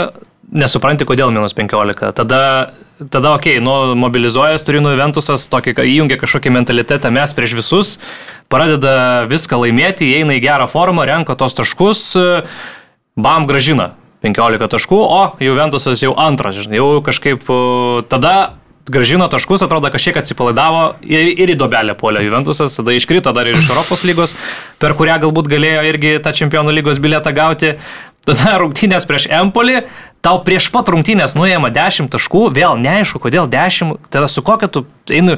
nesupranti, kodėl minus 15. Tada, tada okei, okay, nu, mobilizuojas Turino Juventusas, tokį, įjungia kažkokį mentalitetą mes prieš visus, pradeda viską laimėti, įeina į gerą formą, renka tos taškus, e, bam gražina 15 taškų, o Juventusas jau antras, žinai, jau kažkaip tada gražino taškus, atrodo kažkiek atsipalaidavo ir, ir į dobelę puolė Juventusas, tada iškrito dar ir iš Europos lygos, per kurią galbūt galėjo irgi tą čempionų lygos bilietą gauti. Tada rungtynės prieš Empolį, tau prieš pat rungtynės nuėjama 10 taškų, vėl neaišku, kodėl 10, tada su kokia tu einu.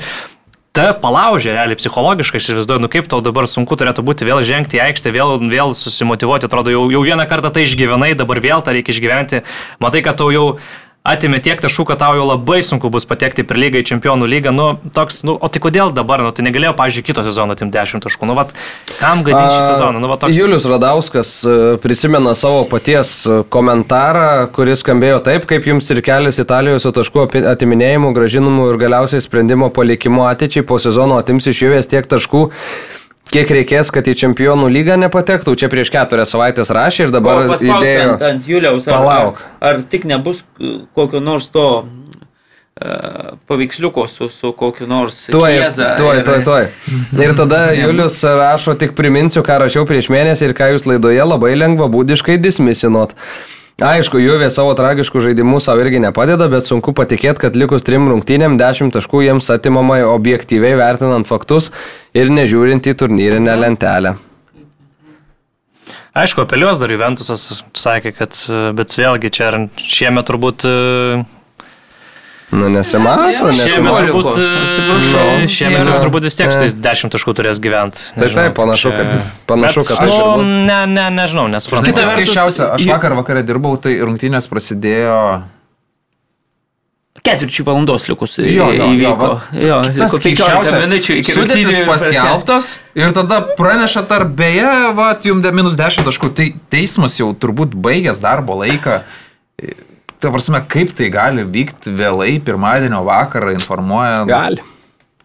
Ta palaužė realiai psichologiškai, aš įsivaizduoju, nu kaip tau dabar sunku turėtų būti vėl žengti į aikštę, vėl, vėl susimotivuoti, atrodo, jau, jau vieną kartą tai išgyvenai, dabar vėl tą reikia išgyventi, matai, kad tau jau atimė tiek taškų, kad tau jau labai sunku bus patekti per lygą į čempionų lygą, nu toks, nu, o tai kodėl dabar, nu tai negalėjo, pažiūrėjau, kito sezono atimti 10 taškų, nu vat, kam gadinti šį sezoną, nu vat toks. Julius Radauskas e, prisimena savo paties e, komentarą, kuris skambėjo taip, kaip jums ir kelias Italijos su taškų atiminėjimu, gražinimu ir galiausiai sprendimo palikimu ateičiai po sezono atims iš juvės tiek taškų. Kiek reikės, kad į čempionų lygą nepatektų, čia prieš keturias savaitės rašė ir dabar O paspausk įdėjo. ant, ant Juliaus, ar, Palauk. ar, ar tik nebus uh, kokio nors to uh, paveiksliuko su, su kokiu nors Tuoj, Chiesa tuoj, ir- tuoj, tuoj. Ir tada Julius rašo, tik priminsiu, ką rašiau prieš mėnesį ir ką jūs laidoje labai lengva būdiškai dismisinot. Aišku, Juvė savo tragiškų žaidimų savo irgi nepadeda, bet sunku patikėti, kad likus trim rungtynėm 10 taškų jiems atimama objektyviai vertinant faktus ir nežiūrint į turnyrinę lentelę. Aišku, apeliuos dar Juventusas sakė, kad, e, bet vėlgi čia šiemet turbūt e, Nu, nesimato, Šiemet nesimato. turbūt, Atsiprašau. e, šiemet Yra. turbūt vis tiek su tais 10 taškų turės gyventi. Tai taip, panašu, kad- panašu, kad ir nu. Ne, ne, nežinau, nesuprantu. Kitas vertus, keiščiausia, aš vakar vakarą dirbau, tai rungtynės prasidėjo Ketvirčių valandos likus Jo, jo, jo, įvyko. va, jo, tas liko 15 keisčiausia, minučių iki sudėtis paskelbtos ir tada praneša tarp, beje, va, jums de minus 10 taškų, tai teismas jau turbūt baigęs darbo laiką. Ta prasme, kaip tai gali vykti vėlai pirmadienio vakarą informuoja. Gali.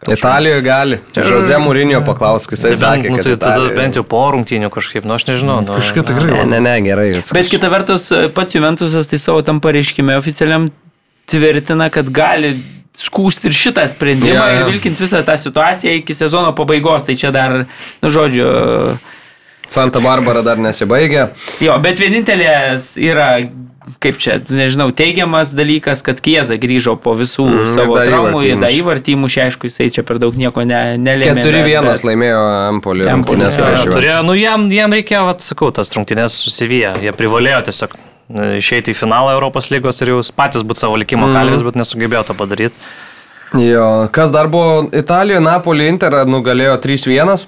Italijoje gali. Čia Žoze Mūrinio paklausk, jisai Tai sakė, bent, nu, kad tai tada Italijoje- bent jau po rungtynių kažkaip, nu aš nežinau. Nu, Kažkaip tikrai. Ne, ne, ne, gerai. viskas. Bet kita vertus, pats Juventusas tai savo tam pareiškime oficialiam tvirtina, kad gali skūsti ir šitą sprendimą Jo, jo. ir vilkint visą tą situaciją iki sezono pabaigos. Tai čia dar, nu žodžiu, Santa Barbara dar nesibaigė. jo, bet vienintelės yra, kaip čia, nežinau, teigiamas dalykas, kad Kieza grįžo po visų mm, savo traumų, dar įmušė. įvartį įmušė, aišku, jisai čia per daug nieko ne, nelėmė. 4-1 bet- laimėjo Empoli, rungtynės prieš juos. turėjo, nu jam, jam reikėjo, vat, sakau, tas rungtynės susivyję. Jie privalėjo tiesiog e, išeiti į finalą Europos lygos ir jau patys būti savo likimo Mhm. kalvis, bet nesugebėjo to padaryti. Jo, kas dar buvo Italijoje, Napoli Interą nugalėjo 3-1.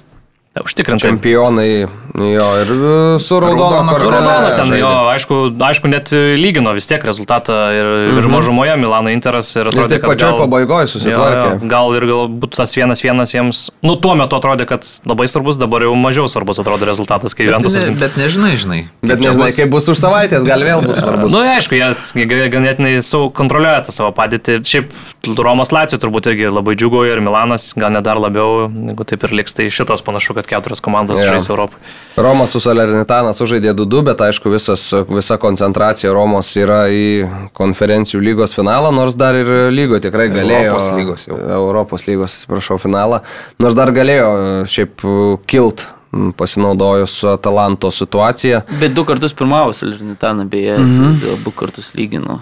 Užtikrintai. Čempionai, jo, ir e, su raudona Raudona Su. Raudonu ten žaidė. jo, aišku, aišku, net lygino vis tiek rezultatą ir, ir mažumoje Milano Interas ir Ir atrodė, tik pačioj pabaigoje susitvarkė. Jo, jo, gal ir galbūt tas vienas vienas jiems, nu tuo metu atrodė, kad labai svarbus, dabar jau mažiau svarbus atrodo rezultatas, kai Bet, Juventusas. ne, bet nežinai, žinai. Bet nežinai, bus. kaip bus už savaitės, gal vėl bus svarbus. Na, nu, aišku, jie ganėtinai sau kontroliuoja tą savo padėtį. Šiaip Romos Lacijo turbūt irgi labai džiugoja ir Milanas, gal net dar labiau, jeigu taip ir liks, tai šitos panašu, kad keturios komandos Jo. žais Europai. Romas su Salernitana sužaidė 2-2, bet aišku visas, visa koncentracija Romos yra į konferencijų lygos finalą, nors dar ir lygo tikrai galėjo. Europos lygos jau. Europos lygos, atsiprašau, finalą. Nors dar galėjo šiaip kilt m, pasinaudojus Atalanto situaciją. Bet du kartus pirmavo Salernitana, beje, mhm. abu kartus lygino.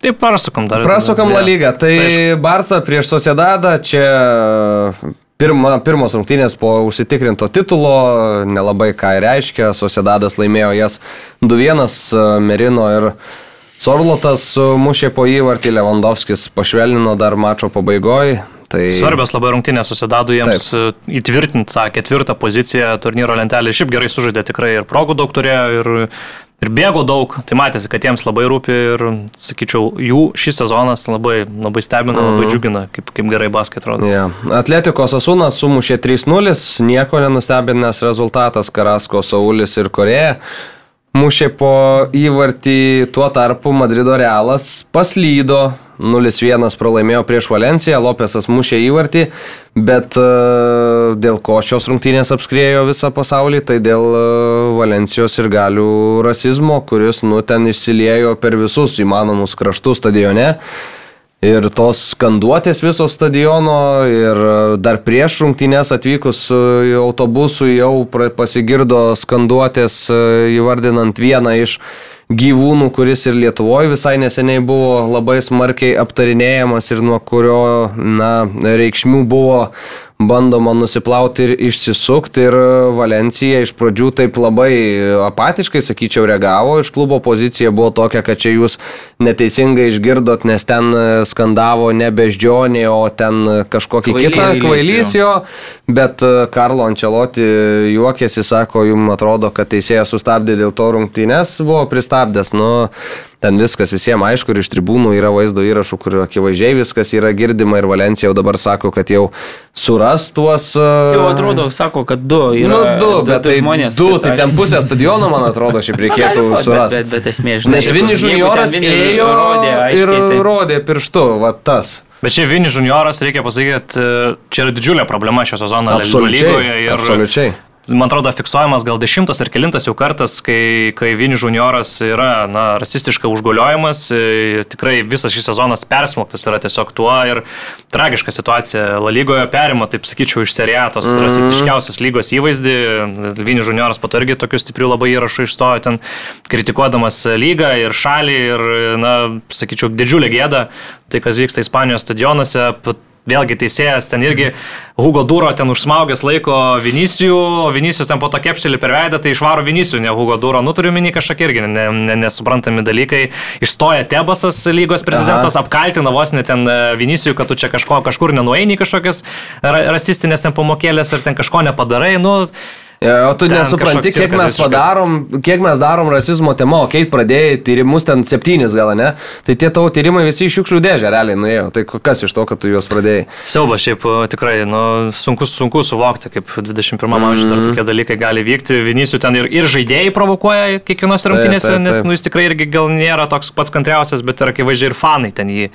Tai prasukam dar. Prasukam La lygą. Tai aišku. Barça prieš Sociedadą čia pirma, pirmos rungtynės po užsitikrinto titulo, nelabai ką reiškia. Sociedadas laimėjo jas 2-1, Merino ir Sorlotas mušė po įvartį, Lewandowskis pašvelnino dar mačo pabaigoje. Tai... Svarbios labai rungtynės susidado jiems Taip. įtvirtinti tą ketvirtą poziciją turnyro lentelėje. Šiaip gerai sužaidė tikrai ir progų daug turėjo ir, ir bėgo daug. Tai matėsi, kad jiems labai rūpi ir, sakyčiau, jų šis sezonas labai, labai stebina, labai džiugina, kaip, kaip gerai baskai atrodo. Yeah. Atletikos Asunas sumušė 3-0, nieko nenustebinęs rezultatas Karasko, Saulis ir Koreja. Mušė po įvartį, tuo tarpu Madrido Realas paslydo, 0-1 pralaimėjo prieš Valenciją, Lopesas mušė įvartį, bet e, dėl ko šios rungtynės apskrėjo visą pasaulį, tai dėl e, Valencijos ir galių rasizmo, kuris nu ten išsiliejo per visus įmanomus kraštus stadione. Ir tos skanduotės viso stadiono ir e, dar prieš rungtynės atvykus e, į autobusų jau pasigirdo skanduotės e, įvardinant vieną iš gyvūnų, kuris ir Lietuvoje visai neseniai buvo labai smarkiai aptarinėjamas ir nuo kurio, na, reikšmių buvo bandoma nusiplauti ir išsisukti ir Valencija iš pradžių taip labai apatiškai, sakyčiau, reagavo, iš klubo pozicija buvo tokia, kad čia jūs neteisingai išgirdot, nes ten skandavo ne beždžionė, o ten kažkokį Kvailys. kitą kvailys jo, bet e, Karlo Ančeloti juokėsi, sako, jums atrodo, kad teisėjas sustabdė dėl to rungtynės, buvo pristabdęs, nu, ten viskas visiems aišku ir iš tribūnų yra vaizdo įrašų, kur akivaizdžiai viskas yra girdima ir Valencija jau dabar sako, kad jau suras tuos... e, Jau atrodo, sako, kad du yra. Nu, du, bet tai žmonės. Du, tai aš- ten pusė stadiono, man atrodo, šiaip reikėtų būt, surasti. Bet, bet, bet esmė, žinai. Nes Vini junioras ėjo rodė, ir aiškiai, tai- rodė pirštu, va tas. Bet čia Vini junioras, reikia pasakyti, e, čia yra didžiulė problema šio sezono La Lygoje. Ir, Absoliučiai. Man atrodo, fiksuojamas gal dešimtas ar kilintas jau kartas, kai, kai Vini junioras yra na, rasistiškai užgoliojimas. E, Tikrai visas šis sezonas persmoktas yra tiesiog tuo ir tragiška situacija. La lygoje perima, taip sakyčiau, iš seriatos mm. rasistiškiausios lygos įvaizdį. Vini junioras po to irgi tokių stiprių labai įrašų išstojo ten, kritikuodamas lygą ir šalį ir, na, sakyčiau, didžiulė gėda. Tai, kas vyksta Ispanijos stadionuose, Vėlgi teisėjas ten irgi Hugo Duro ten užsmaugęs laiko Vinicijų, Vinicijus ten po to kepštelį per veidą, tai išvaro Vinicijų, ne Hugo Duro. Nu, turiu minį kažkokie irgi ne, ne, nesuprantami dalykai. Išstoja Tebasas lygos prezidentas, Aha. apkaltina vos net ten e, Vinicijų, kad tu čia kažko, kažkur nenueini kažkokias ra rasistinės ten pamokėlės ir ten kažko nepadarai. Nu, O tu Ten nesupranti, kiek mes padarom, kiek mes darom rasizmo tema, o kai pradėjai tyrimus ten septynis gal, ne? Tai tie tavo tyrimai visi iš šiukšlių dėžę realiai nuėjo. Tai kas iš to, kad tu juos pradėjai? Siauba šiaip e, tikrai, nu, sunku, sunku suvokti, kaip 21 mm. amžiuje dar tokie dalykai gali vykti. Vinicių ten ir, ir žaidėjai provokuoja kiekvienose rungtynėse, nes nu, jis tikrai irgi gal nėra toks pats kantriausias, bet ir akivaizdžiai ir fanai ten jį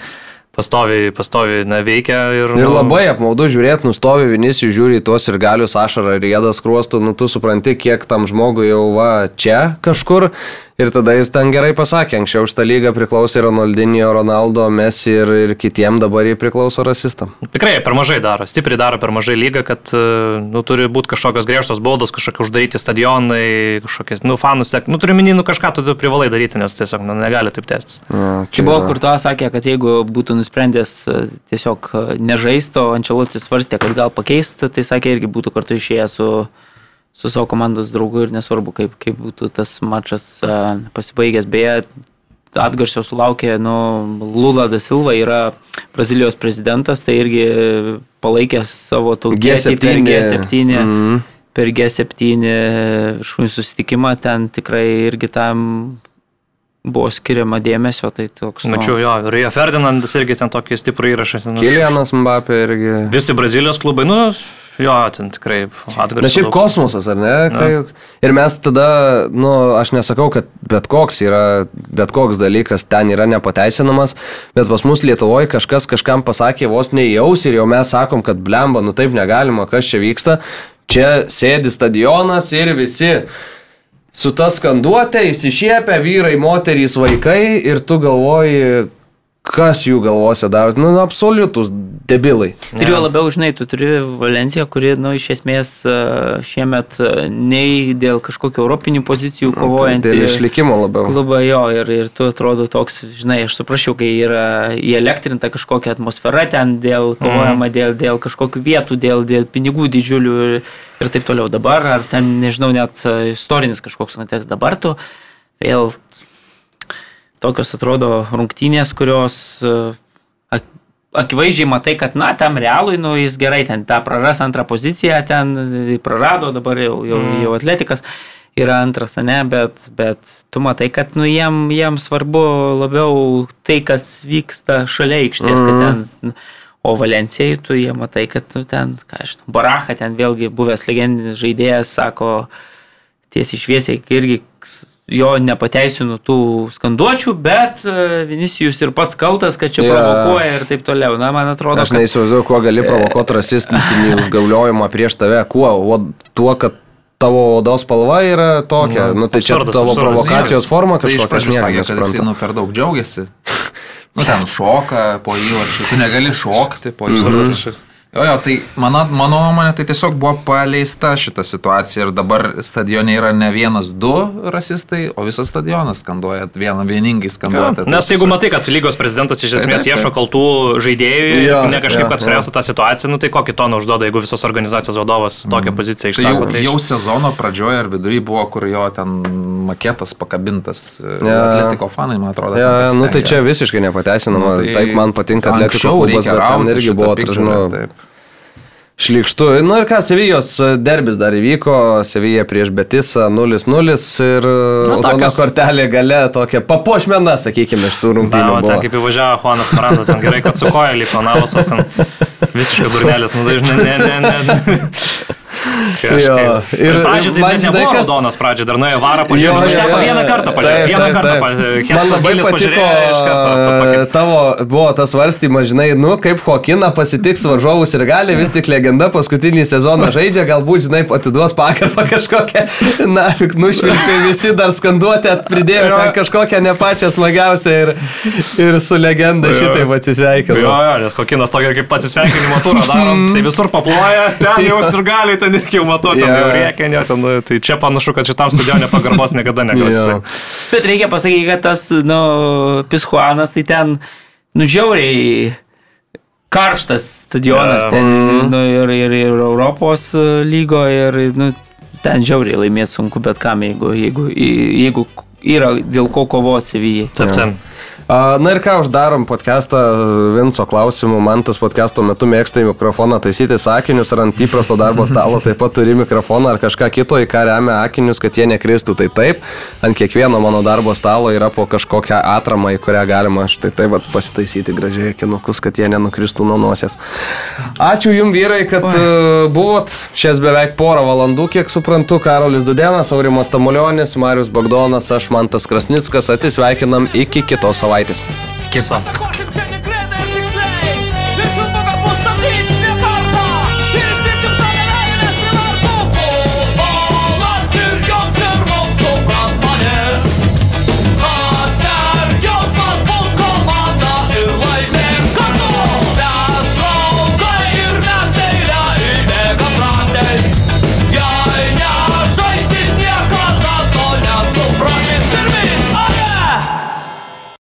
pastovi, pastovi na, veikia. Ir, Ir nu, labai apmaudu žiūrėti, nustovi Vinicius, žiūri tuos ir galius ašarą ir jėdas kruostų, nu tu supranti, kiek tam žmogui jau va čia kažkur Ir tada jis ten gerai pasakė, anksčiau šitą lygą priklausė Ronaldinho, Ronaldo, Messi ir, ir kitiem, dabar jį priklauso rasistam. Tikrai per mažai daro, stipriai daro per mažai lygą, kad e, nu, turi būti kažkokios griežtos baudos, kažkokie uždaryti stadionai, kažkokie, nu, fanus, sek, nu, turi minį, nu, kažką tu tu privalai daryti, nes tiesiog nu, negali taip tęstis. Ja, Čia buvo, kur to sakė, kad jeigu būtų nusprendęs e, tiesiog e, nežaisto, Ančelotis svarstė, kad gal pakeisti, tai sakė, irgi būtų kartu išėję su, su savo komandos draugu ir nesvarbu, kaip, kaip būtų tas mačas uh, pasibaigęs. Beje, atgarsio sulaukė, nu, Lula da Silva yra Brazilijos prezidentas, tai irgi palaikė savo tautietį per G7. Mm. Per G7 viršūnį susitikimą ten tikrai irgi tam buvo skiriama dėmesio, tai toks... nu, Mačiau jo, Rio Ferdinandas irgi ten tokį stiprų įrašą. Kilianas Mbappé irgi. Visi Brazilijos klubai, nu, jo, ten tikrai atgarsio. Na šiaip kosmosas, ar ne? Kai, ir mes tada, nu, aš nesakau, kad bet koks yra, bet koks dalykas ten yra nepateisinamas, bet pas mus Lietuvoje kažkas kažkam pasakė vos neįjaus ir jau mes sakom, kad blemba, nu taip negalima, kas čia vyksta. Čia sėdi stadionas ir visi su ta skanduotė įsišiepia vyrai, moterys, vaikai ir tu galvoji, kas jų galvose daro. Nu, absoliutus debilai. Ir jo labiau, žinai, tu turi Valenciją, kuri, nu, iš esmės e, šiemet e, nei dėl kažkokių europinių pozicijų kovojant. Tai dėl išlikimo labiau. Klubą jo ir, ir tu atrodo toks, žinai, aš suprasčiau, kai yra įelektrinta kažkokia atmosfera ten, dėl kovojama dėl, dėl kažkokių vietų, dėl, dėl pinigų didžiulių ir, ir taip toliau. Dabar, ar ten, nežinau, net e, istorinis kažkoks kontekstas, dabar tu vėl tokios atrodo rungtynės, kurios e, ak- akivaizdžiai matai, kad, na, tam realui, nu, jis gerai ten tą praras antrą poziciją, ten e, prarado, dabar jau, jau, jau atletikas yra antras, ne, bet, bet tu matai, kad, nu, jiem, jiem svarbu labiau tai, kas vyksta šalia aikštės, kad ten, o Valencijai tu jie matai, kad, nu, ten, ką aš, žinau, Baracha ten vėlgi buvęs legendinis žaidėjas, sako, tiesiai šviesiai irgi jo nepateisinu tų skanduočių, bet e, Vinicijus ir pats kaltas, kad čia yeah. provokuoja ir taip toliau. Na, man atrodo, Aš kad neįsivaizduoju, kuo gali provokuoti rasistinį užgauliojimą prieš tave. Kuo? O tuo, kad tavo odos spalva yra tokia. Nu, tai čia absurdas, tavo absurdas. provokacijos forma Tai iš kažkokia. pradžių sakė, kad nesuprantu. nu per daug džiaugiasi. Nu ten šoka po įvarčių, tu negali šokti po įvarčių. išvis. Jo, jo, tai mano, mano nuomonė, tai tiesiog buvo paleista šita situacija ir dabar stadione yra ne vienas, du rasistai, o visas stadionas skanduoja, vieną vieningai skanduoja. Tai Nes jeigu tiesiog- matai, kad lygos prezidentas iš esmės taip, ieško kaltų žaidėjų Jo, ir ne kažkaip jo, kad spręstų tą situaciją, nu tai kokį toną užduoda, jeigu visos organizacijos vadovas tokią poziciją Tai jau, išsako. Tai jau sezono pradžioje ar vidury buvo, kur jo ten maketas pakabintas. Jo. Ja. Atletiko fanai, man atrodo. Ja, nu tai čia visiškai nepateisinama. Nu, tai taip man patinka atletiko klubas, bet ten irgi buvo, taip. Šlikštu. Nu ir ką, Sevijos derbis dar įvyko, Sevija prieš Betisą 0-0 ir nu, tokia tokios- kortelė gale, tokia papuošmena, sakykime, iš tų Na, rungtynių. o ten kaip įvažiavo Juanas Maranda, ten gerai, kad su koja liko Navasas, ten visiškas durnelis, nu dažnai, ne, ne, ne. Jo, ir- pradžioje tai man žinai, kas- raudonas pradžioje, dar nuėjo varą Jo, pažiūrėti. jo, Užteko jo, vieną jo. kartą pažiūrėti. Taip, Vieną kartą pažiūrėti. Man labai pažiūrėjo iš karto. patiko pakei- tavo, buvo tas svarstymas, žinai, nu, kaip Hokina pasitiks varžovus ir gali, vis tik legenda paskutinį sezoną žaidžia, galbūt, žinai, atiduos pagarbą kažkokią, na, nušvilpė visi dar skanduotę, pridėjo Jo. kažkokią ne pačią smagiausią ir, ir su legenda Jo. šitaip Jo, atsisveikino. jo, nes Kokinas tokia kaip atsisveikinimo turą daro, tai visur paploja, ten jau ir gali, ten irgi jau matau, ten Jo. jau rėkia, ne, ten, nu, tai čia panašu, kad šitam stadionė pagarbos niekada negaus. Jo. Bet reikia pasakyti, kad tas, nu, Pishuanas, tai ten, nu, žiauriai karštas stadionas Jo. ten, nu, ir, ir, ir Europos lygo, ir, nu, ten žiauriai laimėti sunku bet kam, jeigu, jeigu, jeigu yra dėl ko kovoti Sevijai. Taip, taip. A, Na ir ką, uždarom podcastą Vinco klausimų. Man tas podcast'o metu mėgsta į mikrofoną taisyti sakinius ar ant įprasto darbo stalo taip pat turi mikrofoną ar kažką kito, į ką remia akinius, kad jie nekristų. Tai taip, ant kiekvieno mano darbo stalo yra po kažkokią atramą, į kurią galima štai taip vat pasitaisyti gražiai akinukus, kad jie nenukristų nuo nosies. Ačiū Jums vyrai, kad uh, buvot. Šias beveik porą valandų, kiek suprantu, Karolis Dudenas, Aurimas Tamulionis, Marius Bagdonas, aš Mantas Krasnickas. Atsisveikinam iki kitos savaitės. Kiss off.